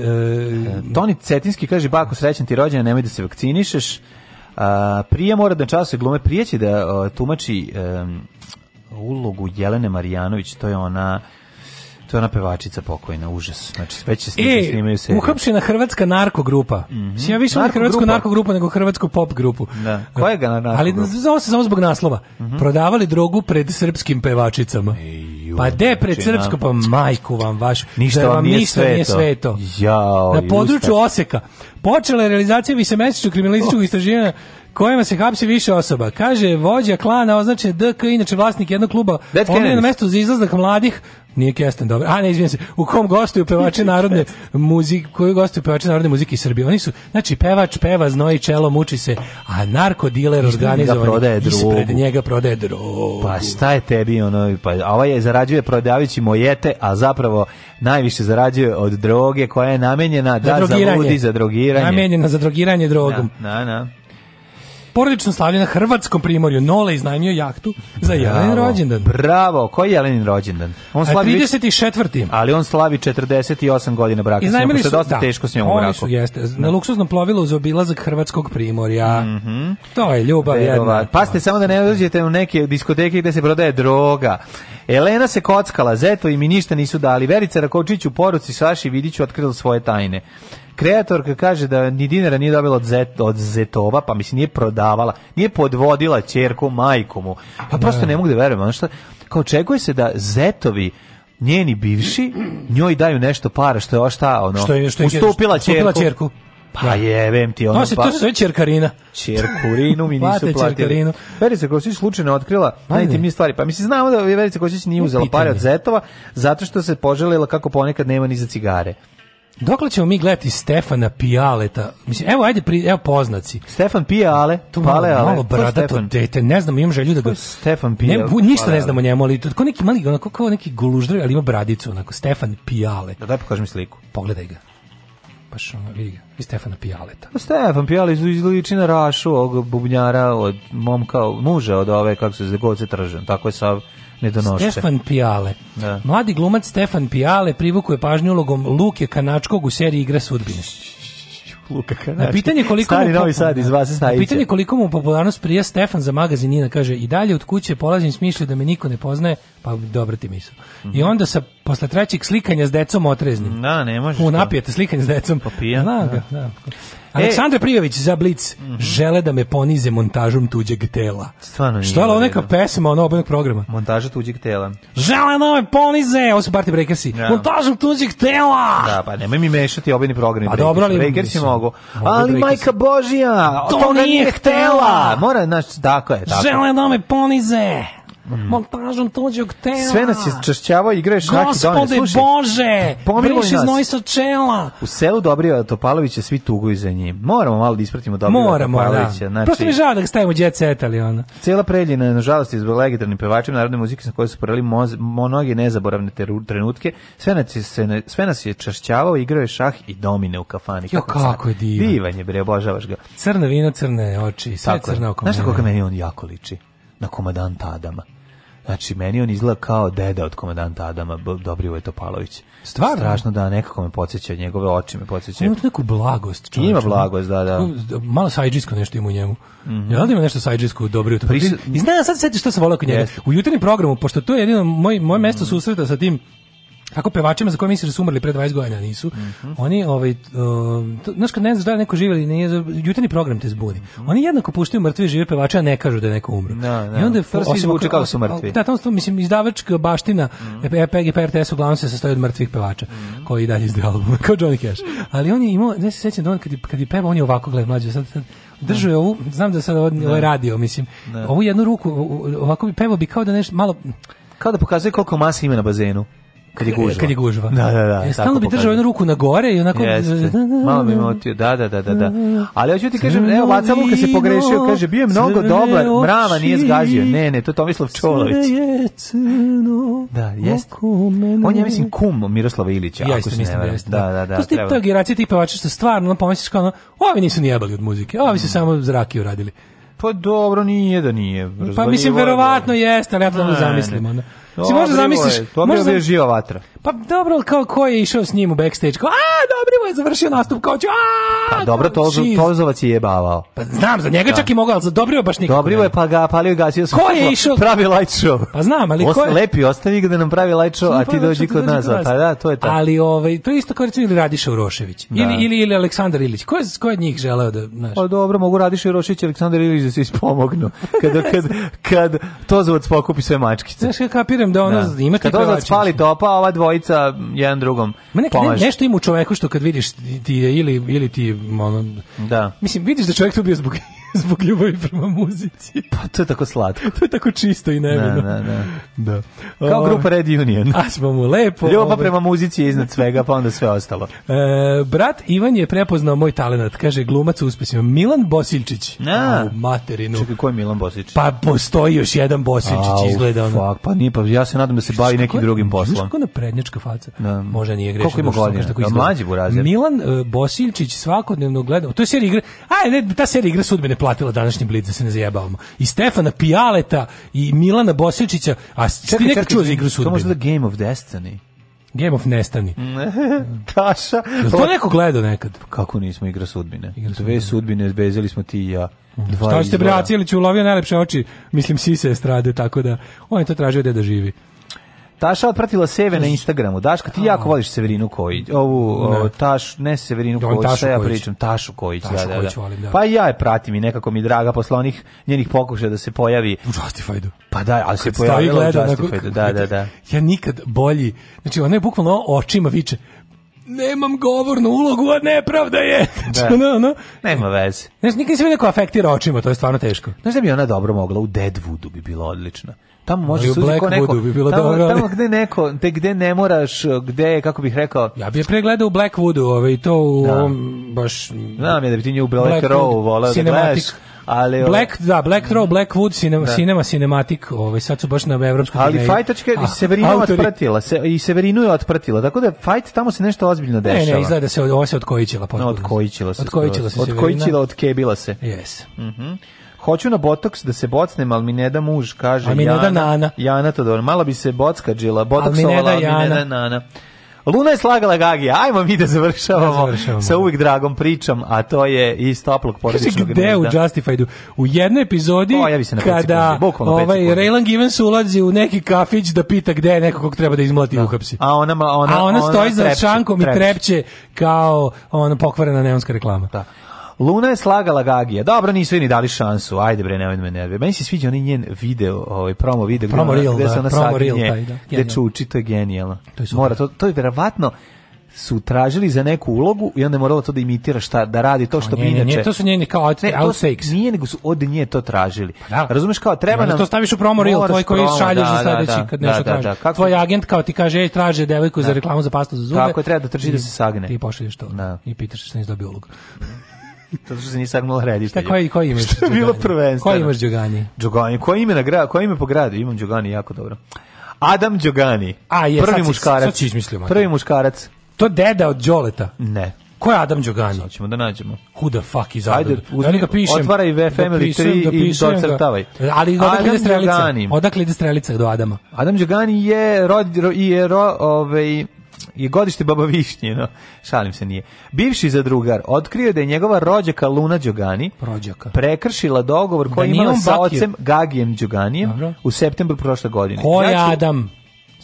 Toni Cetinski kaže bako srećan ti rođendan, nemoj da se vakcinišeš. A, prije mora da se glume prijeći da a, tumači a, ulogu Jelene Marijanović, to je ona To je ona pevačica pokojna, užas. Znači, sve će snimati, e, snimaju se. uhapšena hrvatska narkogrupa. Mm -hmm. Ja više narko hrvatsku narkogrupu nego hrvatsku pop grupu. Da. Koja ga na Ali zove se samo zbog naslova. Mm -hmm. Prodavali drogu pred srpskim pevačicama. Ej, pa de pred znači, srpskom, pa majku vam vašu. Ništa da vam nije ništa sveto. Nije sveto. Jao, na području Oseka. Počela je realizacija visemesečnog kriminalističkog oh. istraživanja kojima se hapsi više osoba. Kaže, vođa klana označe DK, inače vlasnik jednog kluba. On je na mestu za izlazak mladih Nije Kestan, dobro. A ne, izvinim se. U kom gostuju pevači narodne muzike, koji gostuju pevači narodne muzike iz Srbije? Oni su, znači, pevač peva, znoji čelo, muči se, a narkodiler organizovan ispred njega prodaje drogu. Pa šta je tebi ono? Pa, ovaj je zarađuje prodavajući mojete, a zapravo najviše zarađuje od droge koja je namenjena da, za drogiranje. za drogiranje. Namenjena za drogiranje drogom. Na, da, na, da, na. Da porodično slavlje na hrvatskom primorju. Nole iznajmio jahtu za Jelenin rođendan. Bravo, koji je Jelenin rođendan? On slavi 34. Ali on slavi 48 godina braka. Iznajmili su, dosta da, teško s njom u braku. Su, jeste, na da. luksuznom plovilu za obilazak hrvatskog primorja. Mm -hmm. To je ljubav jedna. Paste samo da ne uđete u neke diskoteke gde se prodaje droga. Elena se kockala, Zeto i mi ništa nisu dali. Verica Rakovčić u poruci Saši Vidiću otkrila svoje tajne kreatorka kaže da ni dinara nije dobila od, Zet, od Zetova, pa mislim nije prodavala, nije podvodila ćerku majkomu. Pa prosto da. ne mogu da verujem, ono što, kao očekuje se da Zetovi njeni bivši njoj daju nešto para što je ovo šta ono što je, što je, ustupila, što je, ustupila čerku. Pa da. jebem ti ono. Nosi pa... to sve čerkarina. Čerkurinu mi nisu platili. Verica Kosić slučajno otkrila najtimnije stvari. Pa mislim, znamo da Verica Kosić nije uzela pare od Zetova zato što se poželila kako ponekad nema ni za cigare. Dokle ćemo mi gledati Stefana Pijaleta? Mislim, evo, ajde, pri, evo poznaci. Stefan Pijale, tu pale, malo, malo bradato dete, ne znam, imam želju da ga... Stefan Pijale. Ne, ništa pale, ne znamo njemu, ali tako neki mali, onako kao neki guluždar, ali ima bradicu, onako, Stefan Pijale. Da, daj pokaži mi sliku. Pogledaj ga. Baš ono, vidi ga, i Stefana Pijaleta. Pa Stefan Pijale izliči na rašu ovog bubnjara od momka, muža od ove, kako se zove, Goce Tržan, tako je sav nedonošče. Stefan Pijale. Da. Mladi glumac Stefan Pijale privukuje pažnju ulogom Luke Kanačkog u seriji Igre sudbine. Luka Kanački. Na pitanje koliko Stari mu, Novi Sad iz vas Na pitanje koliko mu popularnost prija Stefan za magazin Nina kaže i dalje od kuće polazim s mišlju da me niko ne poznaje, pa dobro ti misao. Mm -hmm. I mhm. onda sa posle trećeg slikanja s decom otreznim. Da, ne možeš. U napijete slikanje s decom. Popija. Pa da, da. da. E. Aleksandra Prijović za Blitz mm -hmm. žele da me ponize montažom tuđeg tela. Stvarno nije. Što je ovo neka pesma ono obanog programa? Montaža tuđeg tela. Žele da me ponize, ovo su Party Breakersi. Ja. Da. Montažom tuđeg tela! Da, pa nemoj mi mešati obeni programi. Pa dobro, ali... Breakersi mogu. Ali majka Božija, to, to nije htela! Mora, znaš, tako je. Tako. Žele da me ponize! mm. montažom tuđog tela. Sve nas je čašćavao i greš naki Gospode Bože, briš iz noj sa čela. U selu Dobrija Topalovića svi tuguju za njim. Moramo malo da ispratimo Dobrija da. Topalovića. Da. Znači, Prosto mi žao da ga stavimo jet etali. Ona. ono. Cijela preljina, nažalost, izbog legendarnim pevačima narodne muzike sa kojoj su porali mnoge nezaboravne trenutke. Sve nas, se, sve nas je čašćavao, igrao je šah i domine u kafani. Jo, kako, kako je divan. Divan bre, obožavaš ga. Crne vino, crne oči, sve Tako crno oko mene. Znaš kako meni on jako liči? na komadanta Adama. Znači, meni on izgleda kao deda od komandanta Adama Dobrivoje Topalović. Stvarno? Strašno da nekako me podsjeća, njegove oči me podsjeća. Ima neku blagost. Čovječ. Ima blagost, da, da. Tako, malo sajđisko nešto ima u njemu. Mm -hmm. Ja, da ima nešto sajđisko u Dobrivoje Topalović. I znam, sad sjeti što se volao kod njega. Yes. U jutarnjem programu, pošto to je jedino moj, moje mesto mhm. susreta sa tim Kako pevačima za koje misliš da su umrli pre 20 godina nisu. Mm -hmm. Oni ovaj uh, znaš kad ne znaš da li neko živi ili nije, jutarnji program te zbuni. Mm -hmm. Oni jednako puštaju mrtve žive pevače, a ne kažu da je neko umro. No, da, no. Da. I onda je svi zvuče kao su mrtvi. Da, tamo su, mislim izdavačka baština mm -hmm. EPG PRTS e uglavnom se sastoji od mrtvih pevača mm -hmm. koji dalje izdaju albume kao Johnny Cash. Ali on je imao, ne se sećam da on kad je, kad je pevao on je ovako gledao mlađe sad, sad držao je mhm. ovu, znam da sad ovo, ovo da. radio, mislim. Ne. Ovu jednu ruku ovako bi pevao bi kao da nešto malo kao da pokazuje koliko mase ima na bazenu. Kad je gužva. Kad je gužva. Da, da, da. Ja, e, stalno bi držao jednu ruku na gore i onako... Jeste. Da, da, da, Malo bi motio, da, da, da, da. da. Ali hoću ti kažem, evo, Baca Luka se pogrešio, kaže, bio je mnogo dobar, mrava nije zgazio. Ne, ne, to Tomislav Čolović. Da, jeste. On je, mislim, kum Miroslava Ilića, jeste, ako se mislim, ne vjerujem. Da, da, da. To su ta generacija tipa vača što stvarno, ono pomisliš kao ono, ovi nisu nijebali od muzike, ovi su mm. samo zraki uradili. Pa dobro, nije da nije. Pa mislim, verovatno jeste, ali ja to zamislimo. Ne, Mislim, možda zamisliš... To bi je živa vatra. Pa dobro, ali kao ko je išao s njim u backstage? Kao, a, dobri mu je završio nastup, kao ću, a! Pa dobro, to, Tozovac je jebavao. Pa znam, za njega da. čak i mogao, ali za Dobrivo baš nikako. Dobrivo je pa ga palio gasio. Ko je išao? Pravi light show. Pa znam, ali Osta, ko je? Lepi, ostavi ga da nam pravi light show, a pa ti dođi kod nas. Pa da, to je tako. Ali ovaj, to je isto kao recimo ili Radiša Urošević. Da. Ili, ili, ili Aleksandar Ilić. Ko je, ko je njih želeo da, znaš? Pa dobro, mogu Radiša Urošević i Aleksandar Ilić da se ispomognu. Kad, kad, kad, kad Tozovac pokupi sve mačkice. Znaš, kapiram da ono, da. imate Kad Tozovac pali topa, ova dvoja dvojica jedan drugom Ma neka, ne, nešto ima u čoveku što kad vidiš ti je ili, ili ti... Ono, da. Mislim, vidiš da čovek tu bio zbog zbog ljubavi prema muzici. Pa to je tako slatko. to je tako čisto i nevino. Da, da, da. da. Kao grupa Red Union. A smo mu lepo. Ljubav prema muzici je iznad svega, pa onda sve ostalo. E, brat Ivan je prepoznao moj talenat, kaže glumac u uspesima. Milan Bosiljčić. Na. U materinu. Čekaj, ko je Milan Bosiljčić? Pa postoji još jedan Bosiljčić, izgleda ono. Fuck, pa nije, pa ja se nadam da se bavi nekim drugim poslom. Znaš kako na prednjačka faca? Da. Možda nije grešno. Koliko ima godina? Da, mlađi Burazer. Milan uh, e, Bosiljčić svakodnevno gleda. To je serija igra. Aj, ne, ta serija igra sudbene platila današnji blitz, da se ne zajebavamo. I Stefana Pijaleta i Milana Bosječića, a ti nekako čuo za igru sudbine. To možda da Game of Destiny. Game of Nestani. Taša. Jel to neko gledao nekad? Kako nismo igra sudbine? Igra sudbine. Dve da. sudbine, zbezili smo ti i ja. Mhm. Dva Šta ste braci, ili ulovio najlepše oči, mislim, sise estrade, tako da on je to tražio da živi. Taša otpratila Seve na Instagramu. Daška, ti jako voliš Severinu Kojić. Ovu, ne. O, taš, ne Severinu Kojić, šta ja pričam? Tašu Kojić. Tašu da, da, da. Kojić volim, da. Pa ja je pratim i nekako mi draga posle onih njenih pokušaja da se pojavi. U Justified-u. Pa da, ali se pojavila u Justified-u. Da, da, da. Ja nikad bolji, znači ona je bukvalno očima viče, nemam govornu ulogu, a nepravda je. Znači, da. no, no. Nema veze. Znaš, nikad se mi neko afektira očima, to je stvarno teško. Znaš da bi ona dobro mogla, u Deadwoodu bi bilo odlično tamo može suđi suditi ko neko bi bilo tamo, dobro, tamo gde neko te gde ne moraš gde kako bih rekao ja bih pregledao u Blackwoodu ovaj to u da. ovom baš znam je da bi ti nju Black, Black Row voleo da ali ovaj- Black da Black Row Blackwood cinema da. cinema cinematic ovaj sad su baš na evropskom ali dineji. fajtačka i Severinu autori. otpratila se i Severinu je otpratila tako da fajt tamo se nešto ozbiljno dešava ne ne izgleda da se ovo se odkojićila potpuno no, odkojićila se odkojićila se odkojićila od kebila se yes mhm mm Hoću na botoks da se bocnem, ali mi ne da muž, kaže Jana. A mi ne da Nana. Jana to mala bi se bocka džila, botoksovala, da ali mi ne da, mi ne da Nana. Luna je slagala Gagi, ajmo mi da završavamo, da završavamo, sa uvijek dragom pričam, a to je iz toplog porodičnog gde gde u Justifiedu? U jednoj epizodi o, ja se na kada kuži, ovaj, Raylan Givens ulazi u neki kafić da pita gde je neko kog treba da izmlati da. uhapsi. A ona, ona, a ona, ona stoji za šankom i trepće kao ona pokvarena neonska reklama. Da. Luna je slagala Gagija. Dobro, nisu ni dali šansu. Ajde bre, nemoj me nervi. Meni se sviđa onaj njen video, ovaj promo video promo gdje, reel, gdje da, se ona promo saginje, reel, taj, da. Gde čuči, to je genijalno. To je super. Mora, to, to je verovatno su tražili za neku ulogu i onda je morala to da imitira šta da radi to pa što bi inače. Ne, to su njeni kao out, ne, to Nije nego su od nje to tražili. Pa da. Razumeš kao treba nam. To staviš u promo reel tvoj koji šalješ za da, da, sledeći da, kad nešto da, da traži. Da, Kako tvoj agent kao ti kaže ej traže devojku za reklamu za pastu za zube. Kako je treba da trči da se sagne. Ti pošalješ to i pitaš šta nisi dobio ulogu. to što se nisi sagnula reditelja. Šta koji koji imaš? Šta je bilo prvenstvo? Koji imaš Đogani? Đogani, koje ime na grad, koje ime po gradu? Imam Đogani jako dobro. Adam Đogani. A je, prvi muškarac. Sad si izmislio, prvi muškarac. To deda od Đoleta. Ne. Ko je Adam Đogani? Sad ćemo da nađemo. Who the fuck is Adam? Ajde, uzmi, ja pišem. Otvaraj V da Family 3 da i docrtavaj. Ga. Ali odakle Adam ide strelica? Odakle ide strelica do Adama? Adam Đogani je, rod, ro, je ro, ovaj, i godište Baba Višnje, no. Šalim se, nije. Bivši zadrugar otkrio da je njegova rođaka Luna Đogani Rođaka. prekršila dogovor koji da imala sa ocem Gagijem Đoganijem Dobro. u septembru prošle godine. Ko je znači, Adam?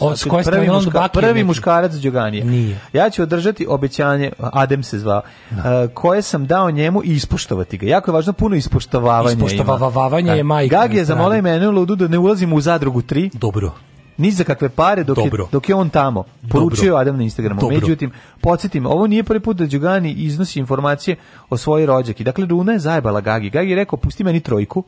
Od, znači, koji prvi, muška, prvi muškarac Đoganije. Nije. Ja ću održati obećanje, Adem se zvao, uh, koje sam dao njemu i ispoštovati ga. Jako je važno puno ispoštovavanja. Ispoštovavavanje je da. majka. Gag je zamolio mene ludu da ne ulazim u zadrugu 3. Dobro ni za kakve pare dok je, dok je on tamo. Poručio Dobro. Adam na Instagramu. Dobro. Međutim, podsjetim, ovo nije prvi put da Đugani iznosi informacije o svojoj rođaki. Dakle, Runa je zajebala Gagi. Gagi je rekao, pusti meni trojku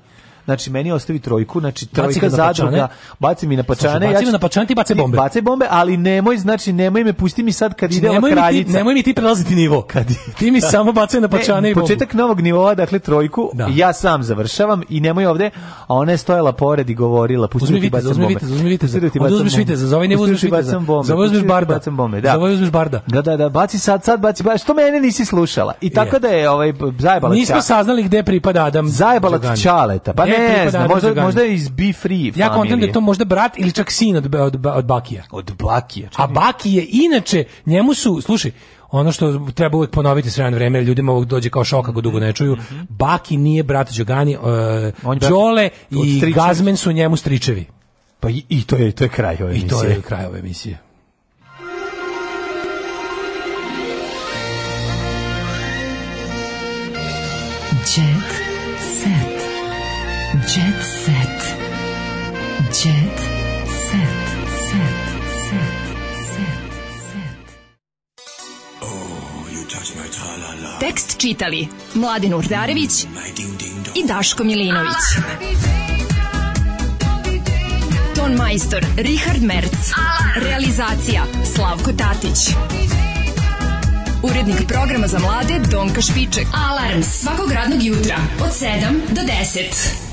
znači meni ostavi trojku, znači trojka zadruga, baci mi na pačane, baci ja ću, na pačane ti bace bombe. Bace bombe, ali nemoj, znači nemoj me pusti mi sad kad znači, ide nemoj kraljica. Mi ti, nemoj mi ti prelaziti nivo. Kad ti mi samo baci na e, pačane ne, i bombu. Početak novog nivoa, dakle trojku, da. ja sam završavam i nemoj ovde, a ona je stojala pored i govorila, pusti mi da ti bombe. Uzmi vitez, uzmi vitez, uzmi vitez, za ovaj ne da uzmiš vitez, za ovaj da uzmiš barda, bacam bombe, da. Za ovaj uzmiš barda. Da, da, da, baci sad, sad baci, baci, što mene nisi slušala. I tako da je ovaj zajebala. Nismo saznali gde pripada Adam. Zajebala Čaleta. Pa e, ne, E, znam, možda, možda je iz Be Free Ja kontam da to možda brat ili čak sin od, od, od Bakija. Od Bakija. Čekaj. A Bakije, inače, njemu su, slušaj, ono što treba uvek ponoviti sredan vreme, ljudima ovog dođe kao šok ako dugo ne čuju, mm -hmm. Baki nije brat Đogani, uh, Đole i Gazmen su njemu stričevi. Pa i, i, to je to je kraj ove emisije. I to je kraj ove emisije. Jet set. Jet set. Jet set. Set. Set. Set. Set. Oh, you touch my tra la Tekst čitali Mladin Urdarević mm, i Daško Milinović. Ton majstor Richard Merc. Realizacija Slavko Tatić. Urednik programa za mlade Donka Špiček. Alarms svakog radnog jutra od 7 do 10.